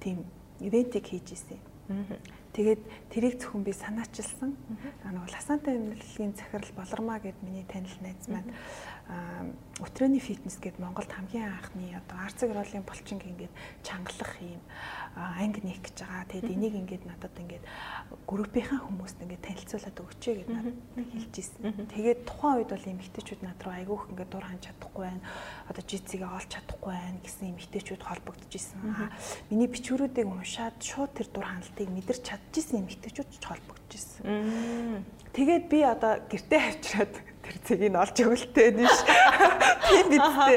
тийм ивентийг хийж ирсэн. Тэгээд тэрийг зөвхөн би санаачилсан. Нөгөө ласантай эмнэлгийн захирал болормаа гэд миний танил найз маань өтрөөний фитнес гэдэг Монголд хамгийн анхны одоо арцэг ролын булчин ингээд чангалах юм анги нэг гэж байгаа. Тэгэд энийг ингээд надад ингээд группийнхаа хүмүүст ингээд танилцуулаад өгч ээ гэд надад хэлж ирсэн. Тэгээд тухайн үед бол эмэгтэйчүүд над руу айгүйх ингээд дур хань чадахгүй байна. Одоо жицгээ олж чадахгүй байна гэсэн эмэгтэйчүүд холбогдож исэн. Миний бичвэрүүдийг уншаад шууд тэр дур ханалтыг мэдэрч чадчихсан эмэгтэйчүүд ч холбогдож исэн. Тэгээд би одоо гэртээ авчираад цэгийг олж өгөлтэй биш. Тийм бидтэй.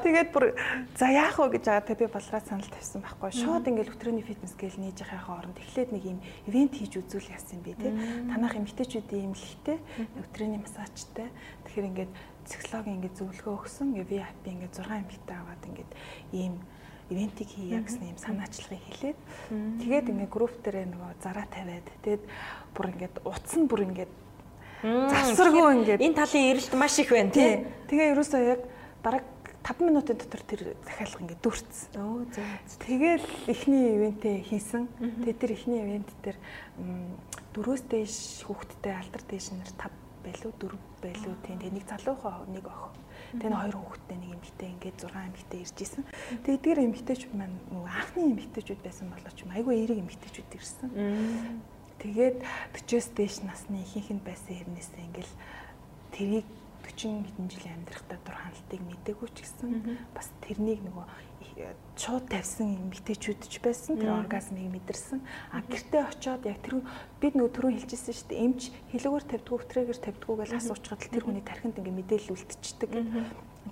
Тэгээд бүр за яах вэ гэж байгаа те би болроо санал тавьсан байхгүй. Шууд ингээл өтрөөний фитнес гээл нээж яхахаа оронд эхлээд нэг юм ивент хийж үзүүл яасан би те. Танах эмгтээчүүдийн имлэгтэй өтрөөний массажтай. Тэгэхээр ингээд психологийн ингээд зөвлөгөө өгсөн. VIP ингээд 6 эмгтээ аваад ингээд ийм ивентийг хийе гэсэн юм санаачлагыг хэлээд тэгээд ингээ групп дээр нөгөө зараа тавиад тэгээд бүр ингээд утас нь бүр ингээд Завсаргүй ингээд энэ талын эрэлт маш их байна тий. Тэгээ ерөөсөө яг бараг 5 минутын дотор тэр захиалга ингээд дүрцсэн. Оо зөө. Тэгэл эхний ивэнтээ хийсэн. Тэгээ тэр эхний ивент дээр дөрөөс дээш хүүхэдтэй алдар дээш нар 5 байлуу 4 байлуу тийм. Тэгээ нэг залуухаа нэг охин. Тэгээ хоёр хүүхэдтэй нэг эмэгтэй ингээд 6 эмэгтэй ирж исэн. Тэгээ эдгээр эмэгтэйчүүд маань нөгөө анхны эмэгтэйчүүд байсан болооч юм айгүй эерэг эмэгтэйчүүд ирсэн. Тэгээд 40-с дээш насны ихэнх нь байсан хэрнээсээ ингээл тэрийг 40 хэдэн жилийн амьдрахтаа дур ханалтыг мэдээгүй ч гэсэн бас тэрнийг нөгөө шууд тавьсан эмэгтэйчүүд ч байсан тэр оргазмыг мэдэрсэн. А гэртээ очиод яг тэр бид нөгөө түрүү хэлжсэн шүү дээ. Эмч хэлүүгээр тавьдгүү, өтрээгээр тавьдгүү гэж асуучгаад тэр хүний тархинд ингээ мэдээлэл үлдчихдэг.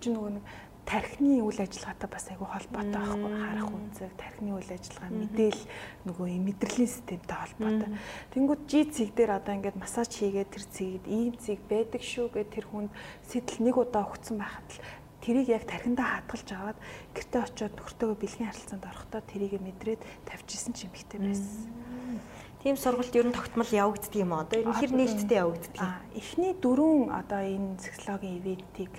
Чинь нөгөө нэг тархины үйл ажиллагаатай бас айгүй холбоотой байхгүй харах үнцэг тархины үйл ажиллагаа мэдээл нөгөө мэдрэлийн системтэй холбоотой. Тэнгүүд жи цэг дээр одоо ингээд массаж хийгээд тэр цэгэд ийм цэг байдаг шүү гэд тэр хүнд сэтэл нэг удаа өгцөн байхад л тэрийг яг тархиндаа хадгалж аваад гэртээ очиод нөхөртөөгөө бэлгийн харилцаанд орохдоо тэрийг мэдрээд тавьчихсан ч юм ихтэй байсан. Тийм сургалт ер нь тогтмол явагддаг юм. Одоо ер нь хэр нээлттэй явагддаг. Эхний дөрөв одоо энэ психологийн ивентийг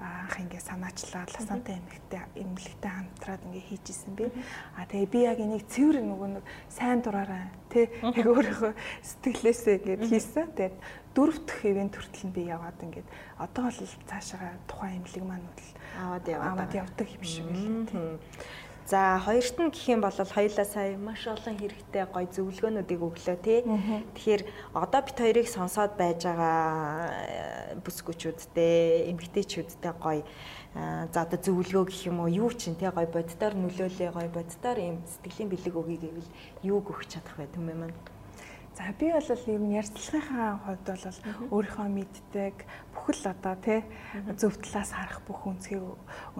анх ингээ санаачлаад ласантай эмэгтэй эмнэлэгтэй хамтраад ингээ хийжсэн би. А тэгээ би яг энийг цэвэр нөгөө нэг сайн дураараа тий яг өөрийнхөө сэтгэлээсээ гээд хийсэн. Тэгээд дөрөв дэх ивент хүртэл би яваад ингээд одоо бол цаашаа тухайн эмнэлэг маань бол аваад яваад явдаг юм шиг л тий. За хоёрт нь гэх юм бол хоёлаа сая маш олон хэрэгтэй гой зөвлөгөөнүүдийг өглөө тий. Тэгэхээр одоо бит хоёрыг сонсоод байж байгаа э, бүсгүүчүүдтэй, эмгтээчүүдтэй гой э, за одоо зөвлөгөө гэх юм уу юу чинь тий гой боддоор нөлөөлөө гой боддоор юм сэтгэлийн бэлэг өгье гэвэл юу өгч чадах вэ түмээ маань? За би бол ер нь ярьцлагынхаа хувьд бол өөрийнхөө мэддэг бүхэл одоо тий зөв талаас харах бүх өнцгийг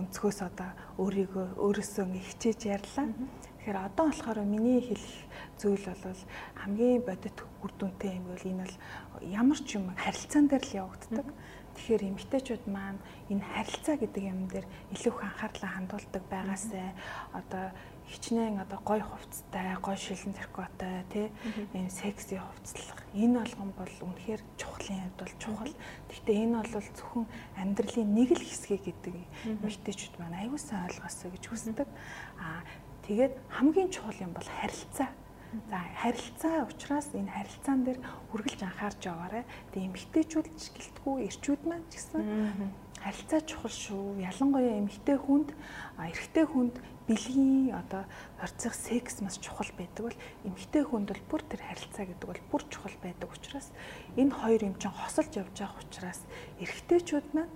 өнцгөөс одоо өөрийгөө өөрөөсөө ингээ хичээж ярьлаа. Тэгэхээр одоо болохоор миний хэлэх зүйл бол хамгийн бодит үр дүнтэй юм бол энэ бол ямар ч юм харилцаан дээр л явагддаг. Тэгэхээр эмгтээчүүд маань энэ харилцаа гэдэг юм дээр илүү их анхаарлаа хандуулдаг байгаасай одоо хичнээн одоо гой хувцтай, гой шилэн циркотой тий ийм секси хувцлах. Энэ болгон бол үнэхээр чухлын хувьд бол чухал. Гэхдээ энэ бол зөвхөн амьдралын нэг л хэсэг гэдэг мэдээчүүд маань аюул сан ойлгосоо гэж хүсдэг. Аа тэгээд хамгийн чухал юм бол харилцаа. За харилцаа учраас энэ харилцаан дээр үргэлж анхаарч яваарай. Тэгээ эмгтээчүүд ч гэлтгүй эрчүүд маань ч гэсэн харилцаа чухал шүү. Ялангуяа эмгтэй хүнд эрэгтэй хүнд бэлгийн одоо харьцах секс маш чухал байдаг бол эмэгтэй хүнд бол бүр тэр харилцаа гэдэг бол бүр чухал байдаг учраас энэ хоёр юм чинь хосолж явж байгаа учраас эрэгтэйчүүд маань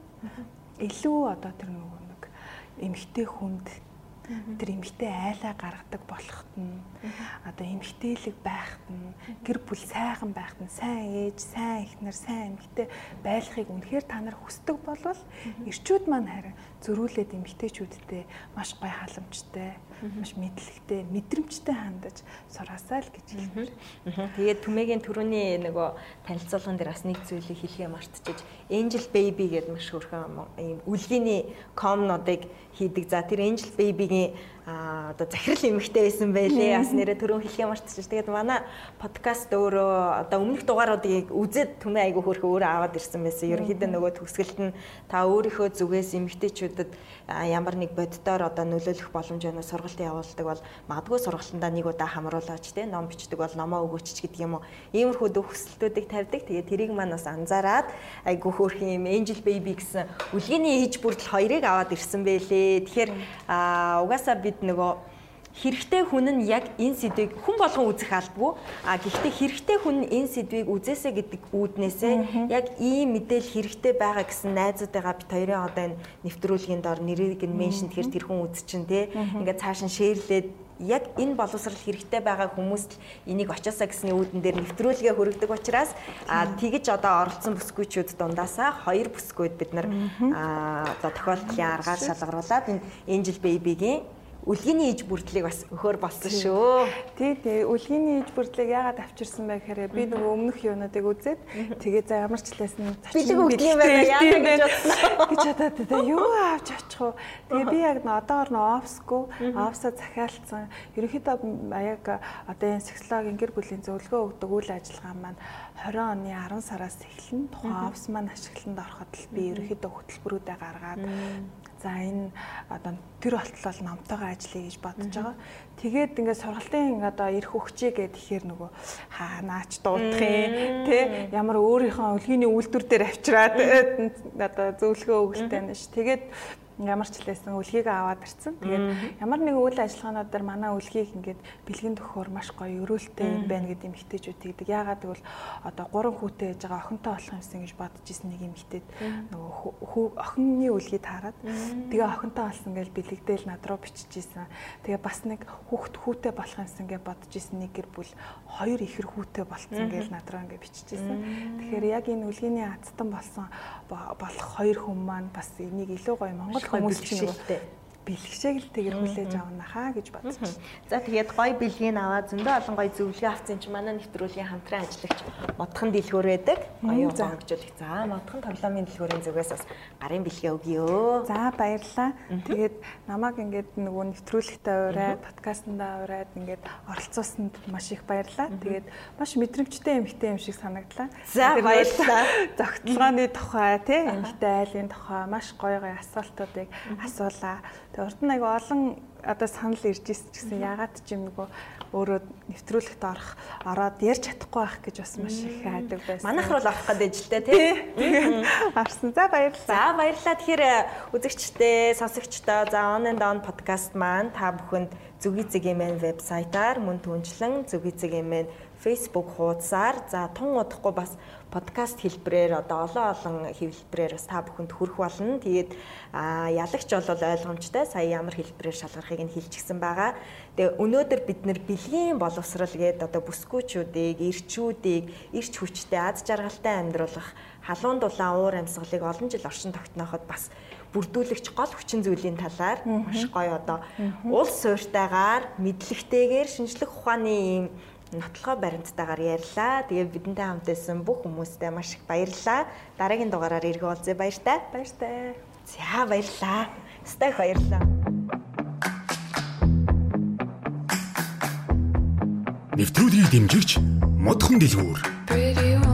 илүү одоо тэр нөгөө нэг эмэгтэй хүнд тэр эмгтэй айлаа гаргадаг болохт нь одоо эмгтээлэг байхт нь гэр бүл сайхан байхт нь сайн ээж, сайн эхнэр, сайн эмгтэй байхыг үнэхээр та нар хүсдэг болвол эрчүүд маань харин зөрүүлээд эмгтээчүүдтэй маш гой халамжтай, маш мэдлэгтэй, мэдрэмжтэй хандаж сураасаа л гэж хэлмээр. Тэгээд түмэгийн төрөний нөгөө танилцуулган дээр бас нэг зүйлийг хэлхээ мартчихж Angel Baby гэдэг маш хөрхөн ийм үлгийний комнодыг хийдэг. За тэр Angel Baby-гийн а одоо захирал эмэгтэй байсан байлээ. Бас нэрээ төрөө хэлхээ мартчих. Тэгээд манай подкаст өөрөө одоо өмнөх дугааруудыг үзээд түмээ айгу хөрхө өөрөө аваад ирсэн байсан. Ерөнхийдөө нөгөө төгсгөлт нь та өөрийнхөө зүгээс эмэгтэйчүүдэд ямар нэг боддоор одоо нөлөөлөх боломж байна сургалт явуулдаг бол магадгүй сургалтандаа нэг удаа хамруулаач те ном бичдэг бол номоо өгөөч гэдэг юм уу. Иймэрхүү төгсөлтүүдийг тавьдаг. Тэгээд тэрийг маань бас анзаараад айгу хөрхөн юм Angel Baby гэсэн үлгээний ээж бүрдэл хоёрыг аваад ирсэн байлээ. Тэгэхээр угаасаа би бид нөгөө хэрэгтэй хүн нь яг энэ сэдвийг хүн болгон үзэх албагүй. А гэхдээ хэрэгтэй хүн нь энэ сэдвийг үзээсэ гэдэг үүднээсээ яг ийм мэдээл хэрэгтэй байгаа гэсэн найзуудаагаа бит хоёрын одоо энэ нэвтрүүлгийн дор нэрийг нь меншн тэгэхээр тэр хүн үзчин те. Ингээд цааш нь шеэрлээд яг энэ боловсрал хэрэгтэй байгаа хүмүүст энийг очиосаа гэсний үүдэн дээр нэвтрүүлгээ хөргөдөг учраас а тэгж одоо оролцсон бүсгүйчүүд дундаасаа хоёр бүсгүйд бид нар одоо тохиолдлын аргаар шалгаруулад энэ Angel Baby-гийн үлгийний иж бүрдлийг бас өхөр болсон шүү. Тий, тий. Үлгийний иж бүрдлийг яагаад авчирсан бэ гэхээр би нөгөө өмнөх юунуудыг үзээд тэгээ за ямар ч талаас нь бэлэг өгдөг юм байна яагаад гэж бодлоо. Гэж бодоод тэгээ юу авч очих вэ? Тэгээ би яг одоогор нөө офсгүй, офсоо захиалцсан. Ерөнхийдөө яг одоо энэ сексологийн гэр бүлийн зөвлөгөө өгдөг үйл ажиллагаа маань 20 оны 10 сараас эхэлнэ. Тухайн офс маань ашиглалтанд ороход л би ерөнхийдөө хөтөлбөрүүдээ гаргаад За энэ одоо тэр болтол номтойгоо ажиллая гэж бодож байгаа. Тэгээд ингээд сургалтын одоо эрх өгчээ гэдэг ихээр нөгөө хаа наач дуудах юм тий ямар өөрийнхөө өлгийний үйлдвэр дээр авчираад одоо зөвлөгөө өгөлтэй байна ш. Тэгээд ямар ч хэлсэн үлгийг аваад ирсэн. Тэгээд ямар нэгэн үйл ажиллагаанууд дээр манай үлгийг ингээд бэлгэн төхөөр маш гоё өрөөлтэй юм байна гэдэг эмэгтэйчүүд тэгдэг. Яагаад гэвэл одоо гурван хүүтэй ээж байгаа охинтой болох юмсан гэж бодож исэн нэг эмэгтэйд нөгөө охины үлгийг таарад тэгээ охинтой болсон гэж бэлэгдээл над руу бичиж исэн. Тэгээ бас нэг хүүхд хүүтэй болох юмсан гэж бодож исэн нэг гэр бүл хоёр ихэр хүүтэй болцсон гэж над руу ингээд бичиж исэн. Тэгэхээр яг энэ үлгийний азтан болсон болох хоёр хүн маань бас энийг илүү гоё Монгол хүмүүс чинь бэлгшээг л тэгэр хүлээж авна хаа гэж бодсон. За тэгээд гоё бэлгийг аваад зөндөө олон гоё зөвлөгөө авсан чинь манай нэвтрүүлгийн хамтран ажиллагч модхон дэлгүүр байдаг. Гоё гонгжуулах. За модхон тоглоомын дэлгүүрийн зүгээс бас гарын бэлгээ өгье. За баярлалаа. Тэгээд намайг ингээд нөгөө нэвтрүүлэгтээ ураад, подкастнда ураад ингээд оролцуулсанд маш их баярлалаа. Тэгээд маш мэдрэмжтэй эмхтэй юм шиг санагдлаа. За баярлалаа. Зогтлооны тухай тий эмхтэй айлын тухай маш гоё гоё асуултуудыг асуулаа Тэгээ урд нь айгу олон одоо санал ирж ирсэн ч гэсэн ягаад ч юм нөгөө өөрөө нэвтрүүлэгт орох ороод ярьж чадахгүй байх гэж бас маш их хайдаг байсан. Манайх руу орох гэдэг жилтэй тий. Арсан. За баярлалаа. За баярлалаа. Тэгэхээр э, үзэгчтэй, сонсогчтой за on and on podcast маань та бүхэнд зүгий зэг эмэн вебсайтаар мөн түнчлэн зүгий зэг эмэн Facebook хуудасаар за тун удахгүй бас подкаст хэлбэрээр одоо олон олон хэлбэрээр бас та бүхэнд хүрэх болно. Тэгээд ялагч бол ойлгомжтой сая ямар хэлбэрээр шалгархыг нь хэлчихсэн байгаа. Тэгээ өнөөдөр бид нэр бэлгийн боловсрал гээд одоо бүсгүүчүүдийг, ирчүүдийг, ирч хүчтэй аз жаргалтай амьдруулах халуун дулаан уур амьсгалыг олон жил оршин тогтнооход бас бүрдүүлэгч гол хүчин зүйлийн талаар маш гоё одоо улс суурьтайгаар мэдлэгтэйгээр шинжлэх ухааны ийм нотлохоо баримттайгаар ярьлаа. Тэгээ бидэнтэй хамт байсан бүх хүмүүстээ маш их баярлалаа. Дараагийн дугаараар иргэ уулзъя баяртай. Баяртай. За баярлалаа. Стах баярлалаа. Нэвтрүүлгийг дэмжигч модхон дэлгүүр